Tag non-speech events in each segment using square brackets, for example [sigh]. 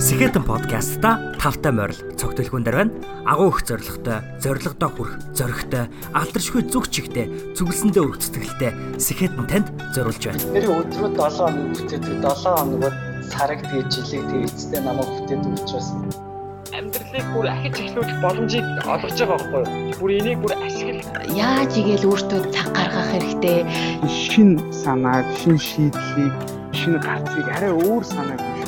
Сэхэтэн подкастта тавтай морил цогтөлхүүн дээр байна. Агуу их зоригтой, зоригдоо хүрх, зоригтой, алдаршгүй зүг чигтэй, зүгэлсэндээ өргөх сэтгэлтэй Сэхэтэн танд зориулж байна. Тэр өдрөө 7 хоног бүтээдэг 7 хоногод сараг тэгээ жилиг тэгээ эцэстээ намайг бүтээдэг учраас амьдралыг бүр ахиж эхлүүлэх боломжийг олгож байгаа байхгүй юу? Бүр энийг бүр ашиглах яаж игээл өөртөө цаг гаргах хэрэгтэй. шин санааг, шин шийдлийг, шин гарцыг арай өөр санааг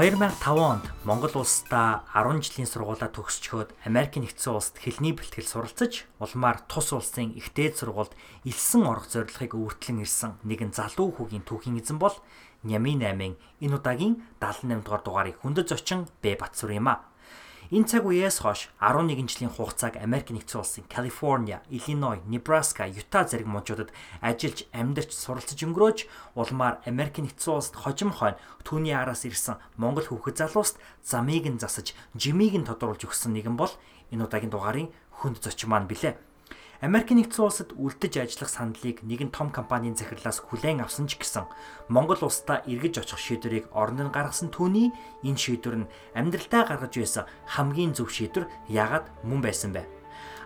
«2005 онд Монгол улсдаа 10 жилийн сургуулаа төгсчхөөд Америк нэгдсэн улсад хэлний бэлтгэл суралцаж, улмаар тус улсын ихтэй сургуульд элсэн орох зорилгыг өөртлөн ирсэн нэгэн залуу хүүгийн түүхийн эзэн бол Нямын 8-ын энэ удаагийн 78 дугаар дугаарыг хөндөж зочин Бэ Батсүр юм а. Энэ цаг үеэс хойш 11 жилийн хугацааг Америк нэгдсэн улсын Калифорниа, Иллиной, Небраска, Юта зэрэг мужуудад ажиллаж амьдарч суралцж өнгөрөөж улмаар Америк нэгдсэн улсад хожим хойно түүний араас ирсэн Монгол хүүхэд залууст замыг нь засаж, жимийг нь тодруулж өгсөн нэгэн бол энэ удаагийн дугаарын хүнд зочин маань билээ. Америк нэгдсэн улсад үлдэж ажиллах сандлыг нэгэн том компанийн захирлаас хүлээн авсан ч гэсэн Монгол улсдаа эргэж очих шийдвэрийг оронд нь гаргасан түүний энэ шийдвэр нь амьдралтаа гаргаж байсан хамгийн зөв шийдвэр яагаад мөн байсан бэ?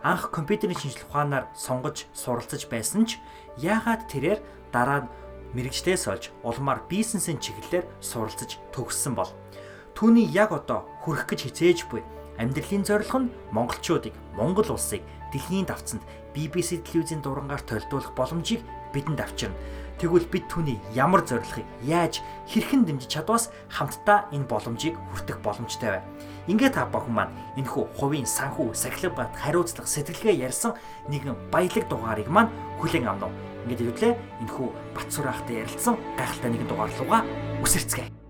Анх компьютерийн шинжилгээ ухаанаар сонгож суралцж байсан ч яагаад тэрээр дараа нь мэрэгчлээс олж улмаар бизнесийн чиглэлээр суралцж төгссөн бол түүний яг одоо хүрэх гэж хизээж буй амьдралын зорилго нь монголчуудыг Монгол улсыг дэлхийн давцанд BBC телевизийн дурангаар толдуулах боломжийг бидэнд авчирна. Тэгвэл бид түүний ямар зорилгыг яаж хэрхэн дэмжиж чадваас хамтдаа энэ боломжийг хүртэх боломжтой бай. Ингээд та бүхэн маань энэхүү хувийн санхүү, сахилга бат хариуцлага сэтгэлгээ ярьсан нэгэн баялаг дугаарыг маань хүлээн авна уу. Ингээд хэвлээ энэхүү Батсур ахтай ярилцсан гайхалтай нэгэн дугаар руугаа үсэрцгээе.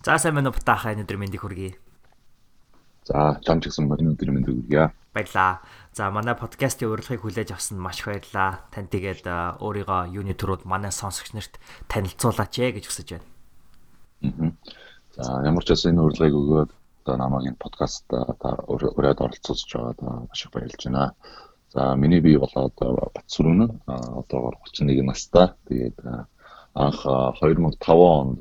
За сайн байна уу бутаахаа өнөөдөр мэндийг хүргэе. За, чам ч гэсэн өнөөдөр мэнд өгье. Баярлаа. За манай подкастын урилгыг хүлээж авсанд маш их баярлалаа. Тань тэгээд өөрийгөө юуны төрөд манай сонсогч нарт танилцуулаач ээ гэж хүсэж байна. За, ямар ч байсан энэ урилгыг өгөөд одоо намайг энэ подкаст та өрөөд оролцуулж байгаа маш их баярлж байна. За, миний бие болоод Батсүрүн одоогоор 31 настай. Тэгээд анх а, 2005 онд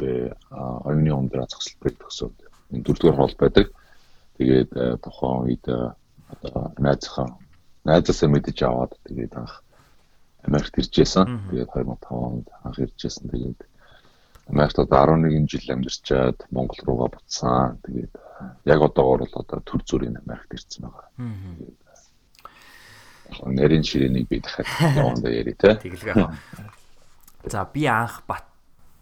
би оюуны ундраа зогсолтыг төгсөөд энэ дөрөвдүгээр хол байдаг. Тэгээд а, тухайн үед а, одоо найзхан найзаасаа мэдэж аваад тэгээд анх Америкт иржсэн. Тэгээд 2005 онд анх иржсэн. Тэгээд Америкт одоо 11 жил амьдарчаад Монгол руугаа буцсан. Тэгээд яг одоогоор бол одоо төр зүрийн Америкт ирсэн байгаа. Тэгээд нэрийн ширээнийг би дахиад явандаа яри. Тэгэлгүй аа. За би анх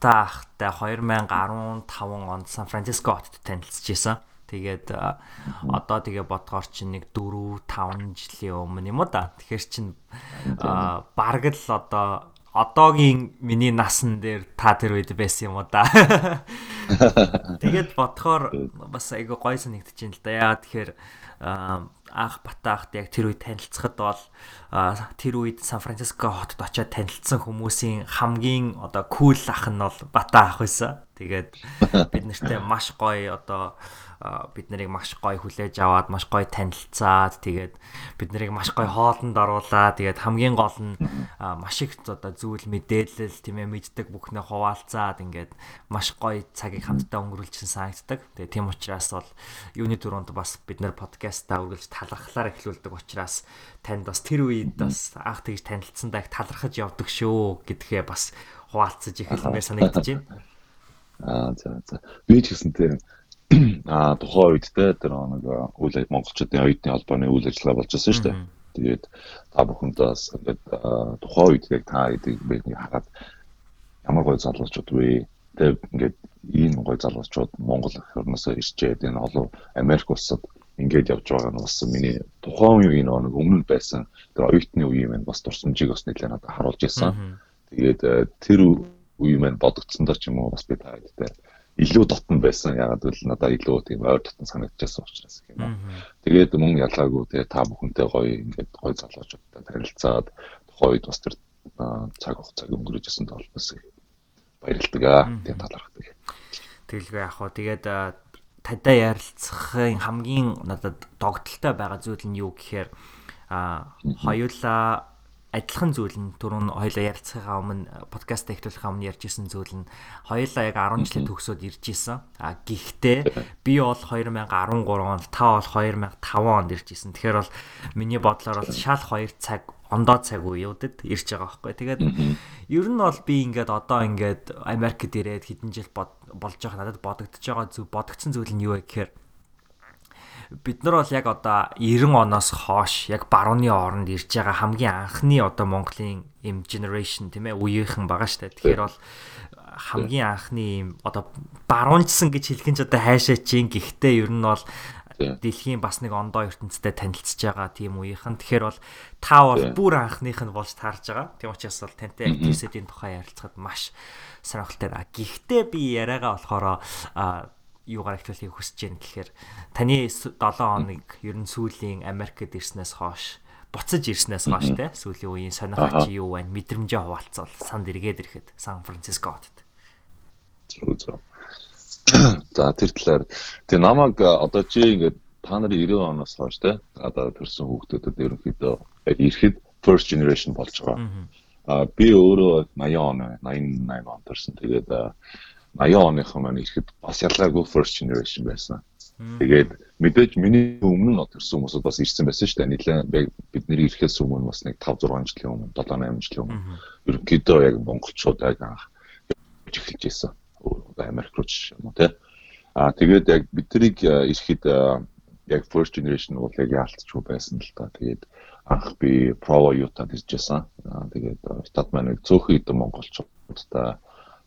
Батаахтай 2015 онд Сан Франциско хотод танилцж исэн. Тэгээд одоо тэгээ бодгоор чинь нэг 4 5 жилийн өмнө юм уу да. Тэгэхээр чин бараг л одоо одоогийн миний насан дээр та тэр үед байсан юм уу да. [laughs] Тэгээд бодохоор бас айгүй гой санагдаж байна л да. Яа тэгэхээр анх Батаахт яг тэр үед танилцахад бол тэр үед Сан Франциско хотод очиод танилцсан хүмүүсийн хамгийн одоо кул ах нь бол Батаах байсан. Тэгээд [laughs] бид нартай маш гоё одоо бид нарыг маш гоё хүлээж аваад маш гоё танилцаад тэгээд бид нарыг маш гоё хоолнд оруулаад тэгээд хамгийн гол нь маш их одоо зүйл мэдээлэл тийм ээ мэддэг бүхнээ хуваалцаад ингээд маш гоё цагийг хамтдаа өнгөрүүлсэн санагддаг. Тэгээд тийм учраас бол юуны дөрөнд бас бид нар подкастаа үргэлж талархлаар эхлүүлдэг учраас танд бас тэр үед бас анх тэгж танилцсандаа их талархаж явдаг шүү гэдгээ бас хуваалцаж эхэлмээр санагдаж байна. [laughs] Аа за за. Би ч гэсэн тийм [clears throat] аа тухайн үед те тэр нэг үйл монголчуудын оюутны холбооны үйл ажиллагаа болж байсан шүү дээ. Тэгээд та бүхэндээс ингээд аа, тухайн үед яг та эдийг бидний хараад ямар гоё залуучууд вэ? Тэгээд ингээд ийм гоё залуучууд Монгол эх орноосоо ирчээд энэ олон Америк улсад ингээд явж байгаа нь бас миний тухайн үеийн нэг өмнө байсан тэр оюутны үеийн маань бас дурсамжийг бас нэлээд надад харуулж ирсэн. Тэгээд э, тэр үе маань бодогдсондоо ч юм уу бас би та хэдтэй илүү дотн байсан. Ягаад гэвэл надад илүү тийм ойр дотн санагдчихсан учраас юм уу. Тэгээд мөн ялгаагүй тэгээ та бүхэнтэй гоё ингээд гоё залуучуудтай танилцаад тухайн үед бас тэр цаг хугацааг өнгөрөөжсэн толбос баярлалдаг аа. Тэгээд талархдаг. Тэгэлгүй яг хоо тэгээд тантай ярилцахын хамгийн надад догтолтой байгаа зүйл нь юу гэхээр а хоёулаа адилхан зүйл нь түрүүн хоёлаа ярилцахаа өмнө подкаст эхлүүлэхээ өмнө ярьжсэн зүйл нь хоёлаа яг 10 жилийн төгсөөд ирж исэн. А гэхдээ би бол 2013 онд та бол 2005 онд ирж исэн. Тэгэхээр бол миний бодлоор бол шал 2 цаг ондоо цаг үеүүдэд ирж байгаа байхгүй. Тэгээд ер нь бол би ингээд одоо ингээд Америкт ирээд хэдэн жил болж байгаа надад бодогдож байгаа зүг бодогдсон зүйл нь юу вэ гэхээр бид нар бол яг одоо 90 оноос хойш яг барууны оронд ирж байгаа хамгийн анхны одоо Монголын им generation тийм ээ үеийнхэн байгаа штэ. Тэгэхээр бол хамгийн анхны им одоо баруунчсан гэж хэлхэн ч одоо хайшаа чинь гэхдээ ер нь бол дэлхийн бас нэг ондоо ертөнцтэй танилцж байгаа тийм үеийнхэн. Тэгэхээр бол та бол бүр анхных нь болж таарж байгаа. Тийм учраас бол тантай активистийн тухай ярилцахад маш сонирхолтой байна. Гэхдээ би яриагаа болохоор юугаар ихлүүлэхийг хүсэж байна гэхээр таны 7 хоног ер нь сүүлийн Америкт ирснээс хойш буцаж ирснээс хойш те сүүлийн үеийн сонирхолч юу байна мэдрэмжээ хуваалцвал санд эргээд ирэхэд Сан Францискод. Зөв зөв. [clears throat] За тэр талаар тэг намайг одоо чи ингээд та нарын 90 оноос хойш те одоо төрсэн хүүхдүүдэд ерөнхийдөө ирэхэд first generation болж байгаа. А би өөрөө 80 он 88 он төрсэн. Тэгээд 80 оныхон маань ирэхэд бас ялгаагүй first generation байсан. Тэгээд мэдээж миний өмнө нь төрсэн хүмүүсд бас ирсэн байсан шүү дээ. Нилээн бидний ирэхээс өмнө бас нэг 5 6 жилийн өмнө 7 8 жилийн өмнө ерөнхийдөө яг монголчууд яг анх эхэлж ирсэн. Америк руу ч юм уу тий. Аа тэгээд яг биднийг ирэхэд яг first generation бол яг яалтчгүй байсан л та. Тэгээд анх би Provo Utah иржсэн. Аа тэгээд стат маань цөөхөн хэдэн монголчуудтай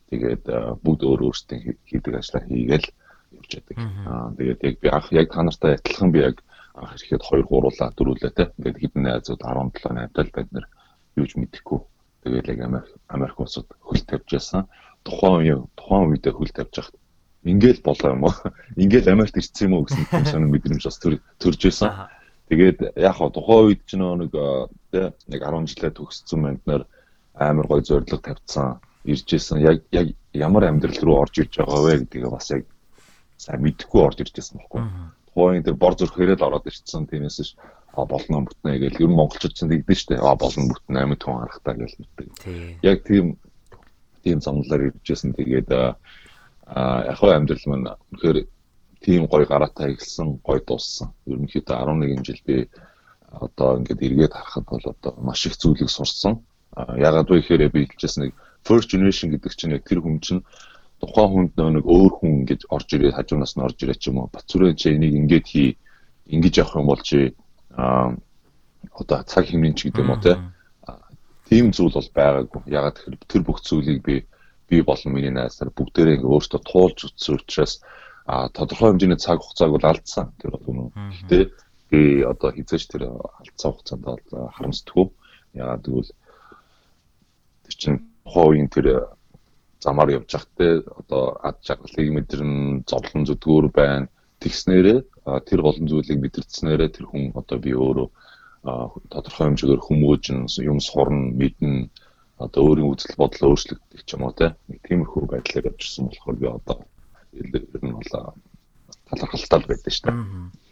Тэгээд бүгд өөр өөрсдийн хийдэг ажлаа хийгээл явж байдаг. Аа тэгээд яг би анх яг та нартай адилхан би яг анх ирэхэд 2 3улаа дөрүүлээ те. Ингээд хэдэн найзууд 17 8 бид нэр юуж мэдэхгүй. Тэгээд яг Америк Америк улсад хөл тавьж яасан. Тухайн үе тухайн үедээ хөл тавьж хахад ингээл болоо юм уу? [laughs] Ингээл Америкт ирсэн юм уу гэсэн [laughs] юм сонир мэдрэмж бас төрж байсан. Тэгээд яг хаа тухайн үед ч нэг тэ нэг 10 жилээ төгссөн мэнд нэр амар гой зориг тавьсан ирж исэн яг яг ямар амьдрал руу орж иж байгаа вэ гэдгийг бас яг сайн мэдэхгүй орж ирж исэн байхгүй. Тухайн дээр бор зүрх хэрэл ороод ирсэн тиймээс а болно бүтнэ гэл ер нь монголчууд ч тэгдэж штэ а болно бүтнэ амьд хүн харахтаа гэл мэддэг. Яг тийм тийм замналаар ирж исэн тэгээд а яг хөө амьдрал маань үнэхээр тийм гой гараатай эхэлсэн гой дууссан. Ерөнхийдөө 11 жил би одоо ингээд эргээд харахад бол одоо маш их зүйлийг сурсан. Ягаад вэ гэхээр би хэлжсэн нэг first generation гэдэг чинь яг тэр хүн чинь тухайн хүнд нэг өөр хүн ингэж орж ирээд хажуунаас нь орж ирээд ч юм уу Бацүрэн чи энийг ингэж хий ингэж явах юм бол чи а одоо цаг хэмнэн ч гэдэг юм уу те. Тийм зүйл бол байгаагүй. Ягаад тэгэхээр тэр бүх зүйлийг би би болон миний найзаар бүгдээрээ ингээ өөртөө туулж утсан учраас а тодорхой хэмжээний цаг хугацааг бол алдсан. Тэр бол үнэн. Гэтэ би одоо хизээч тэр алдсан хугацаанд харамсдаггүй. Ягаад гэвэл тэр чинь хувийн тэр замаар явж байхдаа одоо ад жаргалыг мэдэрн зовлон зүдгүүр байна. Тэгснээрээ тэр голон зүйлийг мэдэрчснээрээ тэр хүн одоо би өөрөө тодорхой хэмжээгээр хүмүүжин юм сурна, мэднэ одоо өөрийн үзэл бодол өөрчлөгдөх ч юм уу тийм тиймэрхүү байдлаар явжсэн болохоор би одоо ер нь бол талархалтай байдаг шүү дээ.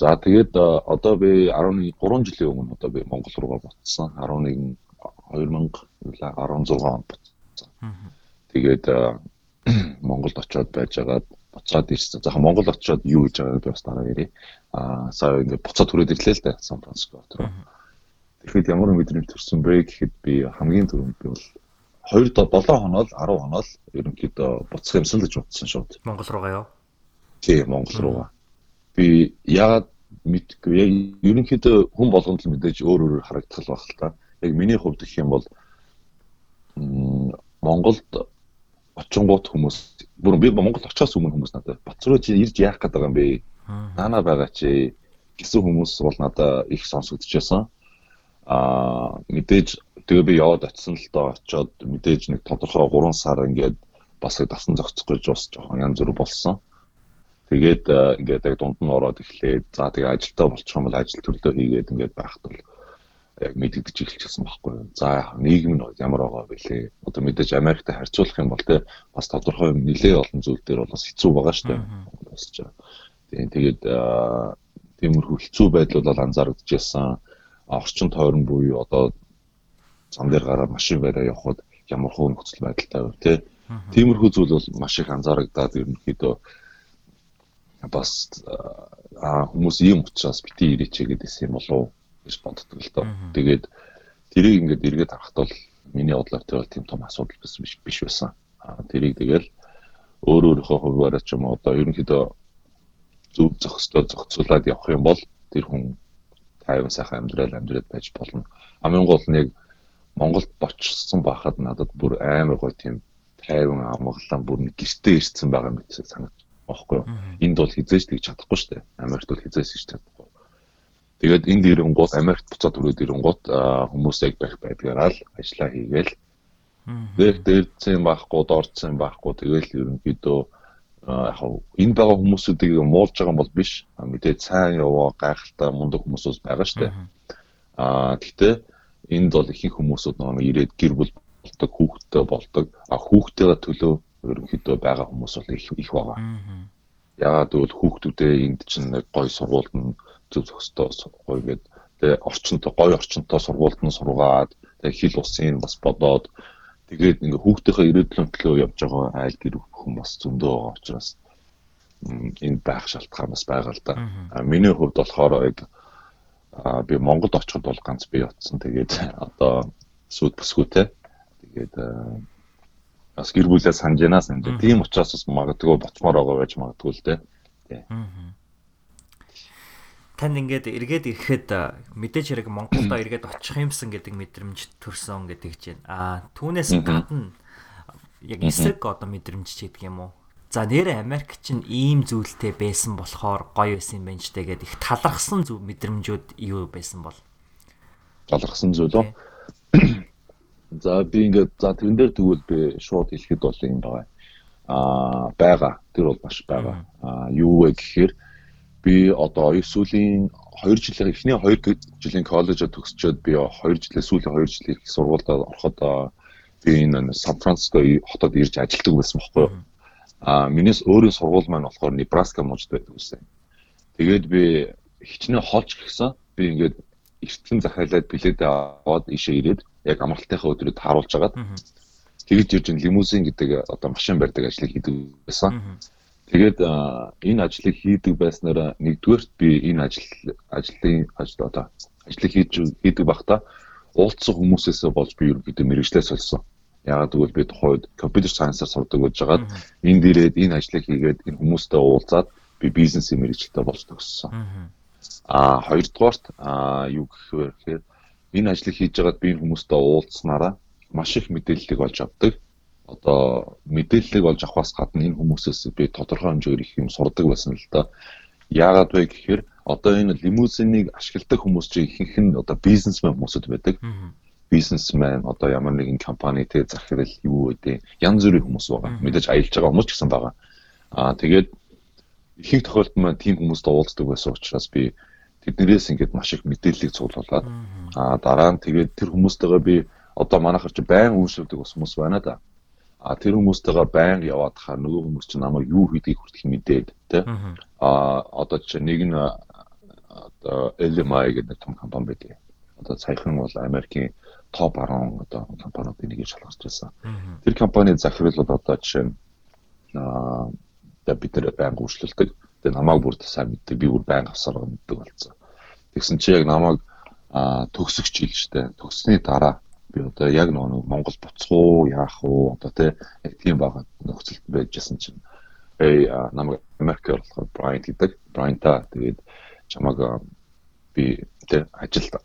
За тэгээд одоо би 13 жилийн өмнө одоо би Монгол руугаа буцсан. 11 2016 онд буцсан. Тэгээд [clears throat] Монголд очиод байжгаад буцаад ирсэн. За Монгол очиод юу гэж байгааг би бас дараа ярив. Аа сая ингээд буцаад түрээд ирлээ л дээ Сан Франциско руу. Тэгэхэд ямар мэдрэмж төрсөн бэ гэхэд би хамгийн түрүүнд би бол 2 7 хоноо л 10 хоноо л ерөнхийдөө буцах юмсан л гэж бодсон шууд. Монгол руугаа юу? Тий, Монгол руугаа. Би яагаад мэдгүй. Яг ерөнхийдөө хүн болгонд л мэдээж өөр өөрөөр харагдах байх л та яг миний хувьд гэх юм бол Монголд очингууд хүмүүс бүр би Монгол очиос өмнө хүмүүс надад Батруу чи ирж яах гээд байгаа юм бэ? Наана байгаа чи гэсэн хүмүүс бол надад их сонсогдчихсан. Аа мэдээж тэгээ би яваад очисон л доо очиод мэдээж нэг тодорхой 3 сар ингээд бас дасан зохицох гэж бас жоохон янз бүр болсон. Тэгээд ингээд яг дунд нь ороод эхлээд за тэгээ ажилдаа болчих юм бол ажил төрлөө хийгээд ингээд байхад бол яг мэдэгдэж эхэлчихсэн байхгүй юу. За нийгэм нь ямар байгаа бэлээ. Одоо мэдээж Америктэй харьцуулах юм бол те бас тодорхой нэлээ олон зүйл дээр бол бас хэцүү байгаа шүү дээ. Босч. Тийм тэгээд тиймэрхүү хэцүү байдлууд бол анзаарэгдэжсэн. Орчин тойрон буюу одоо зам дээр гараад машин бариа явхад ямар хөө нөхцөл байдалтай вэ те. Тиймэрхүү зүйл бол маш их анзаарагдаад ерөнхийдөө бас хүмүүс ийм учраас бити ирээч гэдээсэн юм болов гэж боддог л доо. Тэгээд тэрийг ингээд эргээд харахад бол миний бодлоор тэр бол тийм том асуудал биш биш байсан. Аа тэрийг тэгэл өөр өөрийнхөө хуваараа ч юм уу одоо ерөнхийдөө зөв зохистой зохицуулаад явах юм бол тэр хүн тайван сайхан амьдрал амьдраад байж болно. Хамгийн гол нь яг Монголд бочсон байхад надад бүр амар гой тийм тайван амгалан бүр нэг гэртээ ирсэн байгаа мэт санагдаж юу. Энд бол хизээж тэгж чадахгүй шүү дээ. Америкт бол хизээж хийж чадахгүй. Тэгээд энд ирэнгууд Америкт буцаад түрээд ирэнгууд хүмүүс яг байх байдгаараа л ажиллаа хийгээл. Тэгээд дээрцэн байхгүй, доорцэн байхгүй тэгэл ерөнхийдөө яг энэ байгаа хүмүүсүүдийг муулж байгаа юм бол биш. Мэдээд сайн яваа гайхалтай мундаг хүмүүсүүд байгаа шүү дээ. Аа гэхдээ энд бол ихэнх хүмүүсүүд нөгөө ирээд гэр бүл болдог, хүүхдтэй болдог. А хүүхдтэйгээ төлөө ерөнхийдөө байгаа хүмүүс бол их их байгаа. Яагаад гэвэл хүүхдүүдээ энд чинь нэг гой сургуульд нь зөв зохистой гоё гээд тэгээ орчинтой гоё орчинтой сургуульд нь сургаад тэгээ хил усын бас бодоод тэгээд ингээ хүүхдийнхээ ирээдүйн төлөө явж байгаа айл гэр бүхэн бас зөндөө байгаа учраас энэ байх шалтгаан бас байгаа л да. Миний хувьд болохоор яг би Монголд очиход бол ганц би утсан. Тэгээд одоо сүд бүсгүүтэй. Тэгээд бас гэр бүлээ санаж байна санаж. Тийм учраас бас магадгүй боцмоор байгаа байж магадгүй л дээ. Аа танд ингээд эргээд ирэхэд мэдээж хэрэг Монголдо эргээд очих юмсан гэдэг мэдрэмж төрсөн гэдэг чинь. Аа түүнээс гадна яг эсрэг одоо мэдрэмж ч гэдэг юм уу? За нэр Америк чинь ийм зүйлтэй байсан болохоор гоё байсан юм байна ч тэгээд их талархсан зүг мэдрэмжүүд юу байсан бол? Талархсан зүйл үү? [clears throat] За би ингээд за тэрэн дээр тэгвэл би шууд хэлэхэд бол юм байна аа байгаа. Тэр бол маш байгаа. Аа юу вэ гэхээр би одоо сүүлийн 2 жилийн эхний 2 жилийн коллежид төгсчөөд би 2 жилээ сүүлийн 2 жилийн их сургуульд ороход би энэ Сан Франциско хотод ирж ажилладаг байсан байхгүй юу. А минийс өөрийн сургууль маань болохоор Небраска мужид байдаг байсан. Тэгээд би хичнээн холж гисэн. Би ингээд эртхэн захиалаад билетээ аваад ишээ ирээд яг амралтынхаа өдрөд харуулж агаад тэгж ирж лимузин гэдэг одоо машин барьдаг ажлыг хийдэг байсан. Тэгээд энэ ажлыг хийдэг байснараа нэгдүгээрт би энэ ажил ажлын ажил одоо ажлыг хийж хийдэг байхдаа уулзсан хүмүүсээс болж би ерөнхийдөө мэрэгчлээ сольсон. Яагаад гэвэл би тухайд компьютер сайенсаар сурдаг гэж байгаад энд ирээд энэ ажлыг хийгээд энэ хүмүүстэй уулзаад би бизнесийн мэрэгчлээ болж төгссөн. Аа хоёрдугаарт аа юу гэхээр энэ ажлыг хийж байгаад би энэ хүмүүстэй уулзснараа маш их мэдээллийг олж авдаг одоо мэдээллийг олж авахаас гадна энэ хүмүүсээс би тодорхой хэмжээгээр их юм сурдаг байсан л да. Яагаад вэ гэхээр одоо энэ лимузиныг ашигладаг хүмүүс чинь ихэнх нь одоо бизнесмен хүмүүсд байдаг. Бизнесмен одоо ямар нэгэн компани тэ захирал юу гэдэг янз бүрийн хүмүүс байгаа. Мэдээж аялж байгаа хүмүүс ч гэсэн байгаа. Аа тэгээд ихэнх тохиолдолд маань тийм хүмүүстэй уулздаг байсан учраас би тэднэрээс ингээд маш их мэдээллийг цуглуулад аа дараа нь тэгээд тэр хүмүүстэйгээ би одоо манайхар чи байн үйлшүүлдэг хүмүүс байна да. А тэр хүмүүстэйгээ байнга яваад хаа нөгөө хүмүүс чинь намайг юу хийдгийг хүртэл мэдээд тэ. А одоо чи нэг нь одоо LMI гэдэг том компани байдаг. Одоо саяхан бол Америкийн топ 10 одоо компаниудын нэгийг шалгаж байсан. Тэр компани захирал бол одоо жишээ нь аа бид нар байнга үйлчлүүлдэг. Тэгээ намайг бүр сайн мэддэг. Би бүр байнга авсараа мэддэг болсон. Тэгсэн чи яг намайг төгсөгч хэлжтэй. Төгссөний дараа би одоо яг нөгөө Монгол буцах яах уу одоо тий яг тийм байгаа нөхцөлд байжсэн чинь. Эй намайг Америкээр болохоор Брайант гэдэг. Брайанта тэгээд чамаг би тий ажилд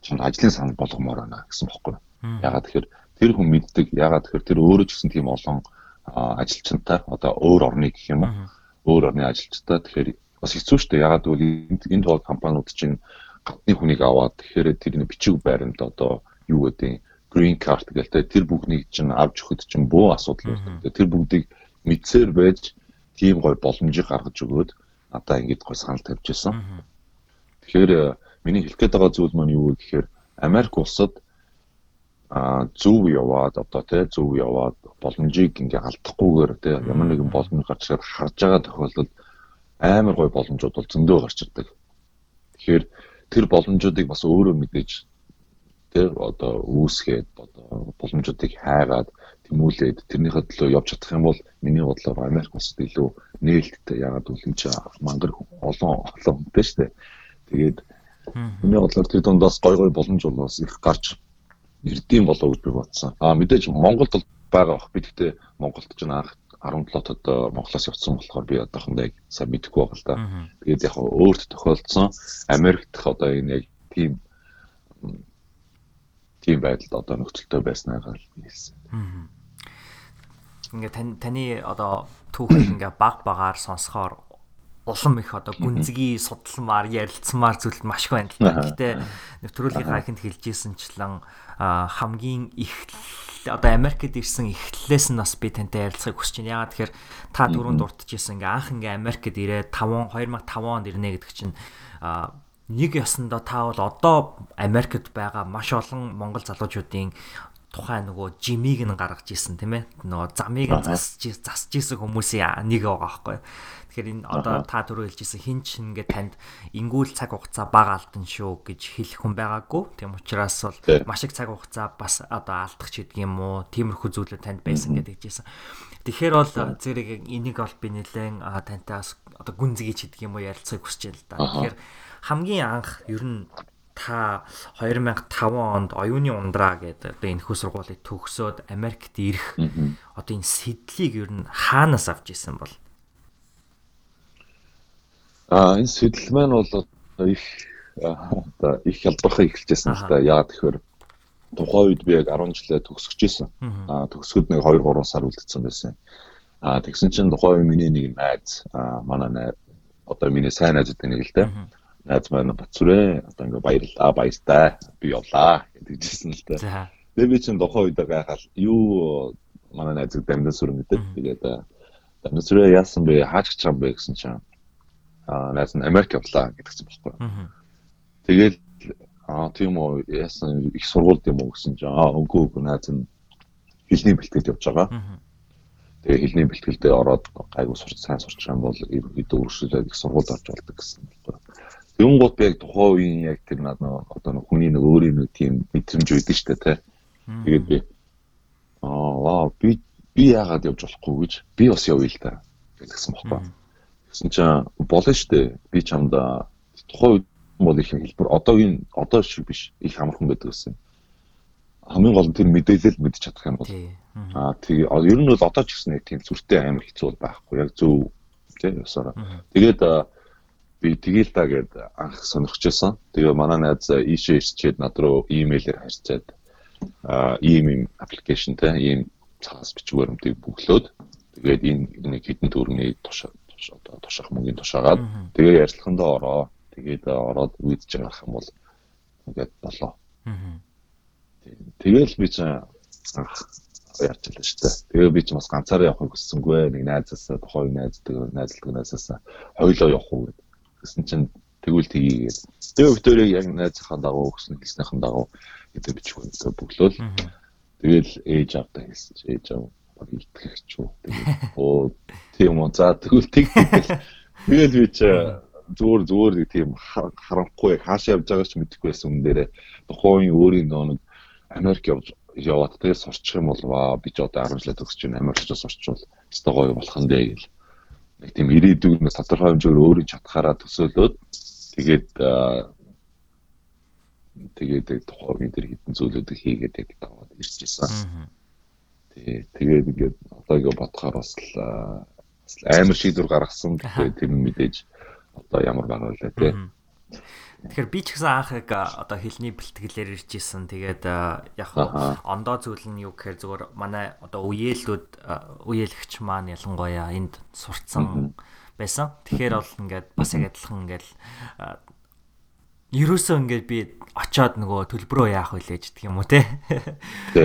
чамд ажлын сан болгомоор байна гэсэн бохоггүй ягаад тэгэхээр тэр хүн мэддэг ягаад тэгэхээр тэр өөрөө ч гэсэн тийм олон ажилчинтай одоо өөр орны гэх юм уу? Өөр орны ажилчтай. Тэгэхээр бас хэцүү шүү дээ. Ягаад гэвэл энэ тоо компаниуд чинь гадны хүнийг аваад тэгэхээр тэрний бичиг байрамд одоо юу гэдэг green card гэлтэй тэр бүгнийг чинь авч өгөхөд чинь бөө асуудал байна. Тэр бүгдийг мэдсээр байж тийм гой боломжийг гаргаж өгөөд надаа ингэж гой санал тавьж ирсэн. Тэгэхээр э, миний хэлэх гээд байгаа зүйл маань юу вэ гэхээр Америк улсад а зөв яваад одоо тий зөв яваад боломжийг ингээ алдахгүйгээр тий ямар нэгэн боломж гарч ирээд харж байгаа тохиолдолд амар гой боломжууд бол зөндөө гарч ирдэг. Тэгэхээр тэр боломжуудыг бас өөрөө мэдээж тэр одоо үүсгээд одоо боломжуудыг хайгаад тэмүүлээд тэрнийхээ төлөө явж чадах юм бол миний бодлоор Америк улсад илүү нээлттэй ягаад гэвэл энэ чинь мангар олон олон хүнтэй шүү дээ. Тэгээд миний бодлоор тэр дундаас гой гой боломж бол бас их гарч ирдэм болоо гэж би бодсон. Аа мэдээж Монголд бол байгаа бах. Би гэхдээ Монголд ч анх 17 тод Монголоос явцсан болохоор би одоохондоо яг сайн мэдэхгүй байгаа л да. Тэгээд яг өөрт тохиолдсон Америкт одоо энэ яг тийм тийм байдалд одоо нөхцөлтэй байснаагаа хэлсэн. Ингээ тань таны одоо түүхийг ингээ баг багаар сонсохоор улам их одоо гүнзгий судалмаар ярилцмаар зүйл маш их байна л да. Гэтэ нэвтрүүлгийнхаа ихэнд хэлжсэнчлэн хамгийн их одоо Америкт ирсэн эхлэлээс нь бас би тантай ярилцахыг хүсэж байна. Яагаад тэгэхээр та дөрөв дуртажсэн ингээ анх ингээ Америкт ирээд 5 2005 онд ирнэ гэдэг чинь нэг ясандаа та бол одоо Америкт байгаа маш олон монгол залуучуудын тухайн нөгөө жимиг нь гаргаж исэн тийм ээ нөгөө замыг засж засж исэн хүмүүсийн нэг байгаа байхгүй Тэгэхээр энэ одоо та түрүү хэлжсэн хин ч ингээд танд ингүүл цаг хугацаа бага алдан шүү гэж хэлэх хүн байгаагүй. Тийм учраас бол маш их цаг хугацаа бас одоо алдах ч гэдэг юм уу. Тиймэрхүү зүйлүүд танд байсан гэдэг хэлжсэн. Тэгэхээр бол зэрэг энийг бол би нэлээд тантай бас одоо гүнзгий ч гэдэг юм уу ярилцахыг хүсэж байна л да. Тэгэхээр хамгийн анх ер нь та 2005 онд оюуны ундраа гэдэг одоо энэ хөө сургуулийг төгсөөд Америкт ирэх одоо энэ сэдлийг ер нь хаанаас авч исэн бол Аа энэ сэтэл маань бол их одоо их ялбархаа эхэлжсэн л да. Яагаад тэгэхээр тухайн үед би яг 10 жилээ төгсөж исэн. Аа төгсгöd нэг 2 3 сар үлдсэн байсан. Аа тэгсэн чинь тухайн үе миний нэг найз аа манай найз одоо миний сайн найзууд нэг л дээ. Найз маань Батцүрэ одоо ингээ баярлаа баяртай би явлаа гэдэгжсэн л дээ. Тэгээ би чинь тухайн үед гайхал юу манай найзыг дамжин сүрэн гэдэг. Тэгээд дамжин сүрэ яасан бэ? Хаач юм бэ гэсэн чинь найз нь Америк явлаа гэдгсэн байхгүй. Тэгэл аа тийм үү яасан их сургуульд юм уу гэсэн чинь аа үгүй үгүй найз нь хэлний бэлтгэлд явж байгаа. Тэгээ хэлний бэлтгэлдээ ороод гайгүй сурч сайн сурч байгаа бол ерөнхийдөө өршөөлөд их сургуульд орж болдог гэсэн байхгүй. Гот би яг тухайн үеийн яг тэр над одоо хүний нэг өөрийн нэг тийм мэдрэмж үйдэг штэ тэ. Тэгээд би аа вау би би яагаад явж болохгүй гэж би бас явъя л да гэсэн байхгүй. Гэсэн чинь болно дээ. Би чамд тухайн үед бол их хэлбэр одоогийн одоо шиг биш их амархан байдаг гэсэн. Хамгийн гол нь тэр мэдээлэл мэдчих чадах юм бол аа тэгээ ер нь бол одоо ч гэсэн яг тийм зүртэй амар хэцүү байхгүй. Яг зөв тийм ёсороо. Тэгээд би тэгээл та гэд анх сонирхчихсан. Тэгээ манай найз ийшээ ирчээд над руу имэйлээр харьцаад аа ийм ийм аппликейшн те ийм цаас бичгээр юмтыг бүглөөд тэгээд энэ нэг хідэн төгрөгийн тушаа одоо тушаах мөнгөний тушаагаад тэгээ ярилцлагандаа ороо. Тэгээд ороод үйдэж байгаа юм бол ингээд болоо. Тэгээл би чинь анх ярьж байлаа шүү дээ. Тэгээ би ч бас ганцаараа явахыг хүссэнгүй. Нэг найзаасаа тухайн найздаг, найзлдаг найзаасаа хоёлоо явах уу гэсэн чинь тэгвэл тгийгээд. Тэгээ Викторийг яг найзынхаа дагуу өгсөн хэлснийхэн дагуу гэдэг бичгүй бөглөөл. Тэгэл ээж авдаа хэлсэн чи ээж аваа итгэгч үү. Тэгээд оо тийм үү. За тэгвэл тэг тэгэл тэгэл би чи зүгээр зүгээр тийм харанхуй хаашаа явж байгааг ч мэдэхгүй байсан юм дээрээ тухайн өөрийн нэг Америк явж яваад тэгээ сурчих юм бол би ч одоо 10 жил төгсөж байна Америкч сурчвал өстой гоё болох нь дээ гэл. Нэг тийм ирээдүйн тодорхой хэмжээгээр өөрийн чадхаараа төсөөлөөд тэгээд тэгээд тухайн дээр хитэн зүйлүүдийг хийгээд яг даваад ирж ирсэн. Тий. Тэгээд ингээд одоо ингээ бодохоор бас л амар шийдвэр гаргасан. Тэгээд тэр нь мэдээж одоо ямар байгаа вэ тий. Тэгэхээр би ч гэсэн анх яг одоо хэлний бэлтгэлээр ирж исэн. Тэгээд яг ондоо зүйл нь юу гэхээр зүгээр манай одоо үеэлүүд үеэлэгч маань ялангуяа энд сурцсан байсан. Тэгэхээр бол ингээд бас яг адилхан ингээд ерөөсөө ингээд би очоод нөгөө төлбөрөө яах вэ гэж гэх юм уу те.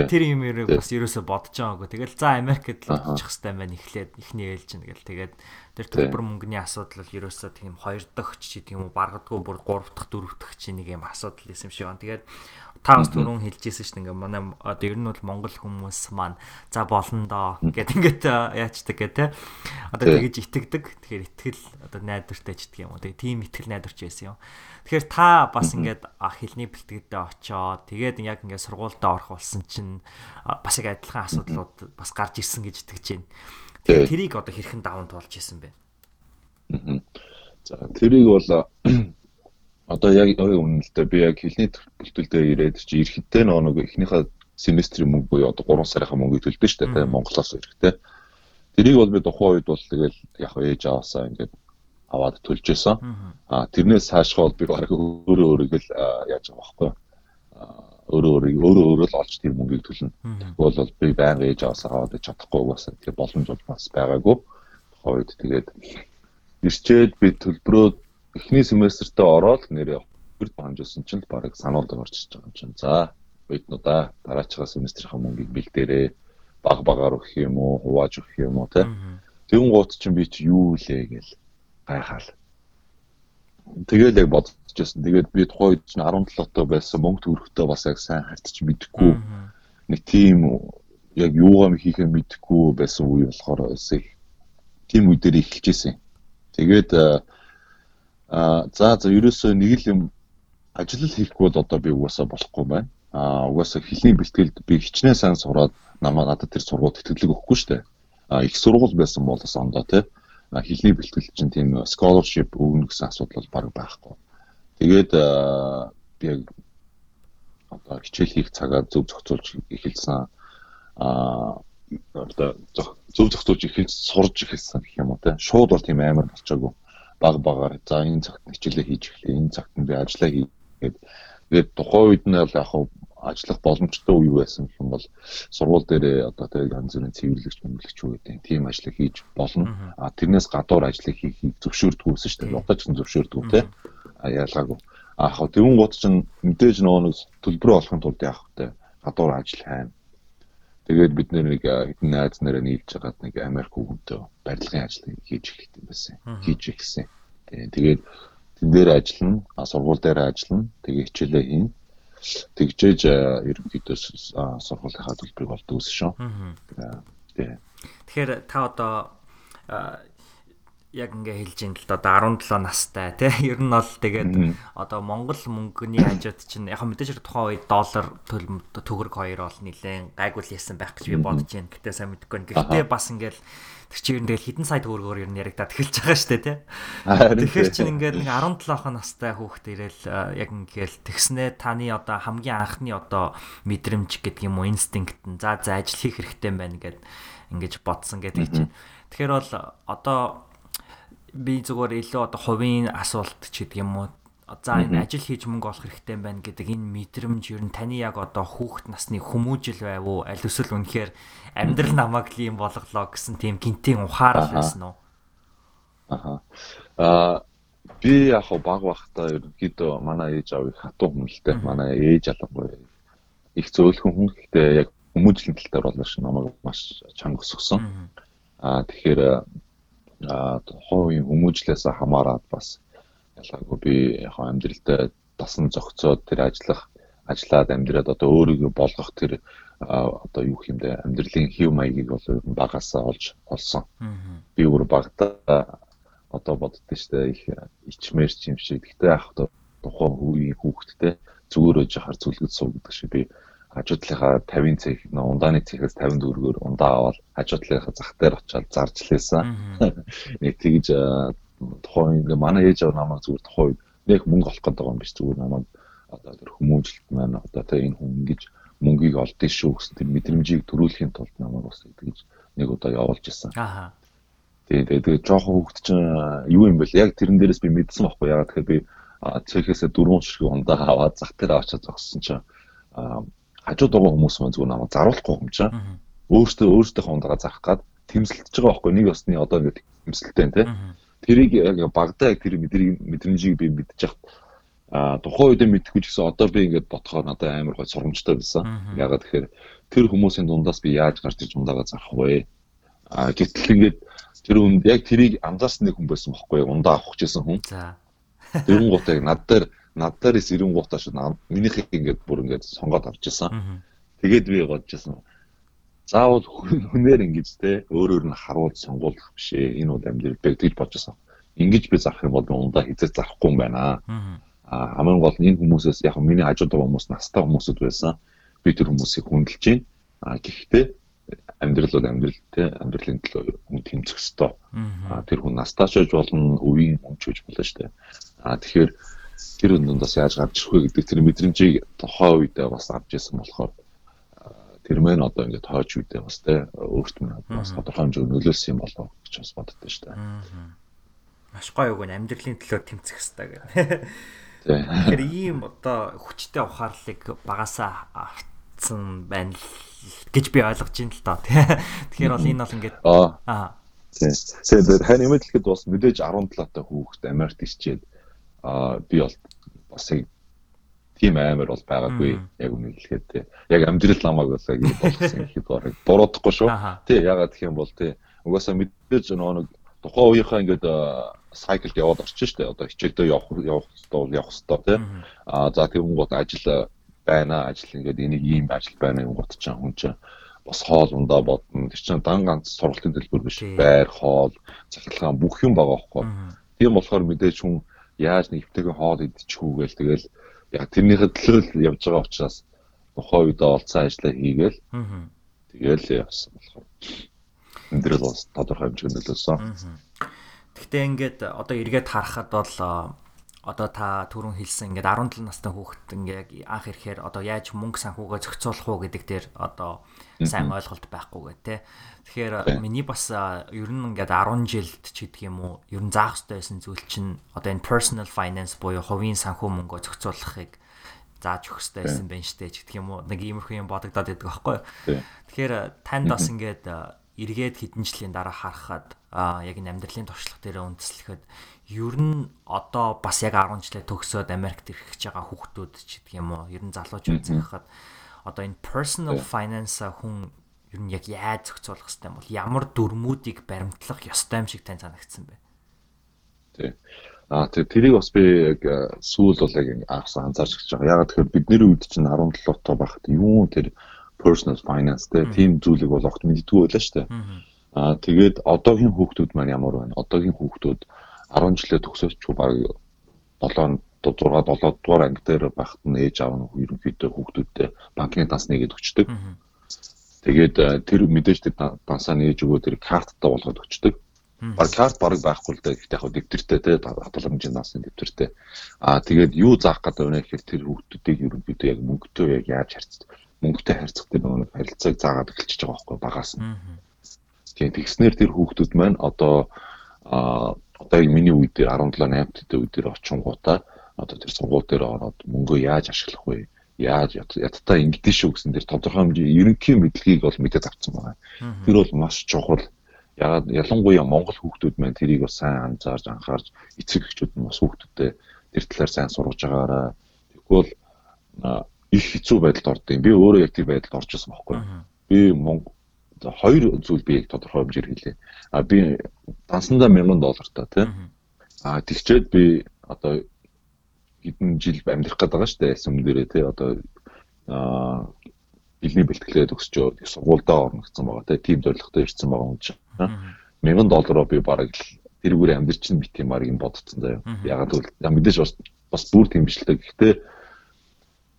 Тэр юм яриг бас ерөөсөө бодож байгаагүй. Тэгэл за Америкт л очих хэвээр байна эхлээд ихний ээлж нь гэл тэгээд тэр төлбөр мөнгөний асуудал бол ерөөсөө тийм хоёр дахь ч юм уу баргадгүй бүр гурав дахь дөрөв дахь чи нэг юм асуудал юм шиг байна. Тэгээд та бас түрүүн хэлжсэн шүү дээ. Ингээ манай одоо ер нь бол монгол хүмүүс маань за болно доо гэд ингээд яачдаг гэ тэ. Одоо тэгэж итгэдэг. Тэгэхээр итгэл одоо найдвартай ч гэдэг юм уу. Тэгээ тийм итгэл найдварч байсан юм. Тэгэхээр та бас ингээд хэлний бэлтгэдээ очоод тэгээд яг ингээд сургуультай орох болсон чинь бас яг адилхан асуудлууд бас гарч ирсэн гэж итгэж байна тэрийг одоо хэрхэн даван туулж исэн бэ? За тэрийг бол [clears throat] одоо яг үнэлдэ би яг хэлний төлтөлдөө ирээд чи ирэхдээ нэг эхнийхээ семестрийн мөнгө буюу одоо 3 сарынхаа мөнгөийг төлдөө штэ тэ Монголоос ирэхдээ тэрийг бол би тухайн үед бол тэгэл яг ээж аваасаа ингээд аваад төлж исэн. А тэрнээс хаашгаа бол би баг өөрөө өөрийгөө л яаж байгаа байхгүй өөрөө өөрийгөө өөрөө өөрөө л олж тэр мөнгийг төлнө. Тэгвэл бол би байнга ээж аваасаа аваад чадахгүй угаасаа тэр боломж бол бас байгаагүй. Үед тэгээд ирчээд би төлбөрөө эхний семестртээ ороод нэрээ бүрд хонжсон чинь баг сануулга орж ирж байгаа юм чинь. За биднуудаа дараачихаа семестрийн мөнгийг бэлдээрээ баг багаар өгөх юм уу, хувааж өгөх юм уу те. Тэгүн гут чинь би чи юу лээ гээл гайхаал. Тэгэл яг бодчихсон. Тэгээд би тухайн үед чинь 17 тоо байсан мөнгө төрөхтэй бас яг сайн хартч мэдэхгүй. Нэг тийм яг юугаа хийхээ мэдэхгүй байсан үе болохоор өсөй. Тийм үе дээр эхэлжсэн. Тэгээд Аа за за ерөөсөө нэг л юм ажил хийхгүй бол одоо би угаасаа болохгүй байна. Аа угаасаа хэлний бэлтгэлд би хичнээн сайн сураад намаа надад тэр сургууль тэтгэлэг өгөхгүй дээ. Аа их сургууль байсан бол бас ондоо тий. Хэлний бэлтгэл чинь тийм scholarship өгнө гэсэн асуудал бол баг байхгүй. Тэгээд би яг одоо хичээл хийх цагаа зөв зохицуулж эхэлсэн. Аа одоо зөв зохицуулж эхэлж сурж эхэлсэн гэх юм уу те. Шууд бол тийм амар болчоогүй баг багаар за энэ цагт хичээлээ хийж эхлэе энэ цагт би ажиллаа хийгээд тэгээд тухайн үед нь бол яг ажиллах боломжтой үе байсан юм бол сургууль дээр одоо тэгээд янз бүрийн цэвэрлэгч мөнгөлөгч гэдэг тийм ажлыг хийж болно. А тэрнээс гадуур ажлыг хийхийг зөвшөөрдөг үсэн шүү дээ. Одоо ч гэсэн зөвшөөрдөг үү те. А ялгаагүй. А яг тэгүн гут чинь мэдээж нөгөө нэг төлбөр олохын тулд яг хөтэй гадуур ажил хайна. Тэгээд бид нэг хэдэн найз нараа нийлж хагаад нэг Америк хүүхэнтэй барилгын ажлыг хийж эхэлт юм байсан. Хийж эхэлсэн. Тэгээд тэн дээр ажиллана, сургууль дээр ажиллана, тэгээд хичээлээ хийн. Тэгжээж ерөнхийдөө сургуулийнхаа төлбөрийг олдог ус шүү. Тэгэхээр та одоо яг ингээ хэлж ин л одоо 17 настай тий [laughs] ер нь бол тэгээд одоо Монгол мөнгөний хажууд чинь яг мэдээж тухайн үед доллар төгрөг хоёр бол нилээн гайгүй ясан байх гэж би бодож байна. Гэтэ сайн мэдэхгүй. Гэхдээ бас ингээл тэр чинь тэгэл хідэн сая төгрөгөөр ер нь яригадаад эхэлж байгаа шүү дээ тий. Тэгэхээр чинь ингээд нэг 17 настай хүүхэд ирээл яг ингээл тэгснээ таны одоо хамгийн анхны одоо мэдрэмж гэдэг юм уу инстинкт нь за за ажил хийх хэрэгтэй байна гэд ингэж бодсон гэдэг чинь. Тэгэхээр бол одоо би зүгээр илүү одоо хувийн асуулт ч гэдэг юм уу за энэ ажил хийж мөнгө олох хэрэгтэй байна гэдэг энэ мэдрэмж ер нь таны яг одоо хүүхэд насны хүмүүжил байв уу? Аль эсвэл үнэхээр амьдрал намайг л юм болголоо гэсэн тийм гинтийн ухаарал байсан уу? Аха. А би яг баг багтаа ерөнхийдөө манай ээж аав их хатуу хүн л дээ манай ээж алангуй их зөөлхөн хүн гэхдээ яг хүмүүжлийн тал дээр бол намайг маш чанга өсгсөн. А тэгэхээр хувийн хүмүүжлээс хамаарат бас ялгаагүй би яг амьдралдаа дасан зохицоод тэр ажиллах ажиллаад амьдраад одоо өөрийгөө болгох тэр одоо юу юм бэ амьдралын хэв маягийг бол багасаа олж олсон. Би өөр багтаа одоо боддөө штэ их ичмэр юм шиг. Гэтэ яг одоо тухайн үеийн хүүхэдтэй зүгээр өж хар зүлгэд суу гэдэг шиг би хажуудлынхаа 50 цэг ундааны цэгээс 50 төгрөгөөр ундаа аваад хажуудлынхаа зах дээр очиад зарж лээсэн. [laughs] Нэг тэгж тухайн ингээ манай ээж аваа намайг зүгээр тухайн нэг мөнгө олох гэдэг юм биш зүгээр намайг одоо тэр хүмүүжлэлт маань одоо тэ энэ хүн ингэж мөнгийг олдсон шүү гэсэн тэр мэдрэмжийг төрүүлэхийн тулд намайг бас тэгж нэг удаа явуулж исэн. Аа. Тэгээ тэгээ жоохон хөвгт чинь юу юм бэ? Яг тэрэн дээрээс би мэдсэн байхгүй ягаад тэгэхээр би цэхээсээ дөрвөн ширхэг ундаа аваад зах дээр авчаад зогссон чинь хажууд байгаа хүмүүс маань зүгээр намайг заруулахгүй юм чинь. Өөртөө өөртөө хондагаа зарах гад тэмсэлтэж байгаа байхгүй нэг осны одоо ингэ тэмсэлтэй тий. Тэрийг яг багтаа яг тэр мэдрийг мэдрэмжийг би мэдчих А тухайн үед мэдхгүй ч гэсэн одоо би ингээд бодохоор надад амар гой сургамжтай байсан. Ягаад тэгэхээр тэр хүмүүсийн дундаас би яаж гарч иж ундаага зарах вэ? А гэтэл ингээд тэр үнд яг тэрийг анзаарсан нэг хүн байсан бохоггүй ундаа авах гэсэн хүн. За. Тэрэн гутыг над дээр над дээрээс 90 гутаа шүү минийхийг ингээд бүр ингээд сонгоод авч ирсэн. Тэгээд би байсан. Заавал хүнээр ингэж те өөр өөр нь харуул сонгуулах биш ээ. Энэ бол амьдрал бэг гэж бодож байсан. Ингэж би зарах юм бол ундаа хизээ зарахгүй юм байна. А хамгийн гол нь энэ хүмүүсээс яг миний хажууд байгаа хүмүүс настай хүмүүсүүд байсан. Би тэр хүмүүсийг хүндэлж байна. А гэхдээ амьдрал бол амьдрал те амьдралын төлөө хүн тэмцэх ёстой. А тэр хүн настаач байж болно, өвийн хүн ч байж болно шүү дээ. А тэгэхээр тэр өндөндөөс яаж гарч ирэх вэ гэдэг тэр мэдрэмжийг тохоо үедээ бас авч ирсэн болохоор тэр мэн одоо ингээд хойч үедээ бас те өөрт минь бас тодорхой хэмжээгээр нөлөөлсөн юм болов гэж бас боддоо шүү дээ. Маш гоё үг амьдралын төлөө тэмцэх ёстой гэх. Тэгэхээр ийм одоо хүчтэй ухаарлыг багасаа авцсан байна л гэж би ойлгож байна л доо. Тэгэхээр бол энэ бол ингээд аа. Тэгээд хань имэдлэхэд бас мэдээж 17 та хүүхэд Америкт ирчээд аа би бол бас яг тийм амар бол байгаагүй. Яг үнэ хэлэхэд тий. Яг амьдрал намайг бол яг болгосон [laughs] ихэд барыг буруудахгүй шүү. Тий ягаад гэх юм бол тий. Угаасаа мэдээж нэг тухайн үеийнхээ ингээд cyclд яваад орчих штэ. Одоо хичээлдөө явах явах хэвээр явах хэвээр тий. А за тэгвэл гот ажил байна. Ажил ингээд энийг ийм ажил байна юм гот ч хүн чинь бас хоол ундаа бодно. Тэр чинь дан ганц сургалтын төлбөр биш. Байр хоол захиргаан бүх юм байгаа байхгүй. Тийм болохоор мэдээж хүн яаж нэгтэйгэн хоол идчихүүгээл тэгэл яг тэрнийхээ төлөө л явж байгаа учраас тухайн үед олцсон ажлаа хийгээл. Тэгэл явсан болохоор энэ дэр бол тодорхой хэмжээнд нөлөөсөн. Гэхдээ ингээд одоо эргээд харахад бол одоо та түрүүн хэлсэн ингээд 17 настай хүүхэд ингээд анх ирэхээр одоо яаж мөнгө санхугаа зохицуулах уу гэдэг дээр одоо сайн ойлголт байхгүйгээ те. Тэгэхээр миний бас ер нь ингээд 10 жилд ч гэдэг юм уу ер нь заах хэрэгтэй байсан зүйл чинь одоо энэ personal finance буюу хувийн санхүү мөнгөө зохицуулахыг зааж өгөх хэрэгтэй байсан байх штэ ч гэдэг юм уу. Нэг иймэрхүү юм бодогдоод байдаг байхгүй. Тэгэхээр танд бас ингээд эргээд хэдэн жилийн дараа харахад яг энэ амьдралын туршлага дээр үндэслэхэд ер нь одоо бас яг 10 жилээ төгсөөд Америкт ирэх гэж байгаа хүүхдүүд ч гэдэг юм уу ер нь залуучууд захихад одоо энэ personal finance хүн ер нь яг яаж зохицуулах хэрэгтэй юм бол ямар дүрмүүдийг баримтлах ёстой юм шиг тань санагдсан бэ? Тий. А тэр тэрийг бас би яг сүүл бол яг анхсан анзаарч гэж байгаа. Ягаад тэгэхээр бидний үед чинь 17 тоо байхад юу тэр personal finance тийм зүйлийг бол огт мэддэггүй байлаа шүү дээ. Аа тэгээд одоогийн хүүхдүүд маань ямар байна? Одоогийн хүүхдүүд 10 жилээ төгсөөч баг 7 6 7 дугаар анги дээр байхад нь ээж аав нь ерөнхийдөө хүүхдүүдтэй банкны данс нэгээд өгчдөг. Тэгээд тэр мэдээж тэр дансаа нээж өгөө тэр карттай болгоод өгчдөг. Баг карт бараг байхгүй л дээ. Гэхдээ яг дэвтэртэй те хадгаламжийн насны дэвтэртэй. Аа тэгээд юу заах гэдэг вэ гэхээр тэр хүүхдүүдийг ерөнхийдөө яг мөнгөтэй яг яаж харьцдаг мөнгөтэй харьцах гэдэг нэг харилцааг заагаад эхэлчихэж байгаа байхгүй багаас нь. Тийм тэгснээр тэр хүүхдүүд маань одоо а одоо миний үед 17 8 дэх үед дээр очингуудаа одоо тэр сургууль дээр ороод мөнгөө яаж ашиглах вэ? Яаж ядтаа ингэдэж шүү гэсэн тэр тодорхой хэмжээ ерөнхий мэдлэгийг бол мэдээд авсан байгаа. Тэр бол маш чухал. Ягаад ялангуяа Монгол хүүхдүүд маань тэрийг бас сайн анзаарж анхаарч эцэг эхчүүд нь бас хүүхдүүдэд тэр талаар сайн сургаж байгаараа. Тэгвэл их хэцүү байдалд юм. Би өөрөө яг тийм байдалд орж ирсэн байхгүй. Би Монгол хоёр зүйл би яг тодорхой хэмжээр хэлээ. А би дансандаа 1000 доллартай тий. А тэгчээд би одоо хэдэн жил амьдрах гээд байгаа шүү дээ. Сүм дээрээ тий одоо а бэлний бэлтгэлээ төгсөж сургуульдаа орно гэсэн байгаа тий. Тим зорилготой ирсэн байгаа юм чинь. 1000 доллараар би бараг тэрүүгээр амьдрч нь бит юм аа юм бодцсон заяа. Ягаад гэвэл мэдээж бас бас бүр тийм бичлээ. Гэхдээ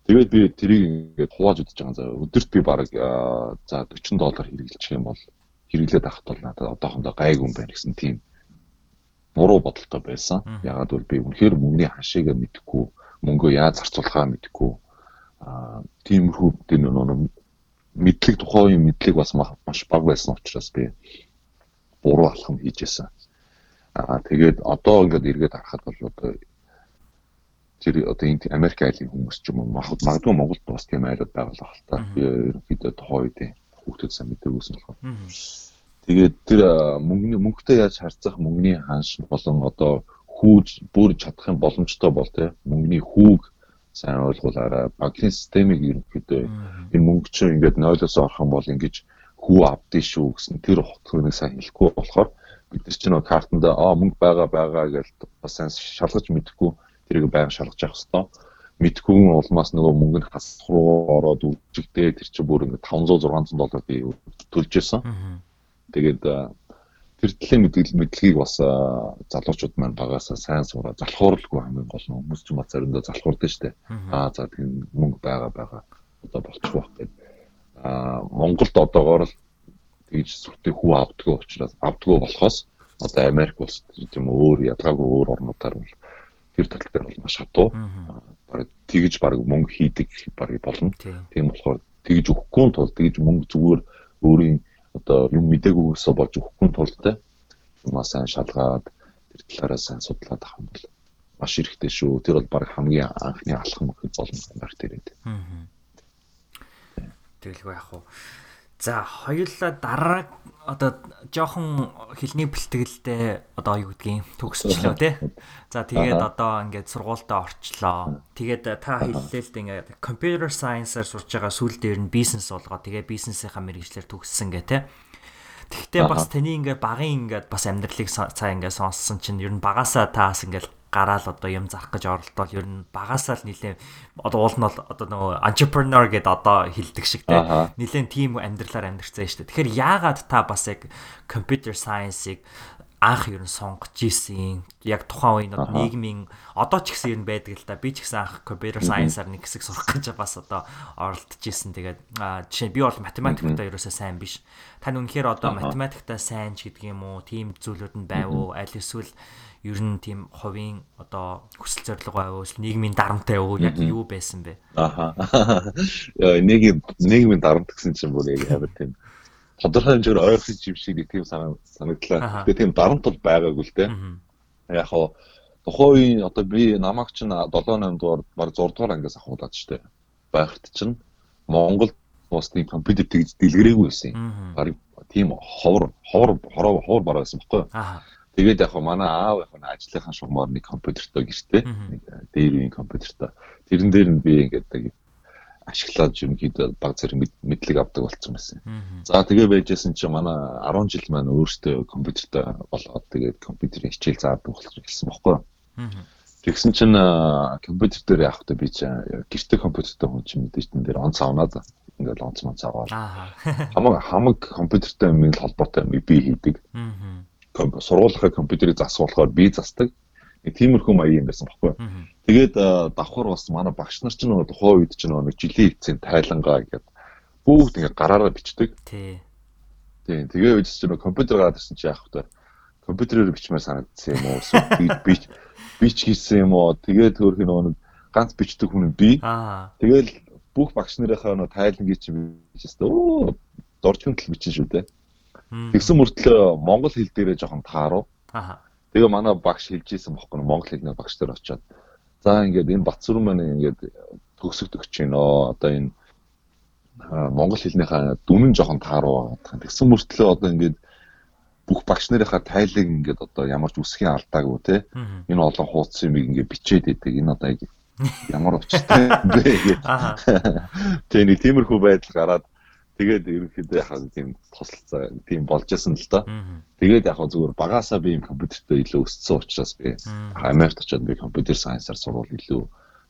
Тэгээд би тэрийг ингээд хувааж үзэж байгаа заа. Өдөрт би бараг за 40 доллар хэрэглэж юм бол хэрэглээд авахт бол надад одоохондоо гайгүй юм байна гэсэн тийм буруу бодолтой байсан. Ягаад гэвэл би үнэхээр мөнгөний хашийг мэдэхгүй, мөнгөө яаж зарцуулахаа мэдэхгүй. Аа тиймэрхүү тийм нэг мэдлэг тухайн мэдлэг бас маш бага байсан учраас би буруу алхам хийжсэн. Аа тэгээд одоо ингээд эргээд харахад бол одоо тэр одоо энэ Америк айлын хүмүүс ч юм уу магадгүй Монголд бас тийм айлууд байгалаа хэл та. Би ерөнхийдөө тухайн үед хүүхдүүд сайн мэдэргүйсэн болохоор. Тэгээд тэр мөнгөний мөнгөтэй яаж харьцах мөнгөний ханш болон одоо хүүж бүрж чадах юм боломжтой бол те мөнгөний хүүг сайн ойлгуулаарай. Банкны системийг ерөнхийдөө энэ мөнгө чинь ингээд нойлоос орох юм бол ингэж хүү авдээ шүү гэсэн тэр утгыг сайн хэлэхгүй болохоор бид нар чинь картанда аа мөнгө байгаа байгаа гэж бас сайн шалгаж мэдэхгүй тэрийг байнга шалгаж явах хэрэгтэй. Мэдхгүй улмаас нөгөө мөнгө нь хасах руу ороод үжигдээ тэр чинь бүр ингээд 500 600 доллар би төлж исэн. Тэгээд тэр төлөв мэдлэг мэдлэгийг бас залуучууд маань багасаа сайн сураа залхууралгүй хамгийн гол нь хүмүүс ч бас заримдаа залхуурдаг шүү дээ. Аа за тийм мөнгө байгаа байгаа одоо болчих واخ гэдэг. Аа Монголд одоогоор л тэгж сүртэй хүү авдгаа учраас авдгаа болохоос одоо Америк улс тийм өөр ядгаагүй өөр орнуудаар бол тэр тал дээр бол маш хатуу. Бараг тэгж бараг мөнгө хийдэг бараг болно. Тийм болохоор тэгж өгөхгүй тул тэгж мөнгө зүгээр өөрийн одоо юм мдэггүйсээ болж өгөхгүй тулд юмаа сайн шалгаад тэр талаараа сайн судлаад авах юм бол маш хэрэгтэй шүү. Тэр бол баг хамгийн анхны алхам гэхэд болно гэмээр тэрэд. Тэгэлгүй яг уу За хоёулаа дараа одоо жоохон хилний бэлтгэлтэй одоо юу гэдгийг төгсчлөө тий. За тэгээд одоо ингээд сургуультаа орчлоо. Тэгээд та хэллээ л дээ ингээд computer science-аар сурж байгаа сүүл дээр нь бизнес болгоо. Тэгээд бизнесийнхаа мэрэгчлэр төгссөн гэ тий. Тэгвэл бас таны ингээд багын ингээд бас амьдралыг цаа ингээд сонссон чинь ер нь багасаа таас ингээд гараал одоо юм зарах гэж оролдвол ер нь багасаа л нилээ одоо уул нь бол одоо нөгөө entrepreneur гэдээ одоо хилдэг шиг те. Нилээ тийм амьдралаар амьдрцсан шүү дээ. Тэгэхээр яагаад та бас яг computer science-ыг анх ер нь сонгож ийсэн яг тухайн үеийн нийгмийн одоо ч гэсэн ер нь байдаг л да би ч гэсэн анх computer science-аар нэг хэсэг сурах гэж бас одоо оролдож ийсэн тэгээд жишээ би бол математиктаа ерөөсөө сайн биш. Тань үнэхээр одоо математиктаа сайн ч гэдэг юм уу тийм зүйлүүд нь байв уу аль эсвэл ер нь тийм хувийн одоо хүсэл зорилго байв уу нийгмийн дарамтай уу яг юу байсан бэ аха [laughs] нэг нийгмийн дарамт гэсэн чинь бүр яг амар тийм тодорхой хэмжээгээр ойлгох юм шиг нэг тийм санагдлаа. Тэгээ тийм дарамт бол байгаагүй л дээ. Яг хоо тухайн одоо би намайг чинь 7 8 дугаар баг 6 дугаар ангиас ахуулаад штэ. Байхад чинь Монгол бас тийм компьютер тэгж дэлгэрээгүй байсан юм. Бараг тийм ховор ховор хороо ховор бараа байсан байхгүй юу? Тэгээд яг манай аав яг ажлынхаа шугамар нэг компьютертэй гэртээ нэг дээр үеийн компьютертэй. Тэрэн дээр нь би ингээд ашиглаад ерөнхийдөө баг зэрэг мэдлэг авдаг болсон байсан. За тэгээ байжсэн чинь манай 10 жил маань өөртөө компьютертэй болоод тэгээд компьютерийн хичээл заадаг болсон гэсэн бохоггүй. Тэгсэн чинь компьютер дээр явахдаа би чинь гэрте компьютертэй хүн чинь мэдээж тэн дээр онц авнаад ингээд онц монц аваад хамаг хамаг компьютертэй юм холбоотой юм би хийдэг. Сургуулийнхаа компьютерийг засуулахаар би засдаг. Тиймэрхүү маяг юм байсан бохоггүй. Тэгээд давхар бас манай багш нар ч нөгөө тухайн үед ч нөгөө жилийн эцсийн тайлангаа гэдэг бүгд ингээ гараараа бичдэг. Тий. Тий. Тэгээ үед ч нөгөө компьютер гараад ирсэн чи яах вэ? Компьютерээр бичмээр санагдсан юм уу? Би [laughs] бич хийсэн юм уу? Тэгээд төөрх нөгөө ганц бичдэг хүн би. Аа. Тэгэл бүх багш нарынхаа нөгөө тайлангийг чи бичсэн. Оо дорж хүнтэл бичин шүү дээ. Тэгсэн мөртлөө монгол хэл дээрээ жоохон тааруу. Аа. Тэгээ манай багш хэлж исэн бохоггүй монгол хэлний багш нар очиод За ингээд энэ Батцүрэн маань ингээд төгсөгдөж байна. Одоо энэ монгол хэлнийхаа дүнэн жоохон тааруу байгаа. Тэгсэн мөртлөө одоо ингээд бүх багш нарынхаа тайлыг ингээд одоо ямар ч үсгийн алдаагүй те энэ олон хуудас юм ингээд бичээд идэг. Энэ одоо [laughs] ямар учиртай бэ гэж. Тэгээ нэг тиймэрхүү байдал гараад Тэгээд ерөнхийдөө яг тийм тослолцоо тийм болж исэн л доо. Тэгээд яг зүгээр багасаа би юм компьютертэй илүү өссөн учраас би Америкт очиод би компьютер сайенсаар сурвал илүү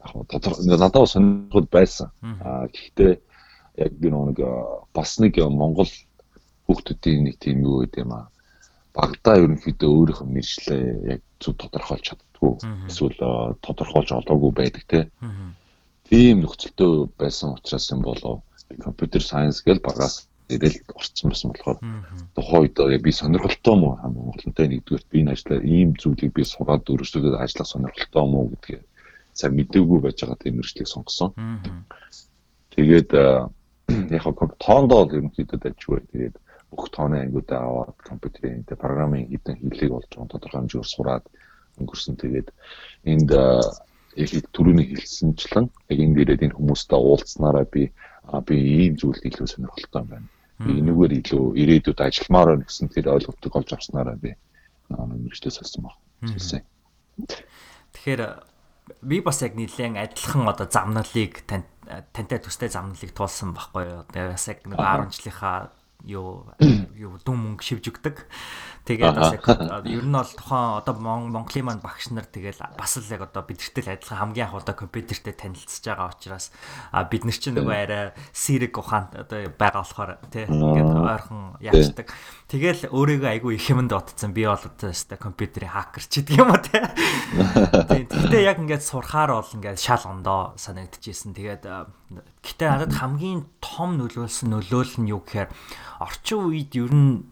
яг тодорхой надад сонирхол байсан. Аа гэхдээ яг нэг бас нэг Монгол хүүхдүүдийн нэг тийм юу гэдэг юм аа. Багада ерөнхийдөө өөрийнхөө мэржлээ яг зөв тодорхойлж чаддгүй. Эсвэл тодорхойлж олоогүй байдаг те. Тийм нөхцөлтөө байсан учраас юм болов компьютер сайенс гэж багаас ирэл орцсон байсан болохоор тухайн үед би сонирхолтой мó Монголынтай нэгдүгээр би энэ ажлаа ийм зүйлийг би сураад өөрсдөө ажиллах сонирхолтой мó гэдгийг сайн мэдээгүй байж байгаа тийм мэржлийг сонгосон. Тэгээд яг хаа тоондоо ерөнхийдөө дайжгүй. Тэгээд бүх тооны ангиудаа аваад компьютерийн тэ програмын хэдэн хэллэг болж байгаа тодорхой хэмжээгээр сураад өнгөрсөн. Тэгээд энд яг түрүүний хэлсэнчлэн яг энэ дээрээ энэ хүмүүстэй уулзсанараа би а би ийм зүйлд илүү сонирхолтой юм байна. Би энэгээр илүү ирээдүйд ажилламаар байна гэсэн тэр ойлголтыг олж авснараа би мэрэгчдээ сонссон баг. Хэлсэн. Тэгэхээр би бас яг нэлээд адилхан одоо замналыг тань тантай төстэй замналыг туулсан байхгүй юу. Тэгээ бас яг нэг 10 жилийнхаа юу [coughs] юу дүн мөнгө шивж өгдөг. Тэгээд бас яг ер нь бол тухайн одоо Монголын маань багш нар тэгэл бас л яг одоо бидэртэй л адилхан хамгийн анх удаа компьютертэй танилцж байгаа учраас бид нар чинь нөгөө арай сэрэг ухаан одоо байгаа болохоор тий ингээд ойрхон яачдаг. Тэгэл өөрийгөө айгүй их юмд утцсан би бол одоо өстой компьютерийн хакер ч гэдэг юм уу тий. [laughs] Тэгтээ яг ингээд сурахаар бол ингээд шал ондоо санагдчихсэн. Тэгээд гэтээ надад хамгийн том нөлөөлсөн нөлөөл нь юу гэхээр орчин үед ер нь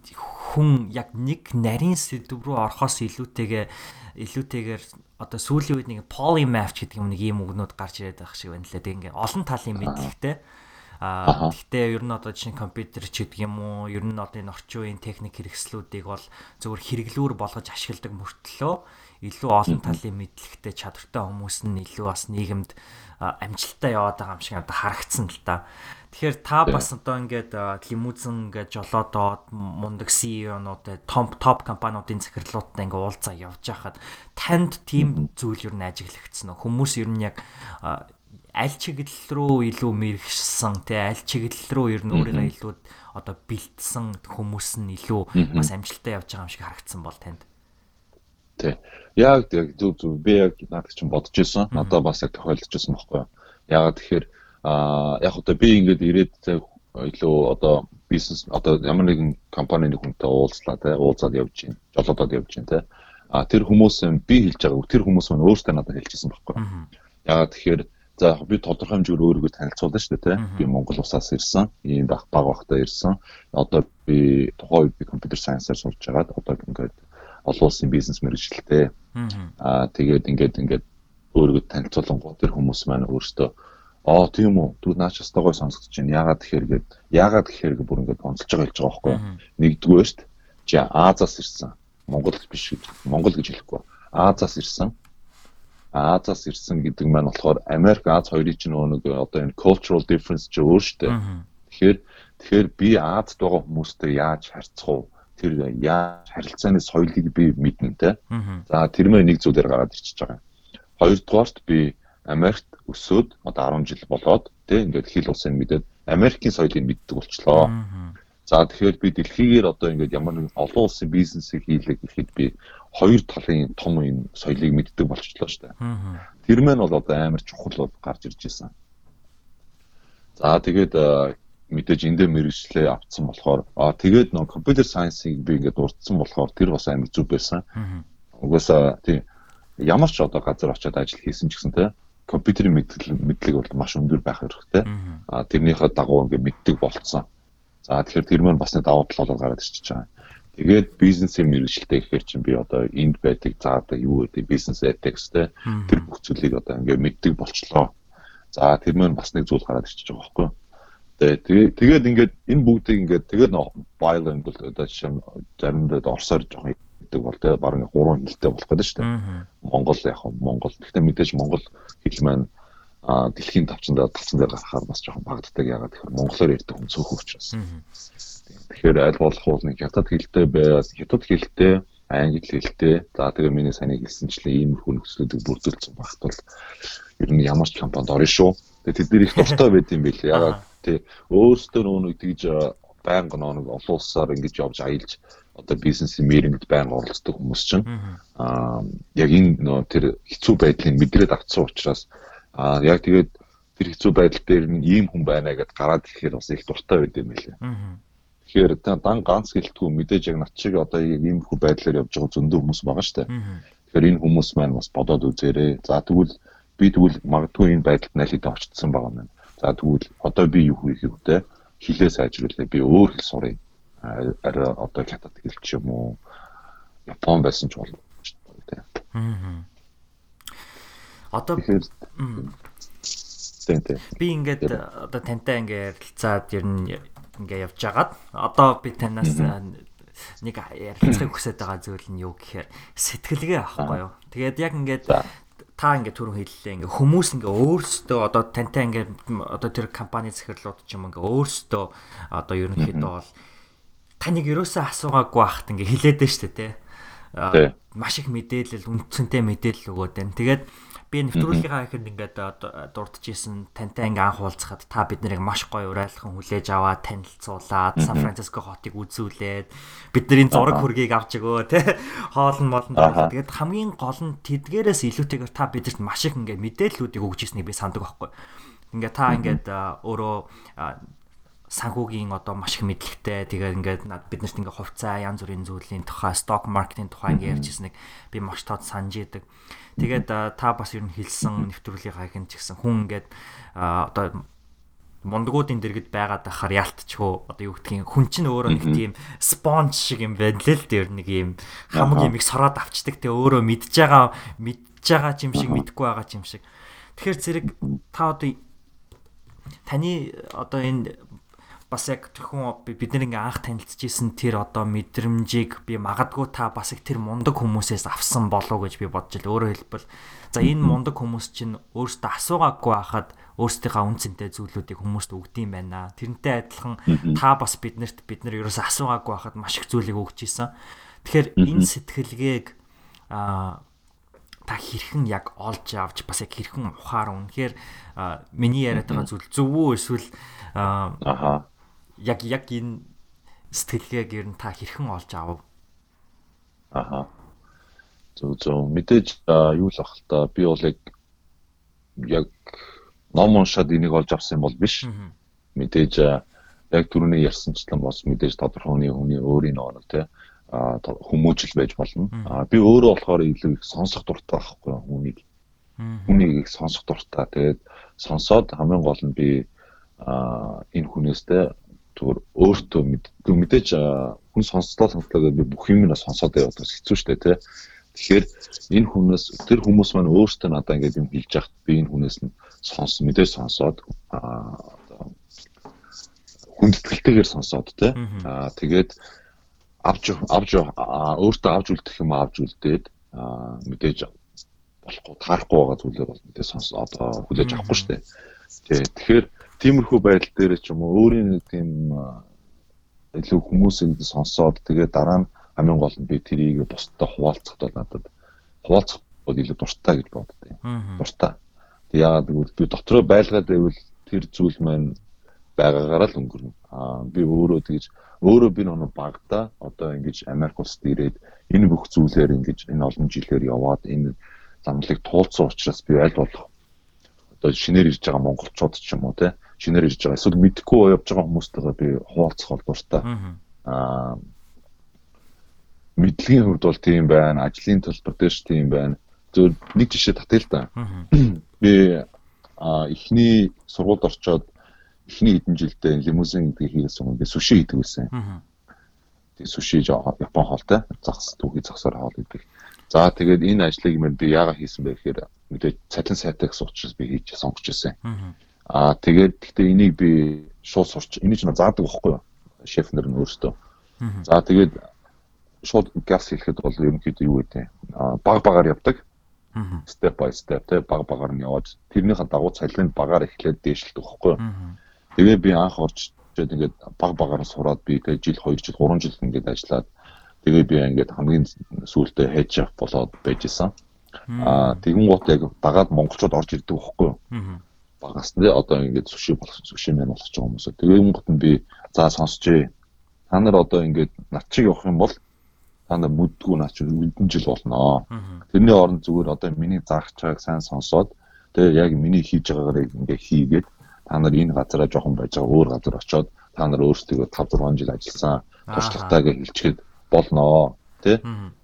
хүн яг нэг нарийн сэдв рүү орохоос илүүтэйгээ илүүтэйгээр одоо сүүлийн үед нэг polymath гэдэг юм нэг ийм үгнүүд гарч ирээд байх шиг байна лээ. Тэг ингээ олон талын мэдлэгтэй. Аа гэхдээ ер нь одоо чинь компьютер ч гэдэг юм уу, ер нь одоо энэ орчин үеийн техник хэрэгслүүдийг бол зөвхөн хэрэглүүр болгож ашигладаг мөртлөө илүү олон талын мэдлэгтэй чадвартай хүмүүс нь илүү бас нийгэмд амжилттай яваад байгаа юм шиг одоо харагдсан л та. Тэгэхээр та бас одоо ингээд лимузен ингээд жолоодоод мундаг CEO-нууд топ топ компаниудын захирлуудтай ингээд уулзаа явж байхад танд тийм зүйл юу н ажиглагдсан нь хүмүүс ер нь яг аль чиглэл рүү илүү мэрэгшсэн те аль чиглэл рүү ер нь өөрийгөө илүү одоо бэлдсэн хүмүүс нь илүү бас амжилттай явж байгаа юм шиг харагдсан бол танд. Тэ. Яг яг зүг зүг би яг надад чинь бодож ирсэн. Надад бас яг тохиолдож ирсэн байхгүй юу. Ягаад тэгэхээр Аа яг одоо би ингээд ирээд илүү одоо бизнес одоо ямар нэгэн компанийн хүнтэй уулзлаа те уулзаад явж байна. Жолоодод явж байна те. А тэр хүмүүс би хэлж байгаа тэр хүмүүс маань өөрсдөө надад хэлчихсэн байхгүй. Ягаад тэгэхээр за би тодорхой хэмжээгээр өөрийгөө танилцуулна шүү дээ те. Би Монгол усаас ирсэн. Ийм баг баг багтаа ирсэн. Одоо би тухайн үед би компьютер сайенсаар сурч байгаад одоо ингээд олон улсын бизнес мэргэжилтэй. Аа тэгээд ингээд ингээд өөрийгөө танилцуулангууд тэр хүмүүс маань өөрсдөө Аа тийм үү. Түр наач ястаа гой сонсогдож байна. Яагаад тэгэхээр гээд яагаад тэгэхээр бүр ингээд онцолж байгаа хэлж байгаа байхгүй юу? Нэгдүгээрт чи Азаас ирсэн. Монгол биш. Монгол гэж хэлэхгүй. Азаас ирсэн. Азаас ирсэн гэдэг маань болохоор Америк Аз хоёрын чинь нэг одоо энэ cultural difference ч өөр штэ. Тэгэхээр тэгэхээр би Азад байгаа хүмүүстэй яаж харьцах вэ? Тэр яаж харилцааны соёлыг би мэднэ те. За тэр мэй нэг зүйлээр гараад ирчихэж байгаа. Хоёрдугаарт би Америкт өсөөд одоо 10 жил болоод тий ингээд хил улсыг мэдээд Америкийн соёлыг мэддэг болчлоо. За тэгэхээр би дэлхийгээр одоо ингээд ямар нэгэн олон улсын бизнесийг хийлээ гэхэд би хоёр талын том юм соёлыг мэддэг болчихлоо шүү дээ. Тэр мэн бол одоо амар чухал бол гарч ирж байсан. За тэгээд мэдээж эндээ мэрэгчлээ авцсан болохоор аа тэгээд нөө компьютер сайенсыг би ингээд урдсан болохоор тэр бас амар зүг байсан. Угаасаа тийм ямар ч одоо газар очиод ажил хийсэн ч гэсэн те компьютерийн мэдлэг мэдлэг бол маш өндөр байх хэрэгтэй. А тэрнийхээ дагуу ингээд мэддэг болцсон. За тэгэхээр тэр маань бас нэг давуу тал болоод гараад ирчихэж байгаа. Тэгээд бизнесийн мэрэгчлээ гэхээр чинь би одоо энд байдаг за одоо юу гэдэг бизнес ethics те тэр бүх зүйлийг одоо ингээд мэддэг болчлоо. За тэр маань бас нэг зүйл гараад ирчихэж байгаа байхгүй юу? Тэгээд тэгээд ингээд энэ бүгдийг ингээд тэгээд bilingual одоо жишээ заримдаа орсоор жоохон гэдэг бол тэгээ бараг гурван хэлтэй болох гэдэг шүү дээ. Монгол яг Монгол. Гэхдээ мэдээж Монгол хэл маань а дэлхийн тавчанд тавцан дээр гарахаар бас жоохон багддаг ягаад гэхээр монголоор ярьдаг хүн цөөхөн учраас. Тэгэхээр аль болох бол нэг хятад хэлтэй байвас хятад хэлтэй англи хэлтэй за тэгээ миний саний хэлсэнчлэн ийм хүн нөхцөлөдийг бүрдүүлсэн багт бол ер нь ямар ч компанид орно шүү. Тэгээ тэд нэр их дуртай байд юм билээ. Ягаад тий өөрсдөө нөгөө тэгж байнга нэг олон улсаар ингэж явж аялж одоо бизнесийн мэрэгд байнга оролцдог хүмүүс чинь аа яг энэ нөө тэр хэцүү байдлыг мэдрээд авцсан учраас аа яг тэгээд тэр хэцүү байдал дээр нь ийм хүн байна гэдээ гараад ирэхээр бас их дуртай байд юм билээ. Тэгэхээр дан ганц гэлтгүй мэдээж яг над шиг одоо ийм хүү байдлаар явж байгаа зөндөө хүмүүс байгаа шүү дээ. Тэгэхээр энэ хүмүүс маань бас бодоод үзээрэй. За тэгвэл би тэгвэл магадгүй энэ байдалд аль хэдийн очтсон байгаа юм. За тэгвэл одоо би юу хийх вэ? Хилээ сайжруулъя. Би өөр хэл сурыг арай одоо хятад хэл ч юм уу Япон байсан ч болно тийм. Аа. Одоо. Би ингээд одоо тантай ингээд ярилцаад ер нь ингээд явж хагаад одоо би танаас нэг ярилцахыг хүсэж байгаа зүйл нь юу гэхээр сэтгэлгээ авахгүй юу. Тэгээд яг ингээд та ингээ түрүүн хэллээ ингээ хүмүүс ингээ өөрсдөө одоо тантай ингээ одоо тэр компани захирлууд ч юм ингээ өөрсдөө одоо ерөнхийдөө бол таныг ерөөсөө асуугаагүй байхад ингээ хилээд дээ штэ Тий. маш их мэдээлэл үндсэнтэй мэдээлэл өгөөд байна. Тэгээд би нэвтрүүлгийнхаа ихэнд ингээд одоо дурдж исэн тантай ингээ анх уулзахад та бид нарыг маш гоё урайлхан хүлээж аваад танилцуулаад Сан Франциско хотыг үзүүлээд бидний зураг хөргийг авч өгөө те [laughs] хоолн молн тэгээд хамгийн гол нь тэдгээрээс илүүтэйгээр та бидэрт маш их ингээ мэдээллүүдийг өгж ирснийг би сандаг байхгүй. Ингээ та ингээд аа, өөрөө санхүүгийн одоо маш их мэдлэгтэй тэгээд ингээд над биднэрт ингээ хувьцаа янз бүрийн зүйлийн тухай сток маркетинг тухай ингээ ярьж ирснийг би маш тод санаж идэг. Тэгээд та бас ер нь хэлсэн нэвтрүүлгийнхаа хэн ч гэсэн хүн ингээд одоо мундгуудын дэргэд байгаад байхаар яалтчихгүй одоо юу гэдгийг хүн чинь өөрөө нэг тийм спонж шиг юм байна лээ л дээр нэг юм хамаг юмыг сороод авчдаг. Те өөрөө мэдж байгаа мэдж байгаа юм шиг мэдгүй байгаа юм шиг. Тэгэхээр зэрэг та одоо таны одоо энэ бас яг тэрхүү бид нэг анх танилцчихсэн тэр одоо мэдрэмжийг би магадгүй та бас их тэр мундаг хүмүүсээс авсан болов гэж би бодож ил өөрөөр хэлбэл за энэ мундаг хүмүүс чинь өөрсдөө асуугаагүй байхад өөрсдийнхөө үнцэнтэй зүйлүүдийг хүмүүст өгдөм байна. Тэрнтэй адилхан та бас биднэрт бид нар ерөөсөө асуугаагүй байхад маш их зүйлийг өгч ийсэн. Тэгэхээр энэ сэтгэлгээг аа та хэрхэн яг олж авч бас яг хэрхэн ухаар үнэхээр а, миний яриад байгаа зүйл зөв үү эсвэл а, Аха. Яг яг энэ сэтгэлгээг ер нь та хэрхэн олж авав? Аха. Зөв зөв мэдээж юу л ах л та би бол яг яг ном уншаад энийг олж авсан юм бол биш. Мэдээж яг түрүүний ярьсанчлан бас мэдээж тодорхой хүний хүний өөрийн нэг те хүмүүжил байж болно. Би өөрөө болохоор илүү их сонсох дуртай байхгүй юу, хүнийг. Хүнийг их сонсох дуртай. Тэгээд сонсоод хамгийн гол нь би энэ хүнээстэй зүгээр өөртөө мэдээж хүн сонслоо сонслоо гэдэг би бүх юм нь сонсоод яваад бас хэцүү шттэ тий. Тэгэхээр энэ хүнээс тэр хүмүүс маань өөртөө надад ингээд юм хэлж яхад би энэ хүнээс нь сонс мэдээж сонсоод одоо хүндэтгэлтэйгээр сонсоод тий. Аа тэгээд авч авч өөртөө авч үлдэх юм авч үлдээд мэдээж болохгүй таарахгүй байгаа зүйлээр бол мэдээж сонс одоо хүлээж авахгүй шүү дээ. Тий. Тэгэхээр тиймэрхүү байдал дээр ч юм уу өөрийн нэг тийм илүү хүмүүсийг сонсоод тэгээд дараа нь хамгийн гол нь би тэрийг бусдад хуваалцахад бол надад хуваалцах бол илүү дуртай гэж боддог юм. Дуртай. Тэг яагаад гэвэл би дотроо байлгаад байвал тэр зүйл маань байгаагаараа л өнгөрнө. Аа би өөрөө тэгж өөрөө би нэг багада одоо ингэж Америк улсад ирээд энэ бүх зүйлээр ингэж энэ олон жилээр яваад энэ замлыг туулсан учраас би аль болох одоо шинээр ирж байгаа монголчууд ч юм уу те шинээр ирж байгаа эсвэл мэдхгүй явж байгаа хүмүүстэйгээ би хуваалцах бол дуртай. Аа мэдлэгийн хувьд бол тийм байна, ажлын төлбөр дээр ч тийм байна. Зөв нэг жишээ татъя л да. [clears throat] Би а эхний сургуульд орчоод эхний хэдэн жилдээ лимузин гэдгийг хийсэн юм. Би суши хийдэг байсан. Тэгээ суши Япон хоолтой загас түүхий загсаар хоол гэдэг. За тэгээд энэ ажлыг мэн би яагаад хийсэн бэ гэхээр мэдээж цалин сайтай гэсэн учраас би хийж сонгож ирсэн. Аа тэгээд гэхдээ энийг би шууд сурч энийг ч заадаг байхгүй юу? Шеф нар нь өөртөө. За тэгээд шууд газ хэлэхэд бол ерөнхийдөө юу гэдэг аа баг багаар явдаг. Step by step те баг багаар нь яваад тэрнийхээ дагуу цалин багаар эхлээд дээшлдэг байхгүй юу? Тэгээ би анх орж ирээд ингээд баг багаар сураад би тэгээ жил 2 жил 3 жил ингээд ажиллаад тэгээ би ингээд хамгийн сүүлдээ head chef болоод байж исэн. Аа тэгэн гут яг дагаад монголчууд орж ирдэг байхгүй юу? Багаас нь одоо ингээд суши болох суши мэн болгож байгаа хүмүүсээ. Тэгээ гут нь би за сонсчээ. Та нар одоо ингээд над чиг явах юм бол та нар мүддгүү наач хэдэн жил болно. Тэрний оронд зүгээр одоо миний заах чагааг сайн сонсоод тэгээ яг миний хийж байгаагаар ингээ хийгээд та нар энэ газараа жоохон байж байгаа өөр газар очоод та нар өөрсдөө 5 6 жил ажилласан туршлагатайгаа хэлчихэд болно тий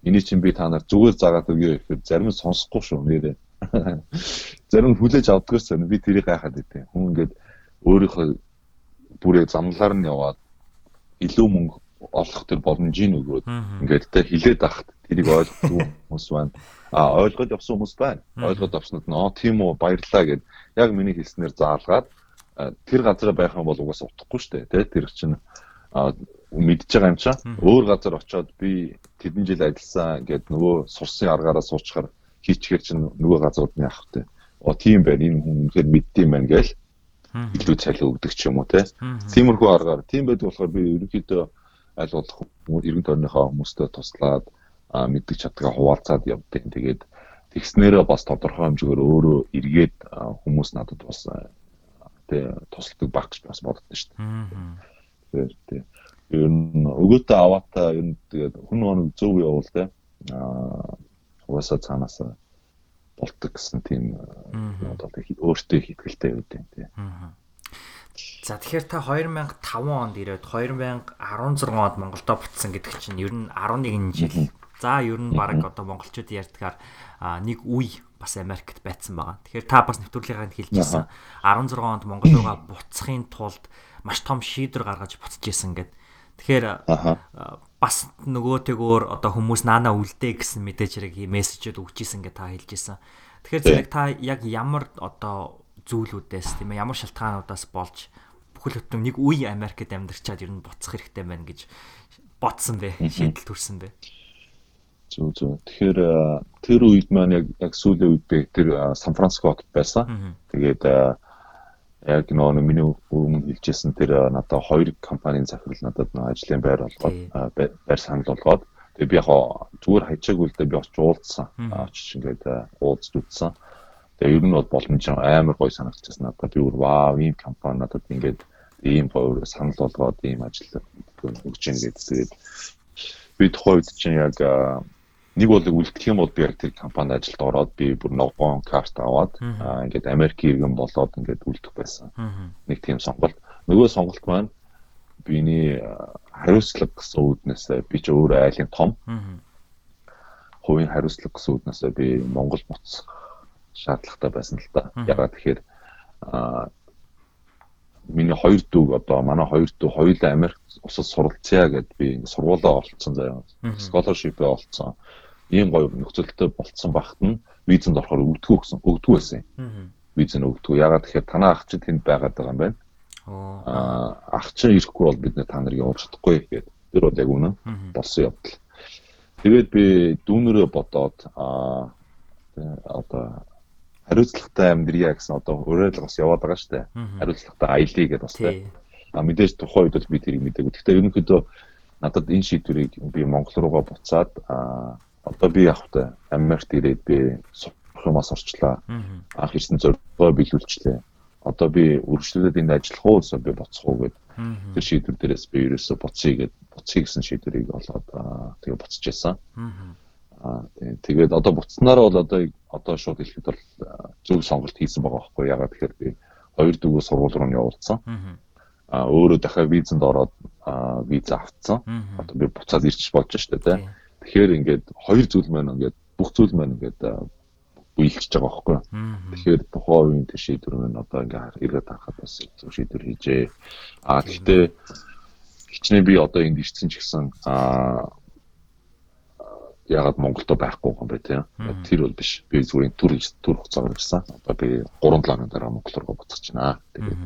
Эний чинь би та нар зүгээр заагаад өгье гэхээр зарим сонсохгүй шүү нэрээ [laughs] зарим хүлээж авдаггүйс би тэрийг гайхаад байдیں۔ Хүн ингээд өөрийнхөө бүрээ замлаар нь яваад илүү мөнгө олох тэр боломжийг өгөөд ингээд тэ хилээд ахт тэрийг ойлгохгүй хүмүүс байна. А ойлгоод явсан хүмүүс байна. Ойлгоод авснууд оо тийм үү баярлаа гэд яг миний хэлснээр заалгаад тэр газараа байх юм бол угаасаа утахгүй шүү дээ. Тэ тэр чинь мэдж байгаа юм чаа. Өөр газар очоод би тэдэн жил ажилласан гэд нөгөө сурсан аргаараа суучаар хийчихэр чинь нөгөө газрууд нь яах вэ? Оо тийм байна. Энэ хүн үнэхээр мэддэм байна гээл илүү цалин өгдөг ч юм уу те. Тиймэрхүү аргаар тийм байдаг болохоор би ерөнхийдөө аль болох хүмүүс иргэн тойрныхоо хүмүүстэй туслаад мэддэг чадгаа хуваалцаад явдیں۔ Тэгээд тэгснээрээ бас тодорхой хэмжээгээр өөрөө эргээд хүмүүс надад бас тэ тусалдаг баг гэж бас боддог шүү дээ. Тий. Ер нь өгөөтэй аваатаа ер нь тэгээд хүн нэг зөв явуул тэ. Аа угаасаа цаанаасаа болдог гэсэн тийм одоо өөртөө хэтгэлтэй байдаг тий. За тэгэхээр та 2005 онд ирээд 2016 онд Монголдо буцсан гэдэг чинь ер нь 11 жил. За ер нь баг одоо монголчууд ярьдгаар нэг үе бас Америкт байцсан байгаа. Тэгэхээр та бас нэвтрүүлгийнхаа хэлжсэн. 16 онд Монгол руугаа буцахын тулд маш том шийдвэр гаргаж буцаж исэн гэд. Тэгэхээр бас нөгөөтэйгөр одоо хүмүүс наана үлдээ гэсэн мэдээж хэрэг мессежүүд өгч исэн гэж та хэлжсэн. Тэгэхээр зэрэг та яг ямар одоо зүйлүүдээс тийм ээ ямар шалтгаануудаас болж бүхэл бүтэн нэг үе Америкт амьдарчаад ер нь буцах хэрэгтэй байна гэж бодсон бэ? Шийдэл төрсэн бэ? Зүг зүг. Тэгэхээр тэр үед маань яг яг сүүлийн үед би тэр Сан Франциско хотод байсан. Тэгээд яг нөгөө миний өмнө хэлжсэн тэр надад хоёр компанийн захирал надад нэг ажлын байр олгоод байр санал болгоод тэгээ би яг зүгээр хайчаагүй л дээ би очиж уулзсан. Очиж ингээд уулзж үзсэн. Тэгээ ер нь бол боломж амар гоё санагдчихсан надад. Би өөр вау ийм компани надад ингээд ийм гоё санал болгоод ийм ажил өгч ийн гэдэг. Тэгээд би тухайн үед чинь яг нэг бол үлдэх юм бол би яг тэр компанид ажилд ороод би бүр ногоон карт аваад ингээд Америк иргэн болоод ингээд үлдэх байсан. Нэг тийм сонголт. Нөгөө сонголт маань биний хариуцлага гэсэн үүднээс би ч өөрөө айлын том. Хувийн хариуцлага гэсэн үүднээс би Монгол буцах шаардлагатай байсан л да. Ягаад тэгэхээр миний хоёр дүү одоо манай хоёр дүү хоёулаа Америк усад суралцъя гэд би сургуулаа олцсон заяа. Scholarship-ээ олцсон ийм гоё нөхцөлтэй болцсон багт нь визэнд орохоор өгдөггүй гэсэн өгдөггүй байсан юм. Виз нь өгдөггүй. Ягаад тэгэхээр танаа ах чинь тэнд байгаад байгаа юм байна. Аа ах чинь ирэхгүй бол бид та нарыг явуулж чадахгүй гэдэг. Тэр бол яг үнэн болсон явдал. Тэгээд би дүүнэрээ бодоод аа одоо хариуцлагатай амьдрья гэсэн одоо уриалга бас яваад байгаа шүү дээ. Хариуцлагатай аялье гэдээ бас тийм. А мэдээж тухайн үед бол би тэрийг мэдээгүй. Гэхдээ ерөнхийдөө надад энэ шийдвэрийг би Монгол руугаа буцаад аа одоо би явахтай Америкт ирээд би сурах юмас орчлаа. Анх ирсэн зорилгоо биелүүлчлээ. Одоо би үргэлжлүүлээд энд ажиллах уу эсвэл би буцах уу гэд тэр шийдвэр дээрээс би ерөөсө буцъя гэд буцъя гэсэн шийдвэрийг олоод тэгээ буцаж яасан. Аа тэгээд одоо буцснараа бол одоо одоо шууд хэлэхэд бол зөв сонголт хийсэн байгаа байхгүй ягаад тэгэхээр би хоёр дүүгээ сургууль руу нь явуулсан. Аа өөрөө дахиад визэнд ороод виза авцсан. Одоо би буцаад ирчих болж штэ тэ. Тэгэхээр ингээд хоёр зүйл маань ингээд бүх зүйл маань ингээд үйлчж байгаа байхгүй. Тэгэхээр тухайн үеийн тэр шийдвэр маань одоо ингээд эргээд харахад бас зөв шийдвэр хийжээ. Аа гэхдээ хичнээн би одоо энд ирсэн ч гэсэн аа ягаад Монголдо байхгүй юм бэ тийм. Тэр бол биш. Би зүгээр түр түр хугацаагаар ирсэн. Одоо би 3 7 өдрийн дараа Монгол руу буцаж байна. Тэгээд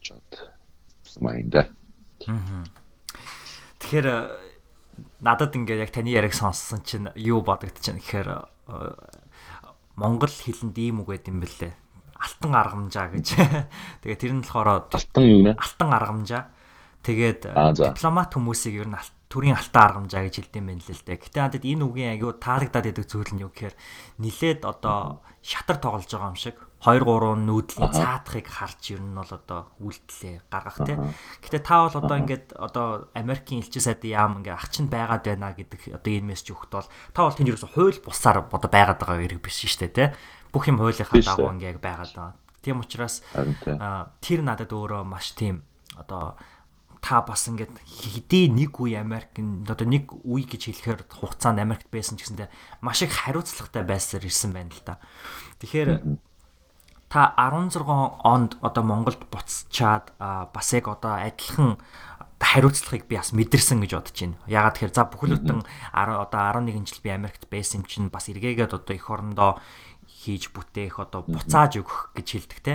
очоод маянда. Тэгэхээр надад ингээд яг таны яриг сонссон чинь юу бодогдчихэв гэхээр э, монгол хэлэнд ийм үг байд юм бэлээ. Алтан аргамжаа гэж. [laughs] Тэгээ тэр нь болохоор алтан юу нэ? Алтан аргамжаа. Тэгээд дипломат хүмүүсийг ер нь төрийн алтан аргамжаа гэж хэлдэм байх л л дээ. Гэтэ надад энэ үгийн аягүй таалагдаад байдаг зүйл нь юу гэхээр нилээд одоо шатар тоглож байгаа юм шиг 2 3 нүүдлийн цаатахыг харж ер нь бол одоо үйлдэлээ гаргах тийм. Гэтэ та бол одоо ингээд одоо Америкийн элчин сайдын яам ингээд ах чинь байгаад байна гэдэг одоо энэ мессеж өгөхд бол та бол тэнд ерөөсө хууль бусаар одоо байгаад байгаа хэрэг биш шүү дээ тийм. Бүх юм хуулийнхаа дагуу ингээд байгаад байгаа. Тийм учраас тэр надад өөрөө маш тийм одоо та бас ингээд хэдий нэг үе Америкийн одоо нэг үе гэж хэлэхээр хугацаанд Америкт байсан ч гэсэндээ маш их хариуцлагатай байсаар ирсэн байна л да. Тэгэхээр та 16 онд одоо Монголд буцчаад бас яг одоо адилхан хариуцлагыг би бас мэдэрсэн гэж бодож байна. Ягаад тэгэхээр за бүхэл бүтэн одоо 11 жил би Америкт байсан юм чинь бас эргээгээд одоо эх орондоо хийж бүтээх одоо буцааж өгөх гэж хэлдэг те.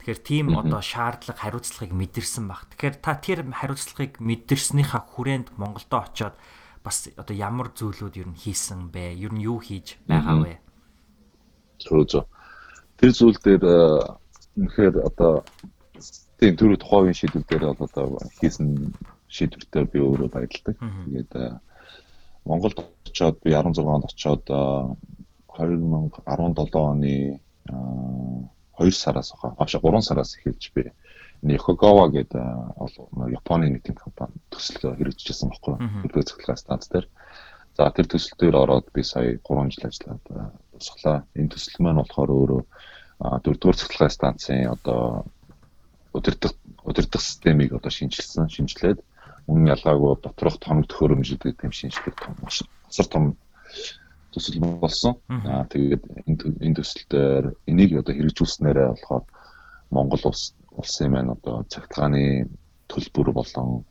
Тэгэхээр тийм одоо шаардлага хариуцлагыг мэдэрсэн баг. Тэгэхээр та тэр хариуцлагыг мэдэрснийхаа хүрээнд Монголдо очиод бас одоо ямар зүйлүүд нь хийсэн бэ? Нь юу хийж байгаа вэ? Зөв зөв тэр зүйл дээр э, үнэхээр одоо тийм түр тухайн шийдвэр дээр бол одоо хийсэн шийдвэртэй би өөрөө баярлагдав. Тэгээд э, Монголд очиод би 16 онд очиод 2017 оны 2 сараас хаа 3 сараас эхэлж би Yokogawa гэдэг Японы нэг тийм компани төсөл хэрэгжижсэн байхгүй юу? Цэцгэлгээ станц дээр. За тэр төсөл дээр ороод би сая 3 жил ажиллаад тусглаа. Энэ төсөл маань болохоор өөрөө дөрөвдүгээр цэцгэлгээ станцын одоо удирдах удирдах системийг одоо шинжилсэн, шинжилээд мөн ялгаагүй доторх том төхөөрөмж гэдэг тийм шинжилгээ том асар том төсөл болсон. Аа тэгээд энэ төсөл дээр энийг одоо хэрэгжүүлснээрээ болохоор Монгол улс улсын маань одоо цахилгааны төлбөр болон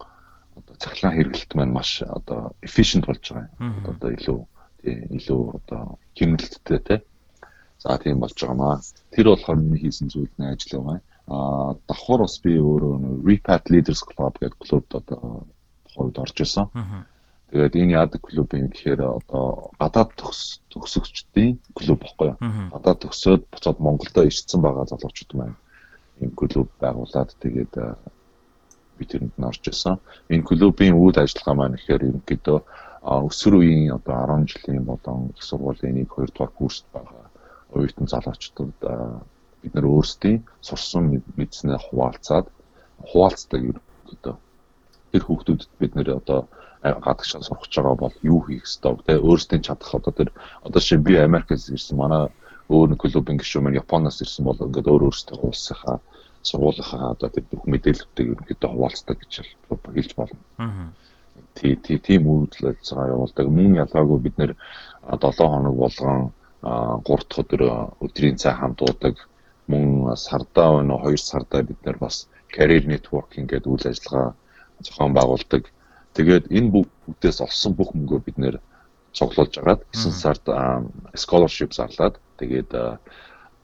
одоо цахилгаан хэрэглэлт маань маш одоо efficient болж байгаа юм. Одоо илүү илүү одоо хэмнэлттэй те. За тийм болж байгаамаа. Тэр болохоор миний хийсэн зүйл нь ажил байгаа. Аа давхар бас би өөрөө Repat Leaders Club гэдэг клубд одоо хувьд орж исэн. Тэгээд энэ яадаг клуб юм гэхээр одоо гадаад төгс төгсөгчдийн клуб баггүй юу. Гадаад төгсөөд буцаад Монголдо ирсэн байгаа залуучууд маань энэ клуб байгуулад тэгээд би тэрэнд нь орж исэн. Энэ клубын үйл ажиллагаа маань ихээр ерөнхийдөө өсвөр үеийн одоо 10 жилийн болон их сургуулийн нэг 2 дугаар курст байгаа. Оюутан залуучдад бид нар өөрсдийн сурсан мэдснээ хуваалцаад хуваалцдаг ерөнхийдөө тэр хүүхдүүдэд бид нэр одоо гадагшаа сурах гэж байгаа бол юу хийх ёстой те өөрсдийн чадах одоо тэр одоо шин би Америкээс ирсэн манай өөр клубын гишүүн маань Японоос ирсэн бол ингээд өөр өөрсдөө улсынхаа сургуулийнхаа одоо тэр бүх мэдээллүүдийг ерөнхийдөө хуваалцдаг гэж хэлж болно. Тий, тийм үйлдэл ажиллагаа явуулдаг. Мөн ялгаагүй бид нэр 7 хоног болгон 3 дахь өдөр өдрийн цай хамт уудаг. Мөн сардаа өнө 2 сардаа бид нэр бас career networking гэдэг үйл ажиллагаа зохион байгуулдаг Тэгээд энэ бүгдээс олсон бүх мөнгөө бид нэр цуглуулж агаад 9 сард scholarship зарлаад тэгээд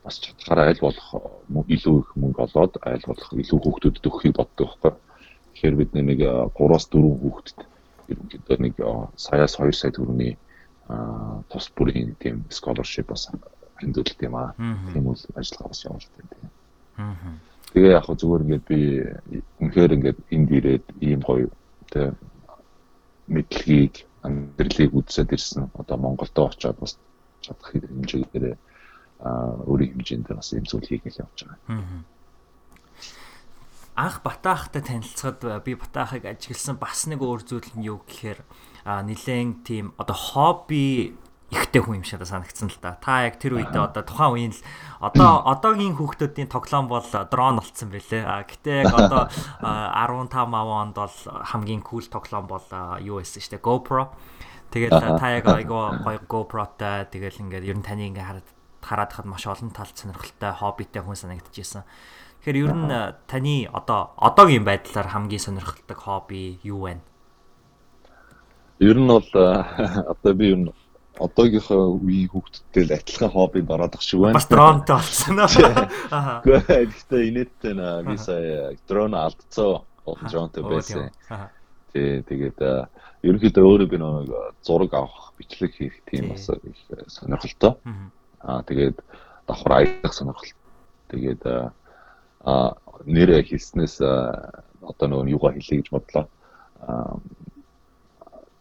бас чадхаараа аль болох илүү их мөнгө олоод аль болох илүү хүүхдүүдэд өгөхийг боддог байхгүй. Тэгэхээр бид нэг 3-аас 4 хүүхдэд ерөнхийдөө нэг саяас 2 сая төгрөгийн тус бүрийн тийм scholarship бас хөндөөлт юм аа. Тийм үйл ажиллагаа бас явуулдаг тийм. Тэгээ яг зүгээр ингээд би үнэхээр ингээд энд ирээд ийм гоё тэгээ мэдлэгийг амьдралыг үзсэд ирсэн одоо Монголдо очиод бас чадах хэмжээгээр өөрийн хэмжээнд бас юм зүйл хийгээл явж байгаа. Анх Батаахтай танилцахад би Батаахыг ажигласан бас нэг өөр зүйл нь юу гэхээр нилээн тийм одоо хобби ихтэй хүн юм шиг санагдсан л да. Та яг тэр үедээ одоо тухайн үеийн л одоо одоогийн хүүхдүүдийн тоглоом бол дрон болцсон байлээ. А гэтээ яг одоо 15 онд бол хамгийн кул тоглоом бол юу байсан дээ GoPro. Тэгээд та яг айгаа гоё GoPro-тай тэгэл ингээд ер нь таны ингээд хараад хараад хад маш олон талт сонирхолтой хоббитэй хүн санагдчихсэн. Тэгэхээр ер нь таны одоо одоогийн байдлаар хамгийн сонирхолтой хобби юу вэ? Ер нь бол одоо би ер нь одоогийнхоо үеийн хүүхдүүдтэй л адилхан хоббид ороод ах шиг байна. Бас дронтой болсон аа. Гэхдээ инээдтэй наа би сая дрон алдцоо дронтой байсан. Тий тэгээд ерөнхийдөө өөрөө би нэг зураг авах, бичлэг хийх тийм бас их сонирхолтой. Аа тэгээд давхар аялах сонирхол. Тэгээд нэрээ хэлснээс одоо нөгөө юугаа хэлье гэж бодлоо. Аа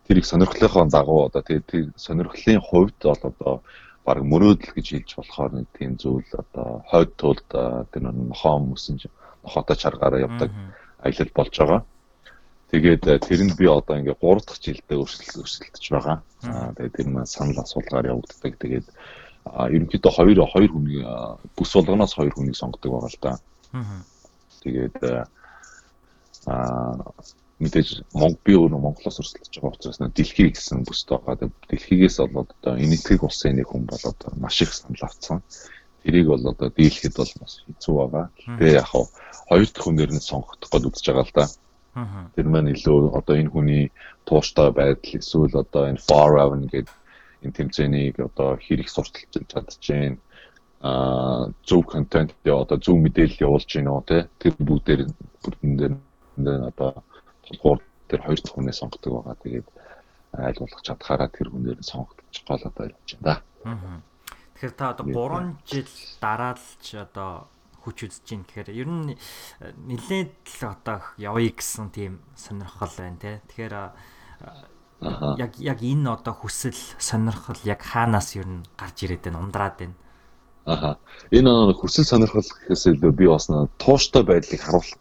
тэрийг сонирхлынхоо дагуу одоо тэр сонирхлын хувьд бол одоо баг мөрөөдөл гэж хэлж болохоор нэг тийм зүйл одоо хойд тулд тэр нохоо хүмүүсэн нохоотой чаргаараа явдаг аялал болж байгаа. Тэгээд тэрэнд би одоо ингээ 3 дахь жилдээ өрсөлдөж байгаа. Тэгээд тэр маань санал асуулгаар явагддаг. Тэгээд ерөнхийдөө хоёр хоёр хүний бүс болгоноос хоёр хүнийг сонгодог байгаа л да. Тэгээд аа мэдээж Монг би өөрөө Монголоос өрсөлдөж байгаа учраас дэлхий гэсэн бүстэй байгаа. Дэлхийгээс болоод одоо энэтхэг улсын нэг хүн болоод маш их санал авцсан. Тэрийг бол одоо дийлэхэд бол бас хэцүү байгаа. Тэгээ яг хав хоёр дахь хүнээр нь сонгох гээд үзэж байгаа л да. Тэр маань илүү одоо энэ хүний тууштай байдал эсвэл одоо энэ far out гэдэг энэ тэмцээнийг одоо хэрэг сурталчилж чадчихээн а зөв контент одоо зөв мэдээлэл явуулж гинөө те тэр бүгдээр бүрдэн дээр одоо тулгуур тэр хоёр дахь хүнээ сонгодог байгаа. Тэгээд айл болох чадхаараа тэр хүнээр сонгогдож гол одоо явж байна да. Тэгэхээр та одоо 3 жил дараа л ч одоо хүч үзэж гин гэхээр ер нь нилээд л одоо явъя гэсэн тийм сонирхол байна те. Тэгэхээр Аха. яг яг энэ одоо хүсэл сонирхол яг хаанаас ер нь гарч ирээд байна ундраад байна. Аха. Энэ хүсэл сонирхол гэхээс илүү би бас тууштай байдлыг харуулах.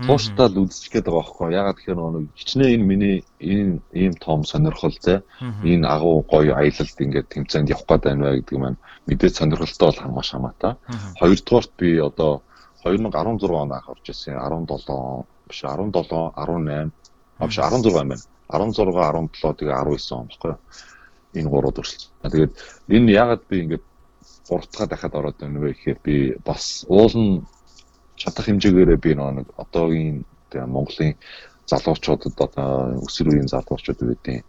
Тууштай л үзчих гээд байгаа байхгүй. Ягаад гэхээр нэг хичнээн энэ миний энэ ийм том сонирхол те энэ агуу гоё аялалд ингээд тэмцээнд явах гээд байна вэ гэдэг маань мэдээд сонирхолтой бол хамгааш хамаатай. Хоёрдугаарт би одоо 2016 он анх орж ирсэн. 17 биш 17 18 а биш 16 юм байна. 16 17 тэгээ 19 он баггүй. Энэ гурав өрсөлдөж. Тэгээд энэ ягаад би ингээд гуравтгаа дахиад ороод байна вэ гэхээр би бас уул нь чадах хэмжээгээрээ би нэг одоогийн Монголын залуучуудад одоо өсвөр үеийн залуучууд үүдийн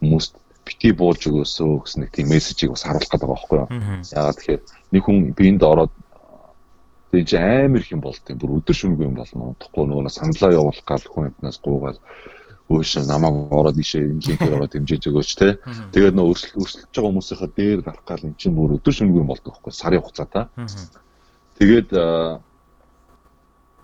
хүмүүст бити буулж өгөөсөө гэсэн нэг тийм мессежийг бас харуулах гэдэг байгаа байхгүй юу. Ягаад тэгэхээр нэг хүн биэнд ороод тэгээ чи амар их юм болт юм. Бүр өдөр шөнөгүй юм болно. Утгагүй нөгөө саналаа явуулах гал хүн амтнаас гуугаад өөш намайг ороод ишээ инженер [laughs] ороод хэмжээж өгөөч те. Тэгээд нөө өрсөл өрсөлдөж байгаа хүмүүсийнхаа дээр гарах гал эн чинь бүр өдөр шөнөгүй юм болдог байхгүй сарын хугацаатаа. Тэгээд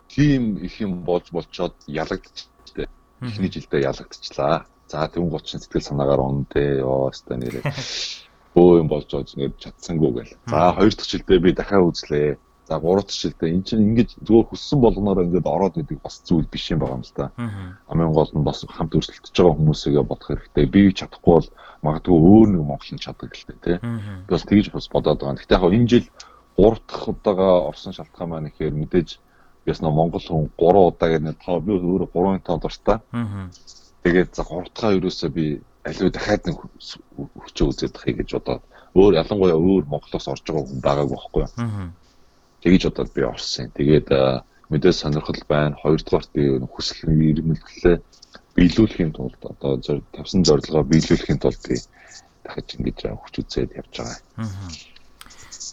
тийм их юм болж болчоод ялагдчихтэй. Эхний жилдээ ялагдчихлаа. За тэгүн гочин сэтгэл санаагаар ондээ ёо өстой нэрээ. [laughs] Бөө юм болж байгаа ингээд чадсангүй гэл. За хоёр дахь жилдээ би дахиад үзлээ. За дахь жилдээ эн чинь ингэж зүгээр хүссэн болгоноор ингээд ороод идэг бас зүйл биш юм байгаа юм л да. Амын гол нь бас хамт өрсөлдөж байгаа хүмүүсийгээ бодох хэрэгтэй. Би чадахгүй бол магадгүй өөр нэг монголын чаддаг л дээ тий. Би бас тэгж бас бодоод байгаа. Гэхдээ яг энэ жил гурав дахь удаага орсон шалтгаан маань ихээр мэдээж Яс нөө Монгол хүн 3 удаа гэдэг тоо би өөрөө 3-ын тоо дуртай. Тэгээд за 3 дахь ерөөсөө би аливаа дахиад нэг хүчөө үзээд тахыг гэж бодоод өөр ялангуяа өөр Монголоос орж байгаа хүн байгаагүй байхгүй юу. Аа. Тэгэж бодоод би орсон. Тэгээд мэдээ сонирхол байна. Хоёрдугаарт би хүсэл ирмэлтлээ биелүүлэхийн тулд одоо тавьсан зорилгоо биелүүлэхийн тулд би дахиж ингэж хүч үзээд явж байгаа. Аа.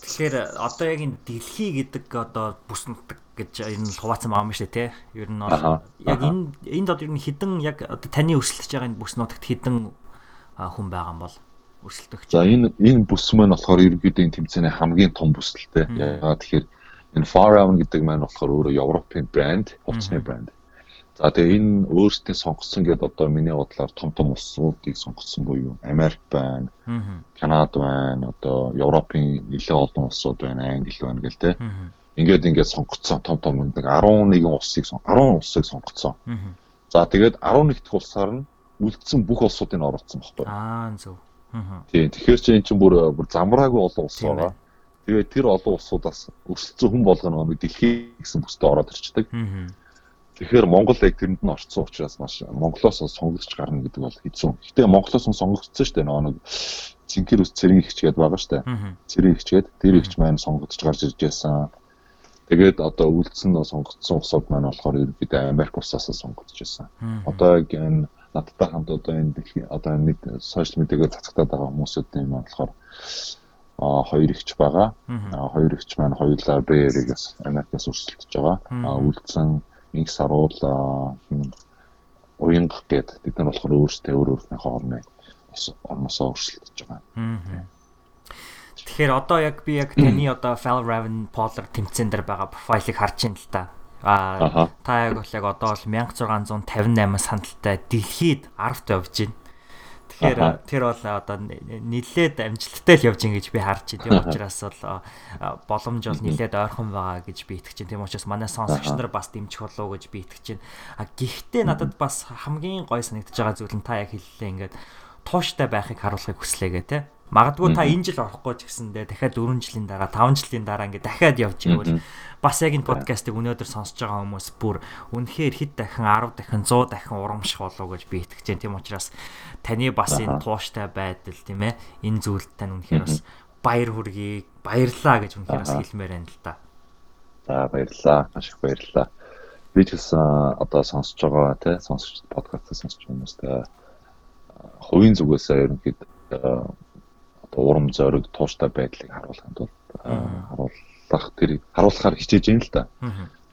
Тэгэхээр одоо яг энэ дэлхий гэдэг одоо бүс нутаг гэж ер нь хуваацсан байгаа юм шүү дээ тий. Ер нь яг энэ энд одоо ер нь хідэн яг одоо таны өрсөлдөж байгаа энэ бүс нутагт хідэн хүн байгаа юм бол өрсөлдөгч. За энэ энэ бүс маань болохоор ерөнхийдөө тэмцээний хамгийн том бүсэлтэй. Яагаад тэгэхээр энэ Farown гэдэг маань болохоор өөрөө Европын брэнд, хувцсны брэнд. За тэгээ энэ өөрсдөө сонгосон гэдээ одоо миний бодлоор том том улсуудыг сонгосон буюу Америк байна, Канада байна, одоо Европын нэлээд олон улсууд байна, Англи байна гэл тэ ингээд ингээд сонгогдсон том том нэг 11 улсыг 10 улсыг сонгогдсон. За тэгээд 11 дахь улсаар нь үлдсэн бүх улсуудыг оруулсан байхгүй. Аа зөв. Тийм тэгэхээр чи эн чинь бүр бүр замраагүй олон улс байгаа. Тэгээд тэр олон улсуудаас өрсөлдсөн хүн болгоно нэг дэлхий гэсэн бүстэй ороод ирчдэг. Тэгэхээр Монгол яг тэрэнд нь орцсон учраас маш Монголоос сонгогдож гарна гэдэг бол хэцүү. Гэтэ Монголоос нь сонгогдсон шүү дээ. Нөгөө нэг цэнхэр ус цэрэг ихч гэдэг байгаа шүү дээ. Цэрэг ихч гэдэг тэр ихч маань сонгогдож гарч ирж байсан. Тэгээд одоо үлдсэн нөө сонгогдсон усууд маань болохоор ерөнхийдөө Америк улсаас сонгогдож байсан. Одоо яг энэ надтай хамт одоо энэ одоо нэг сошиал медиагаар цацагтаад байгаа хүмүүсүүд юм болохоор хоёр ихч байгаа. А хоёр ихч маань хоёулаа Бэригээс Америкаас өрсөлдөж байгаа. А үлдсэн инх саруул уянга гэдэг бид нар болохоор өөрсдөө өөр өөрийнхөө орны орносоо өрсөлдөж байгаа. Тэгэхээр одоо яг би яг таны одоо Val Raven Polar тэмцээн дээр байгаа профайлыг харж байна л та. Аа та яг бол яг одоо бол 1658 сандалтай дэлхийд 10-т явж байна. Тэгэхээр тэр бол одоо нилээд амжилттай л явж гин гэж би харж байна. Тийм учраас бол боломж бол нилээд ойрхон байгаа гэж би итгэж байна. Тийм учраас манай сонсогч нар бас дэмжих болов уу гэж би итгэж байна. А гэхдээ надад бас хамгийн гой санагдаж байгаа зүйл нь та яг хэллээ ингээд тууштай байхыг харуулахыг хүслээгээ те. Магадгүй та энэ жил орохгүй ч гэсэндээ дахиад 4 жилийн дараа 5 жилийн дараа ингээд дахиад явж ивэл бас яг энэ подкастыг өнөөдөр сонсож байгаа хүмүүс бүр үнэхээр хэд дахин 10 дахин 100 дахин урамших болов гэж би итгэж байна. Тийм учраас таны бас энэ тууштай байдал тийм ээ энэ зүйлд тань үнэхээр бас баяр хүргэе. Баярлаа гэж үнэхээр бас хэлмээр байна л да. За баярлаа. Маш их баярлаа. Би ч гэсэн одоо сонсож байгаа тий сонсож подкастыг сонсож байгаа хүмүүстэй хувийн зүгээс ерөнхийдөө урам зориг тууштай байдлыг харуулахын тулд харуулах тэр харуулахаар хичээж байна л да.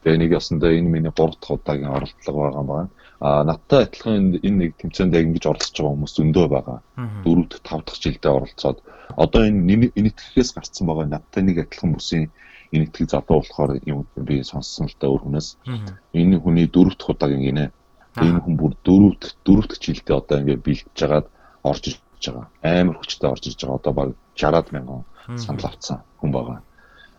Тэгээ нэг ясандаа энэ миний 3 дахь удаагийн оролдлого байгаа юм байна. А надтай адилхан энэ нэг тэмцээнд яг ингэж оролцож байгаа хүмүүс зөндөө байгаа. 4 дахь 5 дахь жилдээ оролцоод одоо энэ энэтхэхээс гарцсан байгаа надтай нэг адилхан бүсийн энэтхэг залуу болохоор юм би сонссон л да өөр хүнээс. Энэ хүний 4 дахь удаагийн гинэ Энэ хүн бүр дөрөвт дөрөвт жилдээ одоо ингээд бэлдэж жагаад орж байгаа. Амар хүчтэй орж ирж байгаа. Одоо баг 60-аад мянган санал авцсан хүн байгаа.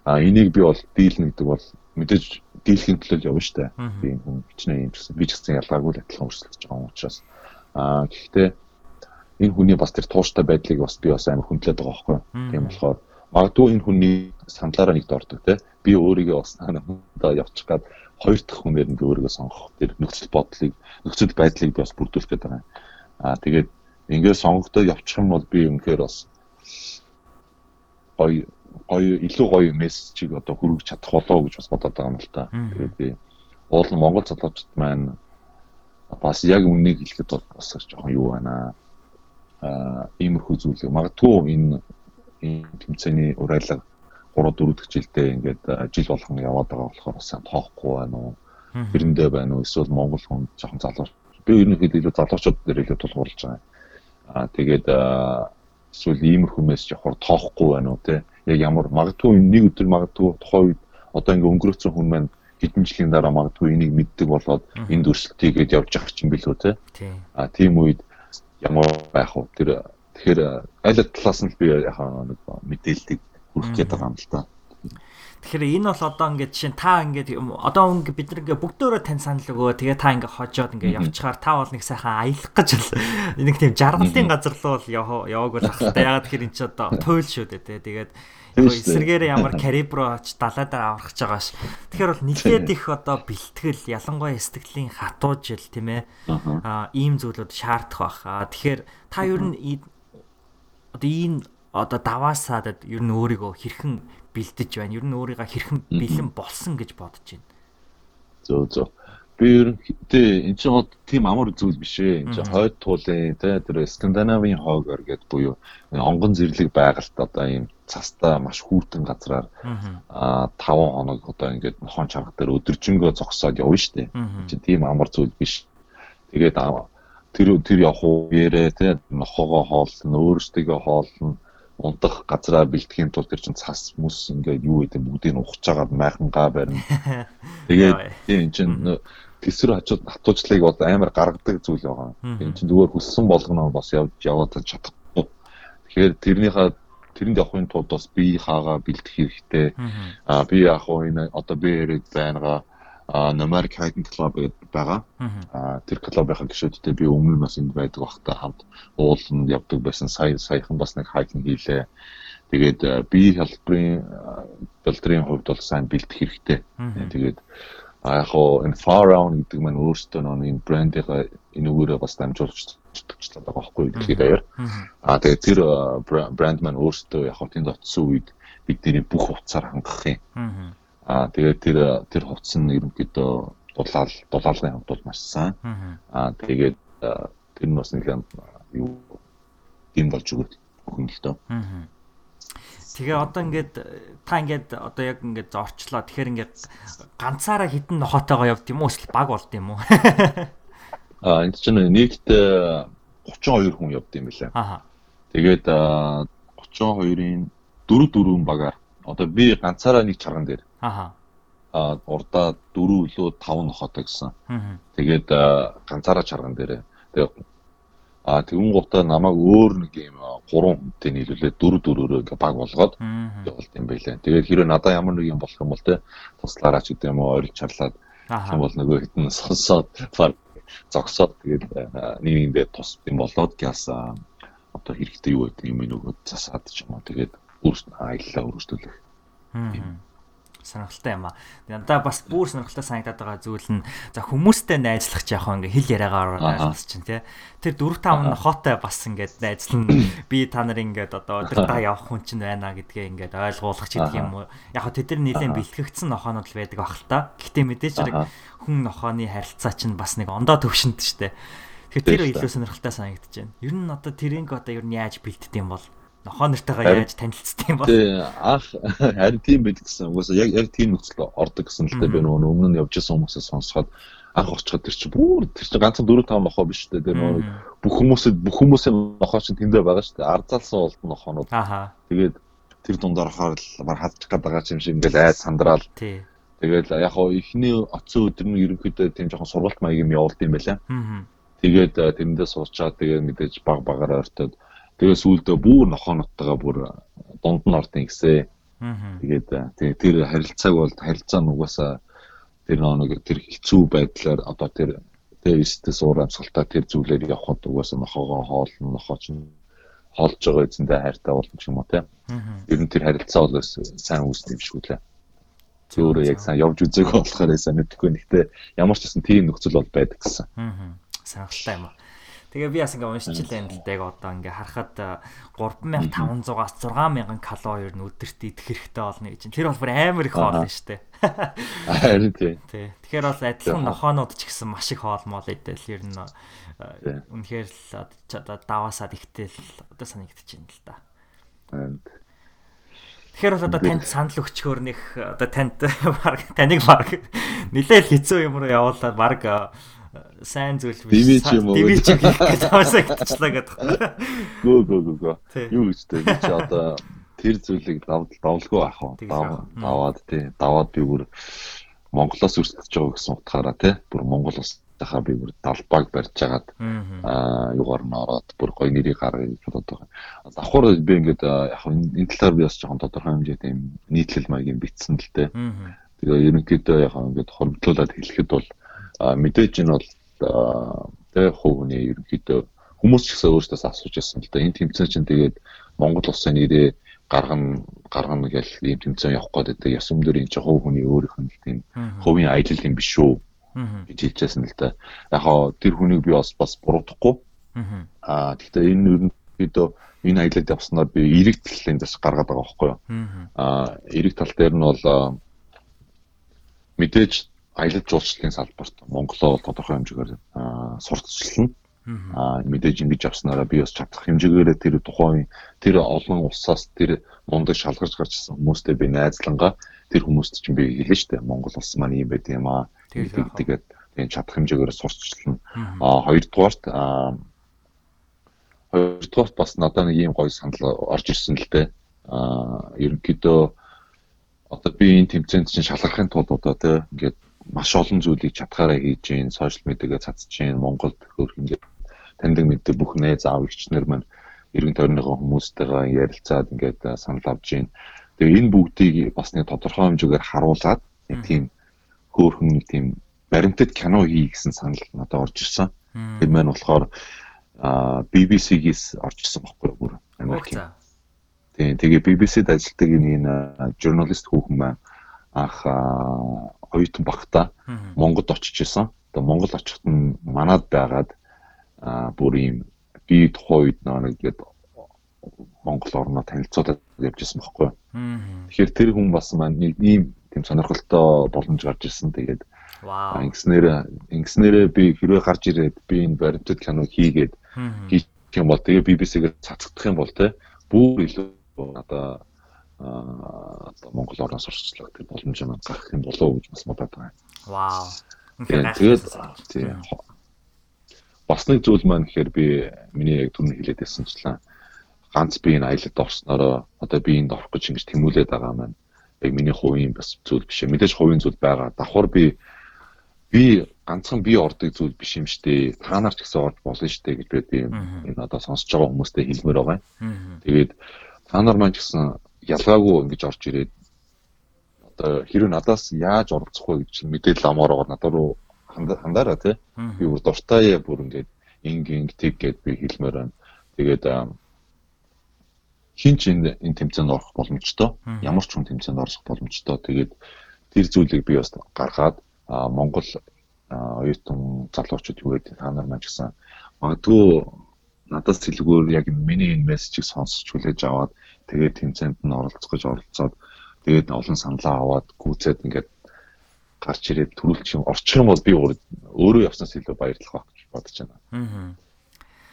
А энийг би бол дийлнэ гэдэг бол мэдээж дийлхийн төлөө явна штэ. Би хүн хичнээн юм гэсэн. Би ч гэсэн ялгаагүй л адилхан өрсөлдөж байгаа юм учраас. А гэхдээ энэ хүний бас тэр тууштай байдлыг бас би бас амар хүндлээд байгаа байхгүй. Тийм болохоор магадгүй энэ хүний саналаараа нэгд ордог те. Би өөрийгөө бас надаа явчих гад хоёр дахь хүнээр нь би өөрийгөө сонгох тэр нөхцөл бодлыг нөхцөл байдлыг би бас бүрдүүлэх гээд байгаа. Аа тэгээд ингээд сонгогдоод явчих юм бол би үнэхээр бас гоё гоё илүү гоё мессежийг одоо хүргэж чадах болоо гэж бас бодоод байгаа юм л та. Тэгээд би уул нь Монгол залуучууд маань бас яг үнийг хэлэхэд бол бас жоохон юу байна аа иймэрхүү зүйл магадгүй энэ энэ тэмцээний урайлаг 3 4 дахь жилдээ ингээд жил болгон яваад байгаа болохоор сайн тоохгүй байна уу? Тэрэндээ байна уу? Эсвэл Монгол хүн жоохон залуу. Би ерөнхийдөө илүү залуучууд дээр илүү тулгуурлаж байгаа. Аа тэгээд эсвэл иймэрхүү мессеж явахаар тоохгүй байна уу те? Яг ямар магадгүй нэг өдөр магадгүй тухайн үед одоо ингээд өнгөрөөсөн хүн маань хэдэн жилийн дараа магадгүй энийг мэддэг болоод энд өрсөлтийгээд явж явах чинь билүү те? Аа тийм үед ямар байх вэ? Тэр тэгэхээр аль талаас нь би яг нэг мэдээллийг хүрэх гээд байгаа юм л та. Тэгэхээр энэ бол одоо ингээд жишээ та ингээд одоо ингээд бид нар ингээд бүгдөө тань санал өгөө тэгээ та ингээд хожоод ингээд явчихаар та бол нэг сайхан аялах гэж [laughs] нэг тийм жаргалын газар руу л ахaltaа ягаад тэгэхээр эн чинь одоо туйл шүү дээ тэ. Тэгээд эсэргээрээ ямар карибро оч далайдаар аврах гэж байгаа ш. Тэгэхээр бол нэлээд их одоо бэлтгэл ялангуяа сэтгэлийн хатуу жил тийм ээ. Аа ийм зүйлүүд шаардах бах. Аа тэгэхээр та ер нь одоо энэ одоо даваасаа ер нь өөрийгөө хэрхэн бэлдэж байна? Ер нь өөрийгөө хэрхэн бэлэн болсон гэж бодож байна? Зөө зөө. Би ерөнхийдөө эн чинь бол тийм амар зүйл биш ээ. Эн чинь хойд туулын тэ тэр Скандинавын хоогор гэд буюу онгон зэрлэг байгальд одоо ийм цастаа маш хүүтэн газраар аа 5 хоног одоо ингээд нохон чарга дээр өдөржингөө зогсоод явна штэ. Чи тийм амар зүйл биш. Тэгээд тэр тэр явах үеэрээ тэ нохоогоо хоолно, өөрсдөө хоолно унтах газраа бэлтгэхийн тулд тэр чин цас мүс ингээд юу гэдэг бүгдийг нь ухаж агаад майхангаа барина. [laughs] Тэгээд тийм чин тэсвэр хажууд хатуужлыг бол амар гаргадаг зүйл байгаа. Тийм чин зүгээр хүссэн болгоно бас явж яваад чадахгүй. Тэгэхээр тэрнийхээ тэрэнд явахын тулд бас бие хаагаа бэлдэх хэрэгтэй. Аа би яг хоо энэ одоо би яриад байнгаа а Nomadic Hiking Club гэдэг байгаа. А тэр клубынхаа гишүүдтэй би өмнө нь бас энд байдаг багтаа хамт ууланд явдаг байсан. Сая саяхан бас нэг хайкинг хийлээ. Тэгээд би хэлбэрийн бэлтрийн хувьд бол сайн бэлдэх хэрэгтэй. Тэгээд яг хоо энэ far round гэдэг маань өөртөө нэг брендийг энүүгээрээ бас дамжуулж төгчлөд байгаа байхгүй дэлхийд даяар. А тэгээд тэр брэнд маань өөртөө яг хоо тэнд очсон үед бидний бүх хувцаар хангах юм. Аа тэгээд тэр тэр хувцас нь ерөнхийдөө дулаал дулаалгын хувьд бол маш сайн. Аа тэгээд тэр нь бас нэг юу юм болж өгöd өгөн л дөө. Тэгээ одоо ингээд та ингээд одоо яг ингээд зорчлоо. Тэгэхээр ингээд ганцаараа хитэн нохотойгоо явд юм уу? Эсвэл баг болд юм уу? [laughs] Аа энд чинь нийт 32 хүн явд юм билээ. Аа. Тэгээд 32-ын 4 4 багаар одоо би ганцаараа нэг чарган дээр Аа. А урдаа 4 өлөө 5 нохотой гэсэн. Тэгээд ганцаараа чарган дээрээ. Тэгээд а тэгүн гутаа намайг өөр нэг юм 3 хүнтэй нийлүүлээд 4 4-өрөө ингээ баг болгоод явуулт юм байлаа. Тэгээд хэрэв надаа ямар нэг юм болох юм бол те туслаараа ч гэдэг юм уу ойрол чарлаад юм бол нөгөө хитэн сонсоод зогсоод тэгээд нэг нэгэндээ тус юм болоод гяс одоо хэрэгтэй юу гэдэг юм нөгөө засаад ч юм уу тэгээд өөрсдөө аяллаа өргөжлүүлэх. Аа сонирхолтой юм аа. Надаа бас бүр сонирхолтой санагдаад байгаа зүйл нь за хүмүүстэй найзлах яг ингээ хэл яриагаар найзлах чинь тий. Тэр 4 5 нохотой бас ингээд найзлан [clears throat] би та нар ингээд одоо өдөртөө явах хүн чинь байна гэдгээ ингээд ойлгуулах ч гэдэг юм уу. Яг тэд нар нэлээд бэлтгэгдсэн нохоонууд л байдаг ах л та. Гэхдээ мэдээж хэрэг хүн нохооны харилцаа чинь бас нэг ондоо төвшөнд штэ. Тэгэхээр тэр илүү сонирхолтой санагдаж байна. Ер нь одоо тэрийг одоо ер нь яаж бэлддэг юм бол нохоо нартайгаа яаж танилцсан юм бол? Тий анх харин тийм байд гэсэн. Угаасаа яг яг тийм нөхцөл ордог гэсэн л дээ би нөгөө өмнө нь явж исэн хүмүүсээс сонсоход анх очиход тэр чинь бүр тэр чинь ганцхан 4 5 нохоо биш дээ тэр нөгөө бүх хүмүүсээ бүх хүмүүсийн нохоо чинь тэндээ байгаа шүү дээ. Ардзалсан болд нохоонууд. Тэгээд тэр дундаар хараад бар хадчих гээд байгаа юм шиг ингээл айд сандраал Тэгээд яг хоо эхний оцсон өдөр нь ерөнхийдөө тийм жоохон сургалт маяг юм явуулд юм байлаа. Аа. Тэгээд э, тэрэндээ суучаад тэгээд мэдээж баг багаар ойртоод тэгээд сүүлдээ бүр нохооноттойгоо бүр дунд нь ордын гисээ. Аа. Тэгээд э, тэр харилцааг бол харилцаа нь угаасаа тэр нэг тэр хэцүү байдлаар одоо тэр тэр өстө суур амсгалтаа тэр зүйлээр явхад угаасаа нохоогоо хоолно нохооч нь хоолж байгаа эзэндээ хайртай болно ч юм уу. Аа. Ер нь тэр харилцаа бол сайн үүсдэг юм шиг үлээ. Өөрөө яг сайн явж үзээгүй болохоор сайн мэдэхгүй нэгтэй ямар ч гэсэн тийм нөхцөл бол байдаг гэсэн. Аа. Сонирхолтой юм аа. Тэгээ би бас ингээ уншчихлаа энэ дэг одоо ингээ харахад э, 3500-аас 6000 калори нь өдөрт идэх хэрэгтэй болно гэж. Тэр бол бүр амар их хоол нь шүү дээ. Харин тий. Тий. Тэгэхээр бол адилхан нохоонууд ч гэсэн маш их хоолмол идэл ер нь э, үнэхээр л одоо одоо даваасаад ихтэл одоо санагдаж байна л да. Тэгэхээр бол одоо танд санал өгчхөөр нэг одоо танд [laughs] баг таныг баг нилээл хэцүү юм руу явуулаад баг э, сайн зүйл Дэмий ч юм хийх гэж таасагчлаа гэдэг. Гөө гөө гөө. Юу гэж тэ чи одоо тэр зүйлийг давд давлгүй ах уу. Даваад тий. Даваад би бүр Монголоос үрсэж байгаа гэсэн утгаараа тий. Бүр Монгол улсынхаа би бүр далбааг барьж агаад Аа. аа югаар нь ороод бүр гоё нэрийг гаргая гэж бодоод байгаа. Давхар би ингээд яг энэ талаар би бас жоохон тодорхой хэмжээтэй юм нийтлэл маягийн бичсэн л дээ. Тэгээ ерөнхийдөө яг ингээд хоригдлуулаад хэлэхэд бол мэдээж энэ бол а, тэ хувийн ерөнхийдөө хүмүүс ч гэсэн өөрсдөөс асууж байсан л да. Энэ тэмцээн чинь тэгээд Монгол улсын нэрээ гаргана гаргана гэж ийм тэмцээн явах гээд байдаг. Яс өмнөр энэ чинь хувь хүний өөрийнх нь тийм хувийн аялал юм биш үү гэж хэлжсэн л да. Яг хоо тэр хүнийг би бас бас буруудахгүй. Аа. Гэхдээ энэ ерөнхийдөө энэ аялалд явснаар би эрэг талын дэс гаргаад байгаа байхгүй юу? Аа. эрэг тал дээр нь бол мэдээж аялал жуулчлалын салбарт Монголоо тодорхой хэмжээгээр сурталчилна. А мэдээж ингэж явснараа би бас чадах хэмжээгээр тэр тухайн тэр олон улсаас тэр мундаг шалгарч гарч ирсэн хүмүүстэй би найзлангаа тэр хүмүүст чинь би хэлэн штэ Монгол улс маань юм байт юм аа. Тэгээд тийм чадах хэмжээгээр сурталчилна. Аа. Хоёрдугаарт а хоёрдугаарт бас надад нэг ийм гоё санал орж ирсэн л дээ. А ерөнхийдөө одоо би энэ тэмцээнд чинь шалгахын тулд одоо тий ингээд маш олон зүйлийг чадхаараа хийж гин, сошиал медиагээ цацж гин, Монголд хөрх ингээд таньдаг мэддэг бүх найз аав эгчнэр маань эргэн тойрныхоо хүмүүстэйгээ ярилцаад ингээд санал авж гин. Тэгээ энэ бүгдийг бас нэг тодорхой хэмжээгээр харуулад нэг тийм хөөхөн нэг тийм баримтат кино хий гэсэн санал надад орж ирсэн. Тэр маань болохоор BBC-гээс орж ирсэн байхгүй юу бүр Америкийн. За. Тийм тэгээ BBC-д ажилладаг энэ журналист хүүхэн маань анх оюутан багтаа Аа. Монгод очиж исэн. Тэгээ Монгол очиход нь манад байгаад бүр ийм би тухайн үед нэг гээд Монгол орноо танилцуулаад явж исэн байхгүй. Тэгэхээр тэр хүн бас маань нэг ийм тийм сонирхолтой боломж гарч ирсэн. Тэгээд ингэснээр ингэснээрээ би хэрвээ гарч ирээд би энэ баримтат кино хийгээд хийх юм бол тэгээ BBC-гээр цацагдах юм бол те бүр илүү одоо одоо Монгол орноос тэр боломж маань гарах юм болов уу гэж бас бодоод байгаа. Вау. Тэгээд тэгээд тий бас нэг зүйл маань гэхээр би миний яг түрүүн хэлээд байсанчлаа ганц би энэ аялалд орсноороо одоо би энд орох гэж ингэж тэмүүлээд байгаа маань яг миний хувийн бас зүйл биш ээ. Мэдээж хувийн зүйл байгаа. Давхар би би ганцхан би ордог зүйл биш юм штэ. Та нар ч гэсэн орж болно штэ гэж би энэ одоо сонсож байгаа хүмүүстээ хэлмээр байгаа. Аа. Тэгээд та нар маань ч гэсэн ялгаагүй ингэж орж ирээд одоо хэрэг надаас яаж оролцох вэ гэж мэдээлэл амаар надад руу ханда- хандаараа тий. Би бүр дуртай бүр ингээд инг инг тэг гэд би хэлмээр байна. Тэгээд хин ч энэ энэ тэмцээнд орох боломжтой. Ямар ч хүн тэмцээнд орох боломжтой. Тэгээд тэр зүйлийг би бас гаргаад аа, Монгол оюутан залуучууд юу гэдэг та нар маань ч гэсэн магадгүй надаас тэлгүүр яг миний энэ мессежийг сонсч хүлээж аваад тэгээд тэмцээнд нь оролцох гэж оролцоод тэгээд олон саналаа аваад гүйцээд ингээд гарч ирээд төрүүлчих юм орчих юм бол би өөр- өөрөө явснаас илүү баярлах байх гэж бодож байна. Аа.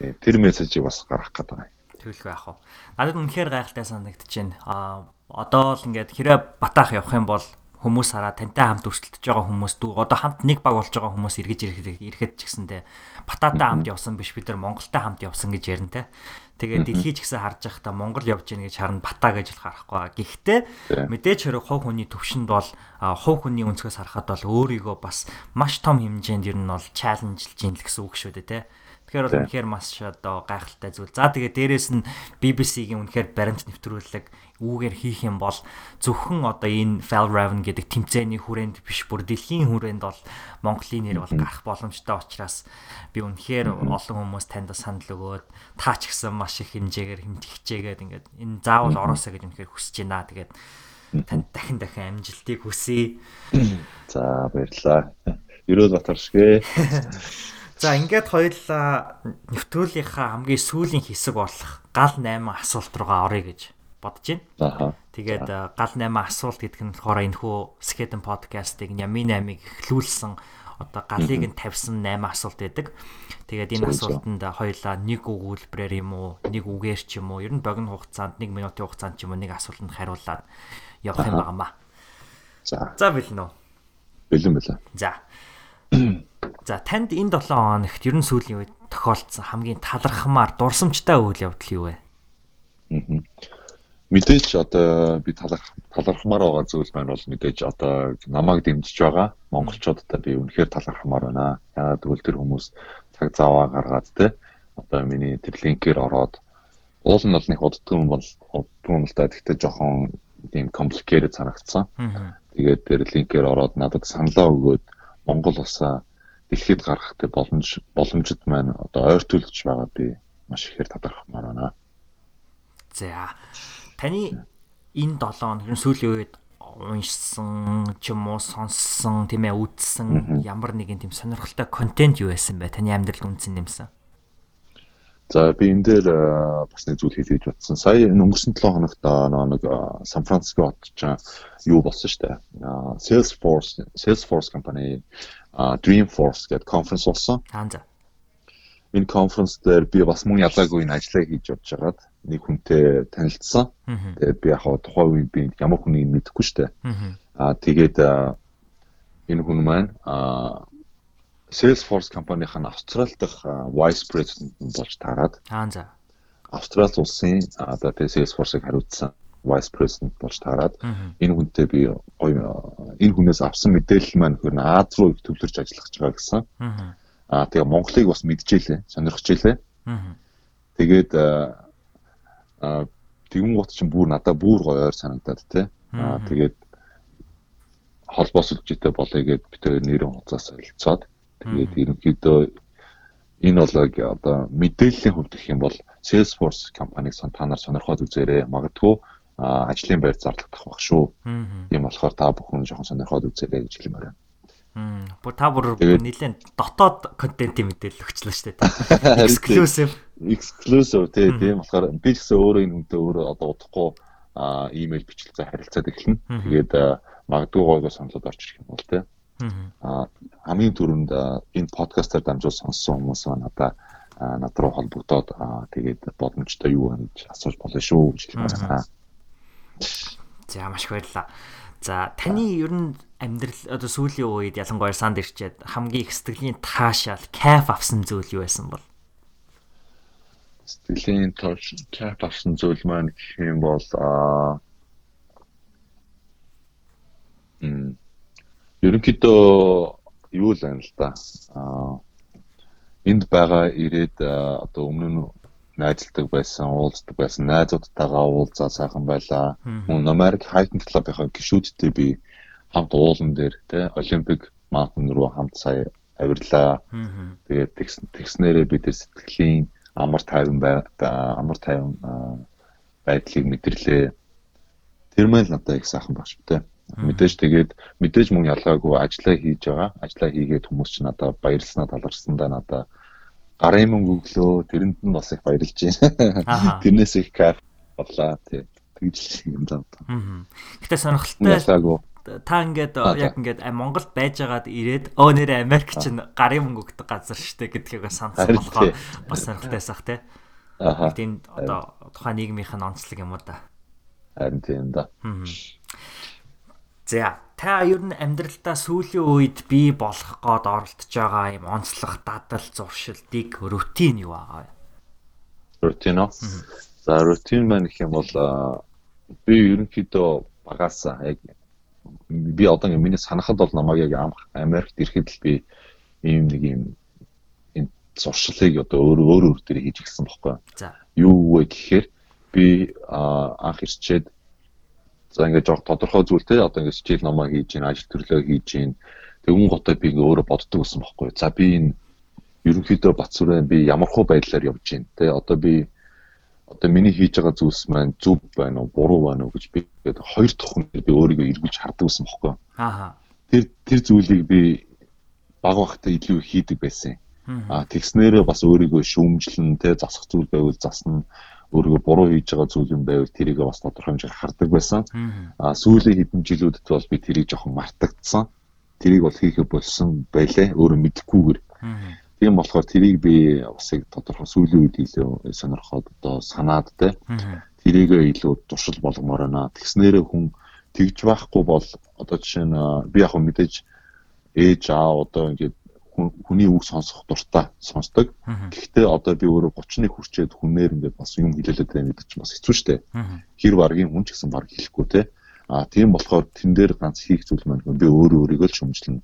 Э, Тэр мессежийг бас гаргах гэдэг байна. Тэгэлгүй яах вэ? Надад үнэхээр гайхалтай санагдаж байна. Аа одоо л ингээд хэрэг батаах явах юм бол хүмүүс хараа тантай хамт өрсөлдөж байгаа хүмүүс дүү одоо хамт нэг баг болж байгаа хүмүүс эргэж ирэхэд ирэхэд ч гэсэндээ бататай хамт явсан биш бид нар Монголтай хамт явсан гэж ярина те. Тэгээд дэлхий ч гэсэн харж байхдаа Монгол явж гин гэж харна бата гэж л харахгүй. Гэхдээ мэдээж хэрэг хов хүний төвшөнд бол хов хүний өнцгөөс харахад бол өөрийгөө бас маш том хэмжээнд ер нь бол чаленжилж ийн л гэсэн үг шүү дээ те. Тэгэхээр бол үнэхээр маш одоо гайхалтай зүйл. За тэгээ дээрэс нь BBC-гийн үнэхээр баримт нэвтрүүлэг үүгээр хийх юм бол зөвхөн одоо энэ Val Raven гэдэг тэмцээний хүрээнд биш бүр дэлхийн хүрээнд бол Монголын нэр бол гарах боломжтой учраас би үнэхээр олон хүмүүс танд санал өгөөд таа ч гэсэн маш их хэмжээгээр хэмжигчээгээд ингээд энэ заавал ороосоо гэж үнэхээр хүсэж байна. Тэгээд танд дахин дахин амжилтыг хүсье. За баярлалаа. Ерөөл батаршгэ. [laughs] За ингээд хоёулаа нэвтрүүлгийнхаа хамгийн сүүлийн хэсэг болох гал 8 асуулт руугаа оръё гэж бодож байна. Тэгээд гал 8 асуулт гэдэг нь болохоор энэ хүү Skeleton podcast-ыг Ями 8-ыг эхлүүлсэн одоо галыг нь тавьсан 8 асуулт байдаг. Тэгээд энэ асуултанд хоёулаа нэг өгүүлбэрээр юм уу, нэг үгээр ч юм уу, ер нь богино хугацаанд 1 минутын хугацаанд ч юм уу нэг асуултанд хариулаад явах юм байнамаа. За. За бэлэн үү? Бэлэн бэлэн. За. [clears throat] За танд энэ 7 хоногт ер нь сүүлийн үед тохиолдсон хамгийн талархмаар дурсамжтай үйл явдал юу вэ? Мэдээж одоо би таларх талархмаар байгаа зүйл маань бол мэдээж одоо намайг дэмжиж байгаа монголчуудад би үнэхээр талархмаар байна. Яагаад гэвэл тэр хүмүүс цаг заваа гаргаад те одоо миний тэр линкээр ороод уул нь бол нэг уддгүй бол уддгүй л да гэхдээ жоохон тийм complicated санагдсан. Тэгээд тэр линкээр ороод надад саналаа өгөөд Монгол улсаа дэлхийд гаргах тэг боломж боломжит маань одоо ойртуулж байгаа би маш ихээр талархмаар байна. За таны энэ 7 хоног ер нь сүүлийн үед уншсан ч юм уу сонссон тийм ээ үзсэн ямар нэгэн тийм сонирхолтой контент юу байсан бэ? Таны амьдралд үнсэн нэмсэн. За би энэ дээр бас нэг зүйл хэлж батсан. Сая энэ өнгөрсөн 7 хоногт нэг Сан Франциско хотч юу болсон шүү дээ. Salesforce Salesforce компани Dreamforce гэдэг конференс болсон. Энэ конференс дээр би бас мөн ялгаагүй энэ ажлаа хийж явж байгаад нэг хүнтэй танилцсан. Тэгээд би яг тухайн үед би ямар хүнийг мэдэхгүй дээ. Аа тэгээд энэ хүн маань аа Salesforce компанийн Австрали дахь vice president болж таарад. Аа за. Австрали улсын одоо Salesforce-ыг хариуцсан vice president болж таарад. Энэ хүнтэй би гоё энэ хүнээс авсан мэдээлэл маань хөр Аз руу төвлөрч ажиллах гэж байгаа гэсэн. Аа тэгээ Монголыг бас мэдчихэлээ, сонирхчихжээ. Тэгээд аа тэгэн гут чинь бүр надад бүр гоё ойр санагдаад те. Аа тэгээд холбоос үлжитэй болъё гэд бид хоёр нэрэн хуцаас солилцоод тэгээд ерөнхийдөө энэ бол одоо мэдээллийн хувьд гэх юм бол Salesforce компаниг та нар сонирхоод үзээрэй. Магадгүй ажлын байр зарлагдах баг шүү. Тийм болохоор та бүхэн жоохон сонирхоод үзээрэй гэж хэлмээр байна. Мм. Бүр та бүр нэлээд дотоод контентын мэдээлэл өгчлөө шүү дээ. [laughs] Exclusive. Exclusive тийм болохоор би ч гэсэн өөрөө энэ хүнтэй өөрөө одоо удахгүй а имэйл бичлэгээ харилцаад эхэлнэ. Тэгээд магадгүй гойго саналууд орж ирэх юм бол тийм. Аа хамгийн түрүүнд энэ подкастаар дамжуул сонссон хүмүүс маань одоо над руу холбогдоод тэгээд боломжтой юу гэж асууж болно шүү гэж хэлмээр байна. За маш их баярлалаа. За таны ер нь амьдрал одоо сүүлийн үед ялангуяа санд ирчээд хамгийн их сэтгэлийн таашаал кайф авсан зүйл юу байсан бол? Сэтгэлийн тааш кайф авсан зүйл маань гэх юм бол аа м ерөнхийдөө юу л байна л да. Аа энд байгаа ирээд одоо өмнө нь найзалдаг байсан, уулздаг байсан найзуудтайгаа уулзаа сайхан байлаа. Мөн Америк Hiking Club-ийн гишүүдтэй би хамт уулан дээр те Олимпик маунтин руу хамт сая авирлаа. Тэгээд тэгснээрээ бид сэтгэлийн амар тайван амар тайван байдлыг мэдэрлээ. Тэр маань надад их сайхан багш те. Мэдээж тэгээд мэдээж мөн ялгаагүй ажиллаа хийж байгаа. Ажиллаа хийгээд хүмүүс ч надад баярлснаа талархсандаа надад гарын мөнгө өглөө тэрэнд нь бас их баярлж байна. Тэрнээс их кайф боллаа тий. Тэгж юм зав. Гэтэ сонирхолтой та ингээд яг ингээд Монголд байжгаад ирээд өө нэрэ Америк чинь гарын мөнгө өгдөг газар штэ гэдгийг сансан болохоор бас сонирхолтойсах тий. Аа. Тийм одоо тухайн нийгмийнх нь онцлог юм уу да. Харин тийм да. За та ер нь амьдралдаа сүүлийн үед бий болох гээд оролдож байгаа юм онцлог дадал зуршилтыг рутин юу аа? Рутин уу? За рутин маань гэх юм бол би ерөнхийдөө багасаа яг би одоо миний санахад бол намайг яг Америкт ирэхэд л би ийм нэг юм энэ зуршлыг одоо өөр өөр өөр дээр хийж гисэн бохгүй. За. Юу вэ гэхээр би анх ирчээд За ингээд жоо тодорхой зүйл те одоо ингээд хичээл номоо хийж гин ажил төрлөө хийж гин тэгүн готоо би ингээд өөрөө боддог гэсэн бохгүй. За би энэ ерөнхийдөө Батсүрэн би ямархуу байдлаар явж гин те одоо би одоо миний хийж байгаа зүйлс маань зөв байна уу буруу байна уу гэж би ингээд хоёр хүн би өөрийгөө эргүүлж хардаг гэсэн бохгүй. Аа. Тэр тэр зүйлийг би баг багтаа илүү хийдэг байсан. Аа тэгснээрээ бас өөрийгөө шүүмжлэн те засах зүйл байвал засна өөрийгөө буруу хийж байгаа зүйл юм байвал тэрийг бас тодорхой хэмжээгээр хардаг байсан. А сүүлийн хэдэн жилүүдэд бол би тэрийг жоохон мартагдсан. Тэрийг бол хийхэ болсон байлээ. Өөрөө мэдэхгүйгээр. Тийм болохоор тэрийг би бас яг тодорхой сүүлийн үед илүү сонирхоод одоо санаад те. Тэрийг илүү туршил болгомоор байна. Тэгснээрээ хүн тэгж байхгүй бол одоо жишээ нь би яг мэдээж ээж аа одоо ингээд хүний үг сонсох дуртай сонсдог. Гэхдээ одоо би өөрөө 31 хүрчээд хүнээр ингээд бас юм хэлэлээд байна гэдэг чинь бас хэцүү шттэ. Хэр баргийн хүн ч гэсэн баг хэлэхгүй те. А тийм болохоор тэн дээр ганц хийх зүйл маань би өөрөө өөрийгөө л шүмжлэнэ.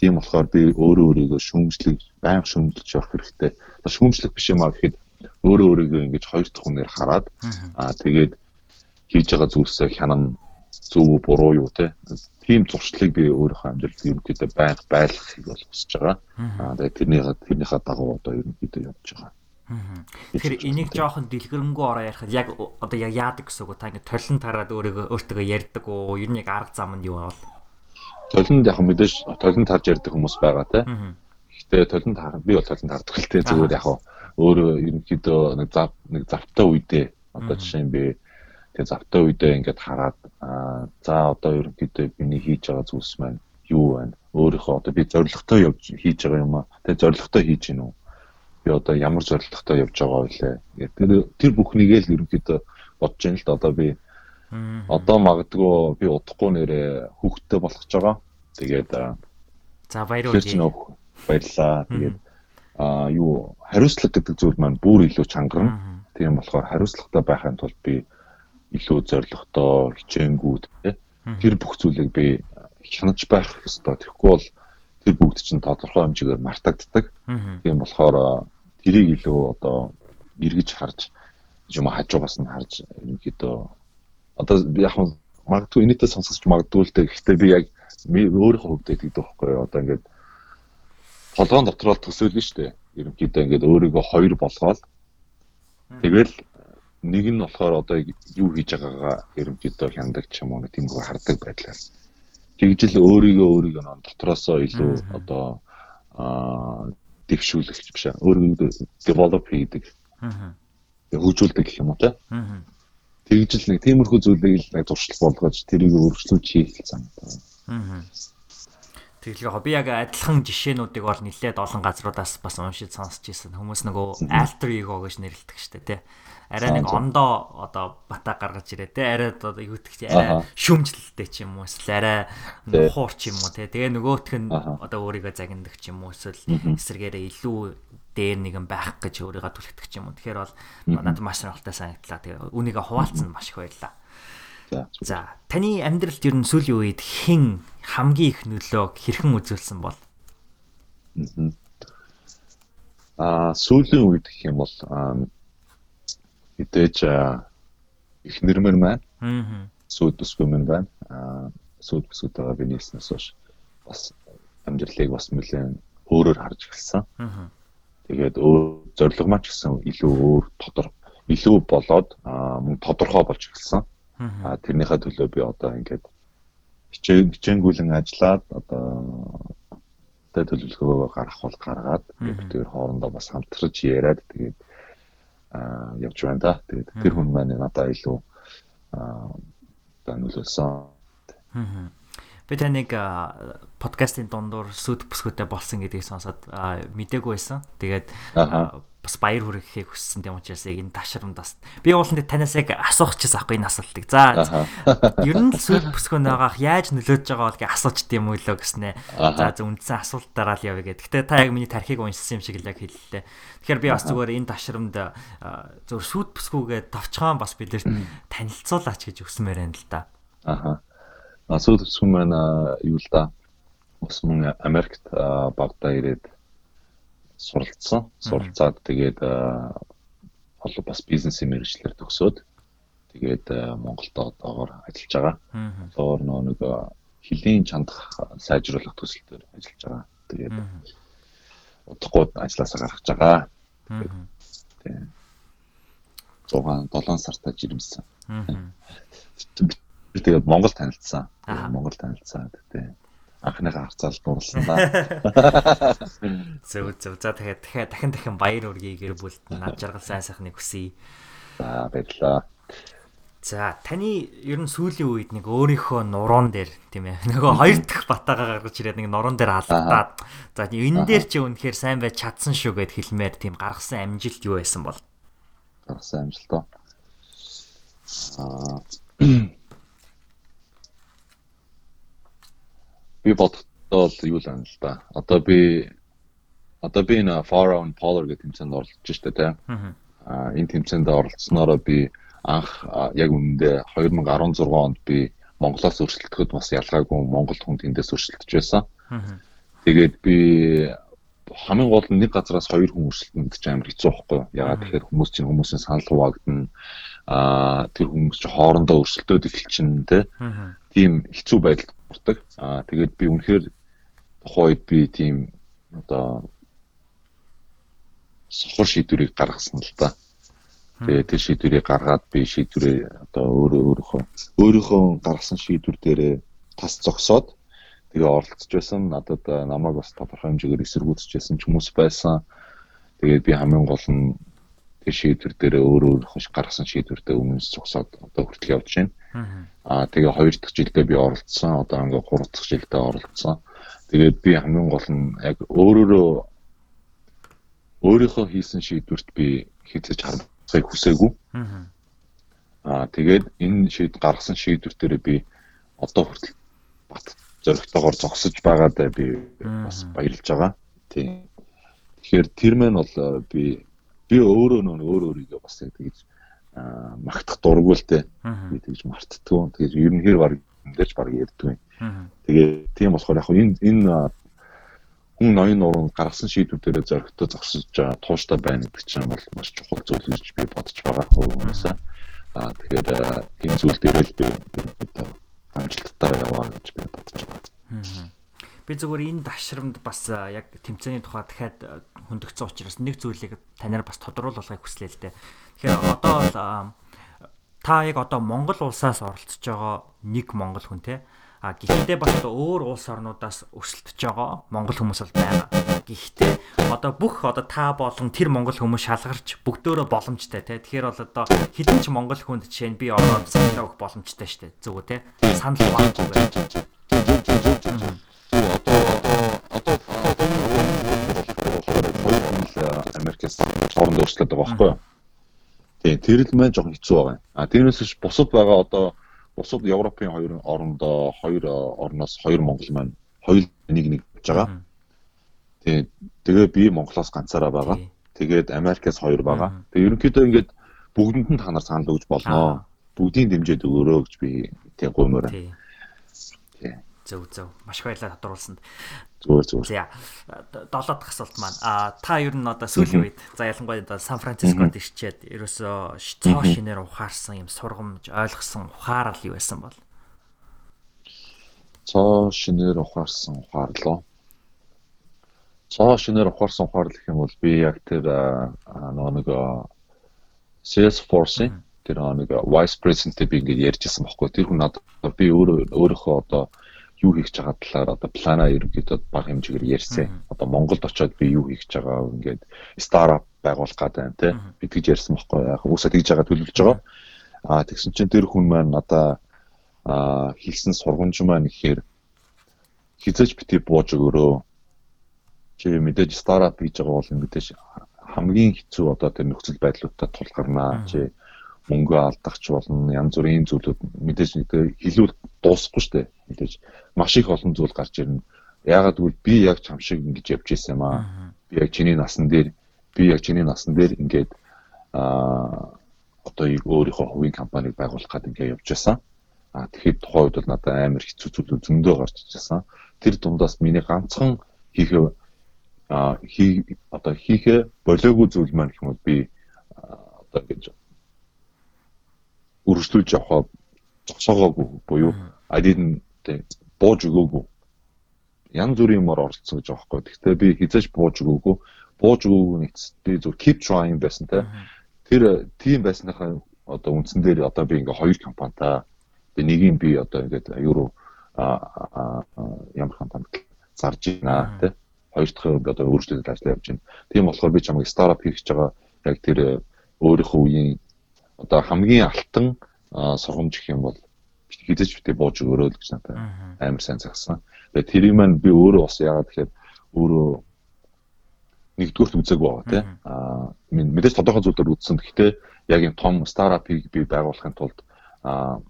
Тийм болохоор би өөрөө өөрийгөө шүмжлэх, байнга шүмжлэж явах хэрэгтэй. Одоо шүмжлэх биш юм аа гэхэд өөрөө өөрийгөө ингэж хоёр дахь хүнээр хараад аа тэгээд хийж байгаа зүйлсээ хянан зөв буруу юу те тийм зуршлыг би өөрийнхөө амьдралд ерөнхийдөө байг байлгахыг бол хүсэж байгаа. Аа тэгээд тэрний тэрнийхээ дагуу одоо ерөнхийдөө явж байгаа. Тэгэхээр энийг жоохон дэлгэрэнгүй ороо ярихад яг одоо яг яадаг гэсэн үг та ингэ толин тараад өөрийгөө өөртөө ярьдаг уу? Ер нь яг арга зам нь юу бол? Толинд яг мэдээж толин тарж ярьдаг хүмүүс байгаа те. Гэхдээ толин тар би бол толин тардаг л те зүгээр яг өөрөө ерөнхийдөө нэг зав нэг завтай үедээ одоо жишээ нь би Тэгээ завтай үедээ ингээд хараад за одоо ерөнхийдөө миний хийж байгаа зүйлс маань юу байна? Өөрийнхөө одоо би зоригтой явж хийж байгаа юм аа. Тэгээ зоригтой хийж гинүү. Би одоо ямар зоригтой явж байгаа вэ? Тэр тэр бүхнийг л ерөнхийдөө бодож байна л одоо би одоо магадгүй би удахгүй нэрээ хүүхдтэй болгож байгаа. Тэгээд за баярлалаа. Баярлалаа. Тэгээд а юу хариуцлага гэдэг зүйл маань бүр илүү чангарна. Тийм болохоор хариуцлагатай байхын тулд би илүү зоригтой хичээнгүүд тэр бүх зүйлийг би хянаж байх ёстой. Тэгэхгүй бол тэр бүгд чинь тодорхой хэмжээгээр мартагддаг. Тийм болохоор тэрийг илүү одоо эргэж харж юм хажуугаас нь харж ерөнхийдөө одоо яг магадгүй энэтэй сонсож магадгүй л дээ. Гэхдээ би яг өөрийнхөө хувьд гэдэг байхгүй одоо ингээд толгоон дотроо төсөөлнө шүү дээ. Ерөнхийдөө ингээд өөрийгөө хоёр болгоод тэгэл нэг нь болохоор одоо юу хийж байгаагаа ерөнхийдөө хяндаг ч юм уу тиймгүй хардаг байдлаар. Тэгж л өөрийгөө өөрийгөө дотроосоо илүү одоо аа дэвшүүлэгч биш аа өөрийгөө develop хийдэг. Аа хөгжүүлдэг гэх юм уу те? Тэгж л нэг тиймэрхүү зүйлийг л зуршил болгож тэрийг өөрчлөж хийх зам аа Тэгэлгүй би яг адилхан жишээнүүдийг бол нэлээд олон газруудаас бас уншиж сонсч ирсэн. Хүмүүс нөгөө alter ego гэж нэрлэдэг штэ тий арай нэг ондоо одоо бата гаргаж ирээ те арай одоо юу гэх чи арай шүмжлэлтэй ч юм уу эсвэл арай нухуур ч юм уу те. Тэгээ нөгөөх нь одоо өөрийгөө загнадаг ч юм уу эсвэл эсрэгээрээ илүү дээр нэгэн байх гэж өөрийгөө түлхдэг ч юм уу. Тэгэхээр бол надад маш сонирхолтой санагдлаа. Тэгээ үнийгээ хуваалцсан маш их байлаа За. Таны амьдралд ер нь сүүлийн үед хэн хамгийн их нөлөөг хэрхэн үзүүлсэн бол? Аа сүүлийн үед гэх юм бол мэдээж их нэрмэр маань. Аа сууд бүсгүй мэн байна. Аа сууд байгаа би нийлснээс хойш бас амьдралыг бас нэлээд өөрөөр харж эхэлсэн. Аа тэгээд өөр зориг маань ч гэсэн илүү өөр тодор илүү болоод мөн тодорхой болж эхэлсэн. Аа тэрнийхээ төлөө би одоо ингээд хичээн хичээнгүүлэн ажиллаад одоо тэ төлөвлөгөөгөө гаргах бол гаргаад бид тэр хоорондоо бас хамтарч яриад тэгээд явж байна да. Тэгээд тэр хүн маань надад илүү аа нөлөөлсөн. Би таныг подкастын дундуур сүд бүсгүүтэй болсон гэдгийг сонсоод а, мдээгүй байсан. Тэгээд бас баяр хүргэхийг хүссэн тийм учраас яг энэ ташрамдаас би ууланд танаас яг асуух чээс ахгүй энэ асуултыг. За [laughs] ер нь л сүд бүсгүүн байгаах яаж нөлөөж байгаа бол гэ асууч тийм үү лөө гэснэ. За зөв үндсэн асуултаараа л явъя гэдэг. Гэтэ та яг миний тархийг уншсан юм шиг л яг хэллээ. Тэгэхээр би бас зүгээр энэ ташрамд зөв сүд бүсгүүгээ товчхон бас бидэрт танилцуулаач гэж өгсмээр байна л да. Аха. Асууд бүсгүүн маань юу л да. Ус мөн Америкт багтаа ирээд суралцсан. Суралцаад тэгээд олон бас бизнесийн мэрэгчлэр төгсөөд тэгээд Монголд одоогоор ажиллаж байгаа. Зоор нэг хөлийн чандах сайжруулах төсөл дээр ажиллаж байгаа. Тэгээд удахгүй ажилласаа гаргаж байгаа. Тэгээд 6 7 сартаа жирэмсэн. Тэгээд Монгол танилцсан. Монгол танилцсан. Тэгээд анхныхаа харцаалд да. [laughs] Зөв зөв. За тэгэхээр дахиад дахин дахин баяр үргээ гэр бүлд нь ав жаргал сайн сайхныг хүсье. За баярлалаа. За таны ер нь сүүлийн үед нэг өөрийнхөө нуруунд дээр тийм ээ [laughs] нөгөө хоёр дахь батагаа гаргаж ирээд нэг нуруунд дээр алдаад за энэ дээр чи үнэхээр сайн байж чадсан шүү гэд хэлмээр тийм гаргасан амжилт юу байсан бол гаргасан амжилт оо аа би боддоо л юу л ана л да. Одоо би одоо би энэ Faraon Polar гэх тэмцээнд оролцож штэ тий. Аа энэ тэмцээнд оролцсноороо би анх яг үнэндээ 2016 онд би Монголоос өрсөлдөхөд бас ялгаагүй Монгол хүн тэндээс өрсөлдөж байсан. Тэгээд би хамгийн гол нь нэг газараас хоёр хүн өрсөлдөн гэдэг чинь амар хэцүү байхгүй юу? Ягаад тэгэхээр хүмүүс чинь хүмүүсийн санал хуваагдана. Аа тэр хүмүүс чинь хоорондоо өрсөлдөөд эхэлчихнэ те. Тийм хэцүү байдалд ордог. Аа тэгээд би үнэхээр тухайн үед би тийм одоо сохор шийдвэрийг гаргасан л да. Тэгээд тэр шийдвэрийг гаргаад би шийдвэрээ одоо өөрөө өөрийнхөө өөрийнхөө гаргасан шийдвэр дээрээ тас зогсоод тэгээ оролцож байсан. Надад намайг бас тодорхой хэмжээгээр эсэргүүцэж байсан ч хүмүүс байсан. Тэгээд би хамгийн гол нь тэр шийдвэр дээр өөрөө өөрийнхөө гаргасан шийдвэртэй өмнөс зогсоод одоо хүртэл явж байна. Аа тэгээ хоёр дахь жилдээ би оролцсон. Одоо ингээ гурав дахь жилдээ оролцсон. Тэгээд би хамгийн гол нь яг өөрөөрөө өөрийнхөө хийсэн шийдвэрт би хязгаарч харамсахыг хүсээгүй. Аа тэгээд энэ шийд гаргасан шийдвэр дээр би одоо хүртэл бат зоригтойгоор зогсож байгаадаа би бас баярлж байгаа. Тийм. Тэгэхээр тэр мэн бол би би өөрөө нөө өөр өөрийгөө бас тэгж магтах дурггүй л те. Би тэгж мартдгүй. Тэгээд ер нь хэр баг мэдээж баг ярьдгүй. Тэгээд тийм болохоор яг энэ энэ хүн ноён нуруунд гаргасан шийдвүүдээр зөрөгтэй зогсож байгаа тууштай байна гэдэг чинь бол маш чухал зүйл гэж би бодож байгаа хүмүүсээ. Аа тэгэхээр энэ зүйл дээр л би амжилттай яваа гэж би бодож байгаа. Би зөвхөн энэ дашрамд бас яг тэмцээний тухай дахиад хөндөгцсөн учраас нэг зүйлийг танаар бас тодруулахыг хүслээ л дээ. Тэгэхээр одоо бол та яг одоо Монгол улсаас оролцож байгаа нэг монгол хүн те А гэхдээ бас өөр улс орнуудаас өрсөлдөж байгаа монгол хүмүүс бол байгаа. Гэхдээ одоо бүх одоо та болон тэр монгол хүмүүс шалгарч бүгдөө боломжтой тий. Тэгэхээр бол одоо хэдэн ч монгол хүнд жишээ нь би ороод санал өгөх боломжтой шүү дээ. Зүг үү тий. Санал баггүй байх. Одоо одоо Америкээс хооронд өөрчлөлт байгаа байхгүй юу? Тийм, тэр л маань жоохон хэцүү байгаа. А тэрнээс биш бусад байгаа одоо бусад Европын хоёр орондоо хоёр орноос хоёр монгол маань хоёул нэг нэг гэж байгаа. Тэгээ тэгээ би Монголоос ганцаараа байгаа. Тэгээд Америкаас хоёр байгаа. Тэгээ ерөнхийдөө ингээд бүгдэнд нь та нар санал өгж болно. Бүгдийн дэмжиж өгөөрэй гэж би тэг гомоор. Тий. Зөв зөв. Маш их баярлалаа тодруулсанд. Зүгээр зүгээр. За 7 дахь асуулт маань. А та ер нь одоо сүүлийн үед за ялангуяа одоо Сан Францискод ирчээд ерөөсөө цоо шинээр ухаарсан юм сургамж ойлгосон ухаарал юу байсан бол? Цоо шинээр ухаарсан ухаарлаа. Цоо шинээр ухаарсан ухаарлах юм бол би яг тэр нэг Salesforce-ийн тэр нэг vice president би ингээд ярьжсэн байхгүй. Тэр хүн надад би өөрөө өөрийнхөө одоо юу хийх гэж байгаа талаар одоо плана ерөнхийдөө бага хэмжээгээр ярьсан. Одоо Монголд очиод би юу хийх гэж байгаа ингээд стартап байгуулах гэдэг байна те. Би тэгж ярьсан байхгүй яг уусаа тэгж байгаа төлөвлөж байгаа. Аа тэгсэн чинь тэр хүн маань надаа аа хэлсэн сургамж маань ихээр хизэж бити бууж өгөрөө. Чи мэдээж старtup хийж байгаа бол мэдээж хамгийн хэцүү одоо тэр нөхцөл байдлуудад тулгарнаа. Чи мөнгө алдах ч болно янз бүрийн зүйлүүд мэдээж нэг хилүүл дуусахгүй шүү дээ. Мэдээж маш их олон зүйл гарч ирнэ. Яагаад гэвэл би яг чам шиг ингэж явж ирсэн юм аа. Би яг чиний насан дээр би яг чиний насан дээр ингээд аа одоо өөрийнхөө хувийн компанийг байгуулах гэдэг ингээд явж байсан. А тэгэхээр тухайн үед бол надад амар хэцүү зүйл зөндөө гарч ирсэн. Тэр дундаас миний ганцхан хийхээ а хий одоо хийхээ болоогүй зүйл маань юм бол би одоо гэж үргэлжлүүлж явахаа зогсоогоогүй буюу I didn't бууж өгөөгүй янз бүрийн юмор оролцсон гэж байгаа байхгүй. Гэхдээ би хизээж бууж өгөөгүй. Бууж өгөөгүй нэгт би зөв keep trying байсан те. Тэр тийм байсныхаа одоо үндсэн дээр одоо би ингээ хоёр компанитай тэгээ нэгийг би одоо ингээд евро а ямар компанид зарж байна те. Хоёр дахь одоо өөрчлөлт ажиллаж явж байна. Тийм болохоор би чамайг хийх гэж байгаа яг тэр өөрийнхөө үеийн одоо хамгийн алтан сургамж гэх юм бол хизэж битээ бууж өгөөрөө л гэж надад амар сайн загсан. Тэгээ тэрийг маань би өөрөө бас яагаад тэгэхээр өөрөө нэгдүгürt үзег байгаа тий. Аа мэдээж тодорхой зүйлээр үзсэн. Гэхдээ яг юм том стартапыг би байгуулахын тулд аа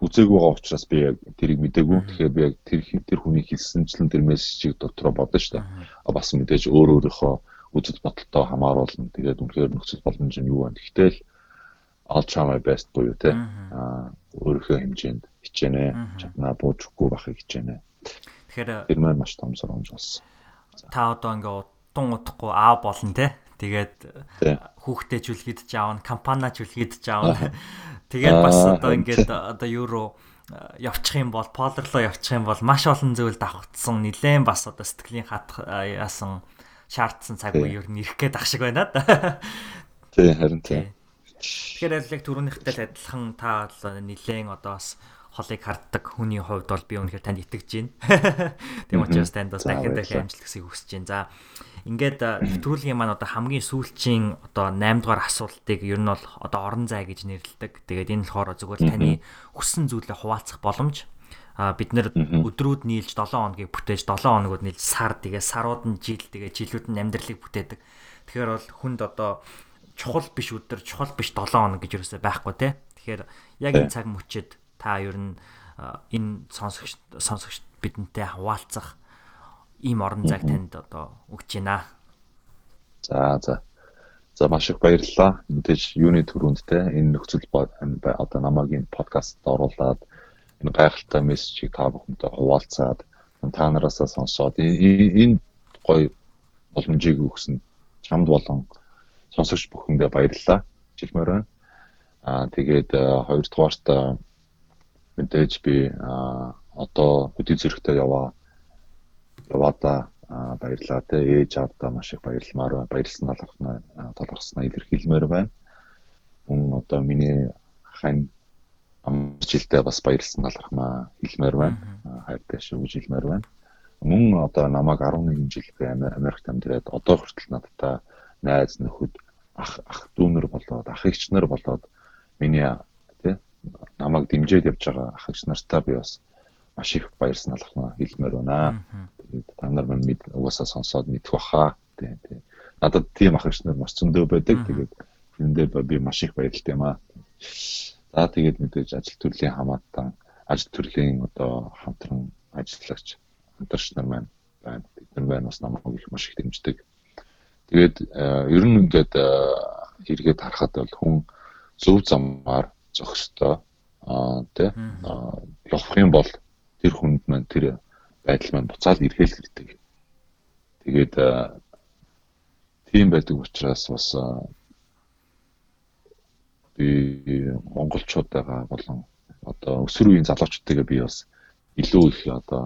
үзег байгаа учраас би яг тэрийг мэдээгүй. Тэгэхээр би яг тэр тэр хүний хэлсэнчлэн тэр мессежийг дотроо бодно шүү дээ. А бас мэдээж өөр өөрийнхөө үзэл бодолтой хамааруулна. Тэгээд үнэхээр нөхцөл боломж нь юу вэ? Гэхдээ л all try my best буюу тий. Аа өөрийнхөө хэмжээнд хичээнэ. Чаднаа буужхгүй байхыг хичээнэ. Тэгэхээр тэр маань маш том сургамж болсон. Та одоо ингээ удан удахгүй аав болно те. Тэгээд хүүхдээ ч үлгийдэж аавна, компаниа ч үлгийдэж аавна. Тэгээд бас одоо ингээд одоо евро явчих юм бол полерлоо явчих юм бол маш олон зүйл давхцсан нилээн бас одоо сэтгэлийн хат яасан шаардсан цаг үе ер нь ирэх гээд ах шиг байна да. Тий харин тий. Тэгэхээр яг түрүүнийхтэй л адилхан та нилээн одоо бас холыг харддаг хүний хувьд бол би үнэхээр танд итгэж байна. [laughs] Тийм учраас танд бас дахин дахин амжилт хүсье хүсэж байна. За ингээд нэвтрүүлгийн маань одоо хамгийн сүүлчийн одоо 8 дугаар асуултыг ер нь бол одоо орон зай гэж нэрлэдэг. Тэгээд энэ болохоор зөвхөн таны хүссэн зүйлээ хуваалцах боломж а бид нэр өдрүүд нийлж 7 хоногийг бүтээж 7 хоногуд нийлж сар тэгээ сарууд нь жил тэгээ жилүүд нь амьдралыг бүтээдэг. Тэгэхээр бол хүнд одоо чухал биш өдөр чухал биш 7 хоног гэж юусаа байхгүй те. Тэгэхээр яг энэ цаг мөчид та ер нь энэ сонсогч сонсогч бидэнтэй хаваалцах ийм орон зайг танд одоо өгч байна. За за. За маш их баярлалаа. Мэдээж юуны төрөнд те энэ нөхцөл одоо намайг энэ подкастт оруулаад энэ гайхалтай мессежийг та бүхэнтэй хуваалцаад та нараасаа сонсоод энэ гоё боломжийг өгсөн чамд болон сонсогч бүхэндээ баярлалаа. Байна. Аа тэгээд хоёрдугаарт мэдээж би одоо хөдий зэрэгтэй яваа яваада баярлаа те ээж аавдаа маш их баярламаар. Баярлсан талархнаа талархснаа илэрхийлмээр байна. Мөн одоо миний хань амжилттай бас баярлсан талархнаа хэлмээр байна. Хайртай шүү гэж хэлмээр байна. Мөн одоо намайг 11 жил Америкт амьдраад одоо хүртэл надтай найз нөхөд ах ах дүүнэр болоод ах эгч нар болоод миний намайг дэмжиж явж байгаа ах эгч нартай би бас маш их баяр саналхнаа хэлмээр байна. Тэгээд та нар мань мэд угаасаа сонсоод мэдэх баха. Тий, тий. Надад тийм ах эгч нар маш зөндөө байдаг. Тэгээд тэндээ би маш их баярлалтай юм аа. За тэгээд мэдээж ажил төрлийн хамаатан ажил төрлийн одоо хамтран ажиллагч хамтарч нар маань байна. Бид нар байна бас намайг их маш их дэмждэг. Тэгээд ер нь ингээд хэрэгэд харахад бол хүн зөв замаар зохистой тий явах юм бол тэр хүнд маань тэр байдал маань буцаад ирэхэл хэрэгтэй. Тэгээд тийм байдаг учраас бас би монголчуудаа болон одоо өсвөр үеийн залуучуудтайгаа би бас илүү их одоо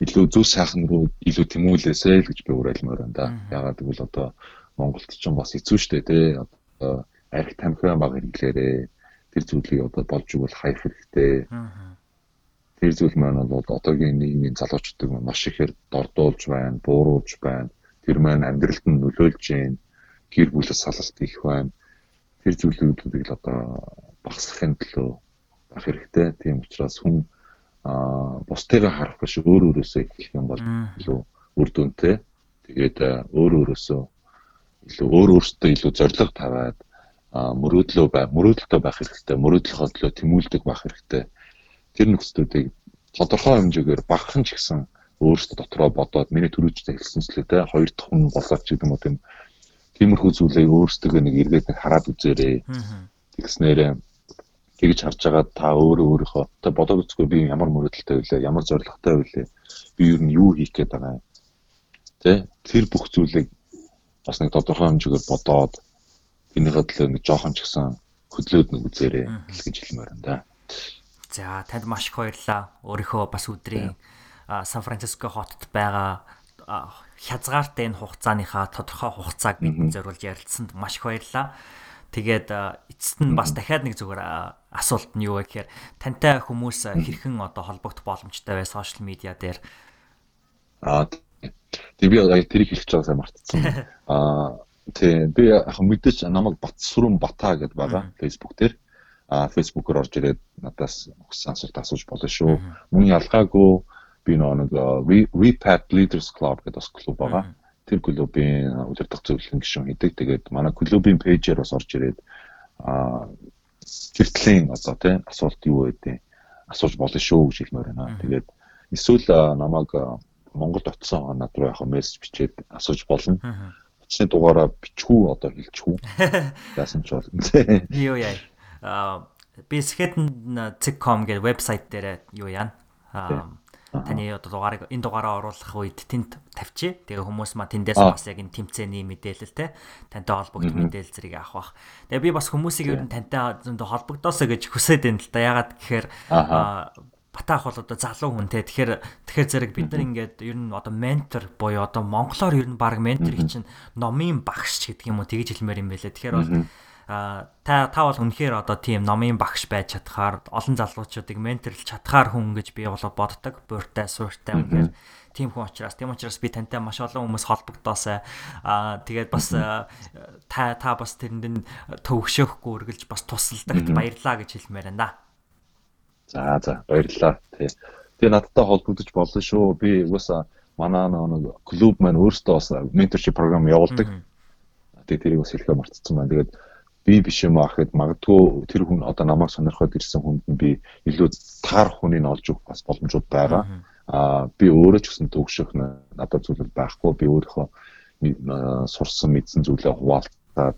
илүү зөв сайхан руу илүү тэмүүлээсэй л гэж би уриалмаар байна да. Ягаад гэвэл одоо Монголд ч бас хэцүү шттэ тий. Одоо арх тамхи баг хэрэглээрээ тэр зүйлийг одоо болж игэл хайх хэрэгтэй. Тэр зүйл маань бол одоогийн нийгмийн залуучуудыг маш ихээр дордуулж байна, бууруулж байна. Тэр маань амьдралд нь нөлөөлж байна. Гэр бүлээс салалт их байна. Тэр зүйлүүдийг л одоо багасгахын төлөө байх хэрэгтэй. Тийм учраас хүн аа бусдыгаа харах биш өөр өөрөөсөө эхлэх юм бол илүү үр дүнтэй. Тэгээд өөр өөрөөсөө илүү өөр өөртөө илүү зориг тавиад мөрөөдлөө бай мөрөөдөлтөө байх хэрэгтэй. Мөрөөдлөхөө төлөө тэмүүлдэг байх хэрэгтэй. Тэр нөхцөлүүдийг тодорхой хэмжээгээр багахан ч гэсэн өөрсдөө дотроо бодоод миний төрүүчтэй хэлсэнчлээ те хоёр дахь хүн болооч гэдэг юм уу тийм тиймэрхүү зүйлийг өөрсдөө нэг эргээд хараад үзээрэй. Тэгснээрээ тэгж харж байгаа та өөрөө өөрийнхөө та бодоод үзгүй би ямар мөрөөдөлтэй байлаа, ямар зоригтой байлаа. Би юу нь юу хийх гээд байгаа юм. Тэ тэр бүх зүйлийг бас нэг тодорхой хэмжээгээр бодоод энийхээ төлөө нэг жоохон ч гэсэн хөдлөөд нэг үзээрэй гэж хэлмээр да. За танд маш их баярлалаа. Өөрийнхөө бас өдрийн Сан Франциско хотод байгаа хязгаартай энэ хугацааныхаа тодорхой хугацааг бид зориулж ярилцсанд маш их баярлалаа. Тэгээд эцэст нь бас дахиад нэг зүгээр асуулт нь юу вэ гэхээр тантай хүмүүс хэрхэн одоо холбогдох боломжтой вэ сошиал медиа дээр? Аа тэг би тэрийг хэлчих чагаа сайн мартчихсан. [laughs] Аа тий би яг мэдээж намайг Батсүрэн Бата гэдээ байгаа Facebook дээр. Аа Facebook-оор орж ирээд надаас хүссэн асуулт асууж болно шүү. Мөн ялгаагүй би нэг Repat Leaders Club гэдэг бас клуб байгаа. Тэр клубын удирдах зөвлөлийн гишүүн хийдэг. Тэгээд манай клубын пэйжээр бас орж ирээд а чиртлийн одоо тий асуулт юу байдیں۔ асууж болно шүү гэж хэлмээр байна. Тэгээд эсвэл намайг Монголд очисон над руу яг мессеж бичээд асууж болно. Очны дугаараа бичгүү одоо хэлчихүү. [laughs] Яасан ч бол. Юу яа. Аа би skeleton zcom гэдэг вебсайт дээр юу яана. Аа таны одоо дугаарыг энэ дугаараа оруулах үед тэнд тавьчих. Тэгээ хүмүүс маа тэндээс бас яг энэ тэмцээний мэдээлэл те тантай холбогдох мэдээлэл зэрэг авах бах. Тэгээ би бас хүмүүсийг ер нь тантай зөндө холбогдоосоо гэж хүсээд байна л да. Ягаад гэхээр Батаах бол одоо залуу хүн те. Тэгэхээр тэгэхээр зэрэг бид нар ингээд ер нь одоо ментор буюу одоо монголоор ер нь баг менторыг чинь номын багш гэдэг юм уу тэгж хэлмээр юм байлээ. Тэгэхээр бол а та та бол үнэхээр одоо тийм номын багш байж чадхаар олон залуучуудыг менторлж чадхаар хүн гэж би болоо боддог. Бууртай, сууртай үнэхээр тийм хүн учраас тийм учраас би тантай маш олон хүмүүс холбогдоосай. Аа тэгээд бас та та бас тэрэнд төвөгшөөхгүй үргэлж бас тусалдагт баярлаа гэж хэлмээр байна. За за баярлалаа. Тий. Тэгээ надтай холбогдож болно шүү. Би угаасаа манай нэг клуб маань өөртөө бас менторшип програм явуулдаг. Тэгээ тэрийг бас хэлэхээ мартсан байна. Тэгээд би биш юм аа гэхэд магадгүй тэр хүн одоо намайг сонирхоод ирсэн хүнд нь би илүү таарах хүнийг олж өгөх бас боломжууд байгаа. Аа би өөрөө ч гэсэн төгшөх надад зүйлэл байхгүй. Би өөрийнхөө сурсан мэдсэн зүйлээ хуваалцаад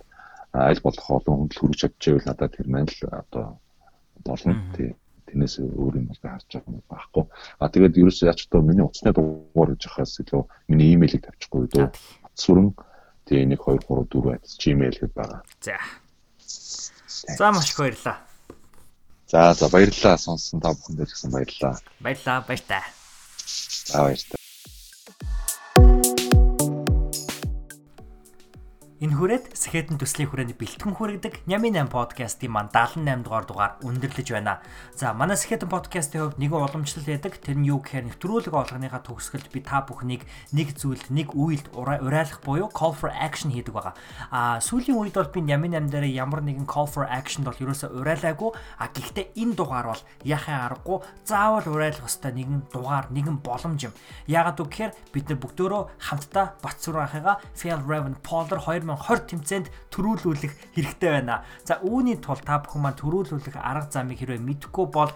аль болох олон хүнд хүргэж чадчихвэл надад тэр маань л одоо болно тий. Тэрнээс өөр юм бол харж байгаа юм байхгүй. А тэгээд ерөөсөө яач тоо миний утасны дугаар гэж хахаас илүү миний имэйлийг тавьчихгүй дөө. Сүрэн тий 1 2 3 4 gmail гэдээ байгаа. За За маш их баярлаа. За за баярлалаа сонссон та бүхэндээ ч гэсэн баярлалаа. Баярлалаа баяр та. За баяр та. Энэ хүрээд Сэхэдэн төслийн хүрээнд бэлтгэн хүргэдэг Нями 8 подкастын маань 78 дугаар дугаар өндөрлөж байна. За манай Сэхэдэн подкастын хувьд нэгэн уламжлал яадаг. Тэр нь юу гэхээр нэвтрүүлэг олгоныхаа төгсгөлд би та бүхнийг нэг зүйлд нэг үйлд уриалах буюу call for action хийдэг байгаа. А сүүлийн үед бол би Нями 8 дээр ямар нэгэн call for action бол ерөөсөө уриалаагүй. А гэхдээ энэ дугаар бол яхаа аргагүй заавал уриалах ёстой нэгэн дугаар нэгэн боломж юм. Яагаад гэвэл бид нар бүгдөө хамтдаа Батсүр ахыгаа Phil Raven Polder 2000 2020 тэмцээнд төрүүлүүлэх хэрэгтэй байна. За үүний тулд та бүхэн маань төрүүлүүлэх арга замыг хэрвээ мэдэхгүй бол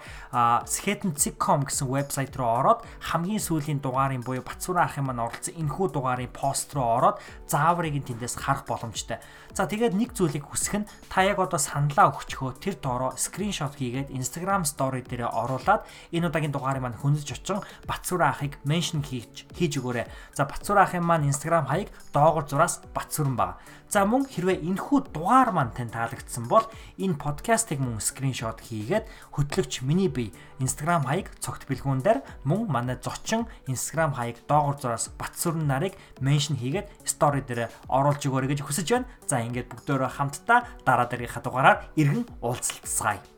sketen.com гэсэн вебсайт руу ороод хамгийн сүүлийн дугаарын буюу Батсүрэн ахын маань оролцсон энэхүү дугаарын пост руу ороод зааврыг нь тэндээс харах боломжтой. За тэгээд нэг зүйлийг хүсэх нь та яг одоо саналаа өгчхөө тэр доороо скриншот хийгээд Instagram story дээрээ оруулаад энэ удаагийн дугаарыг маань хүнэлж очин Батсүрэн ахыг меншн хийж хийж өгөөрэй. За Батсүрэн ахын маань Instagram хаяг доогор зураас Батсүрэн баг. За мөн хэрвээ энэхүү дугаар маань тань таалагдсан бол энэ подкастыг мөн скриншот хийгээд хөтлөгч миний бие Instagram хаяг цогт бэлгүүн дээр мөн манай зочин Instagram хаяг доогор зураас Батсүрэн нарыг меншн хийгээд стори дээр оруулж өгөөрэй гэж хүсэж байна. За ингээд бүгдөө хамтдаа дараа дараагийнхаа дугаараар иргэн уулзалцгаая.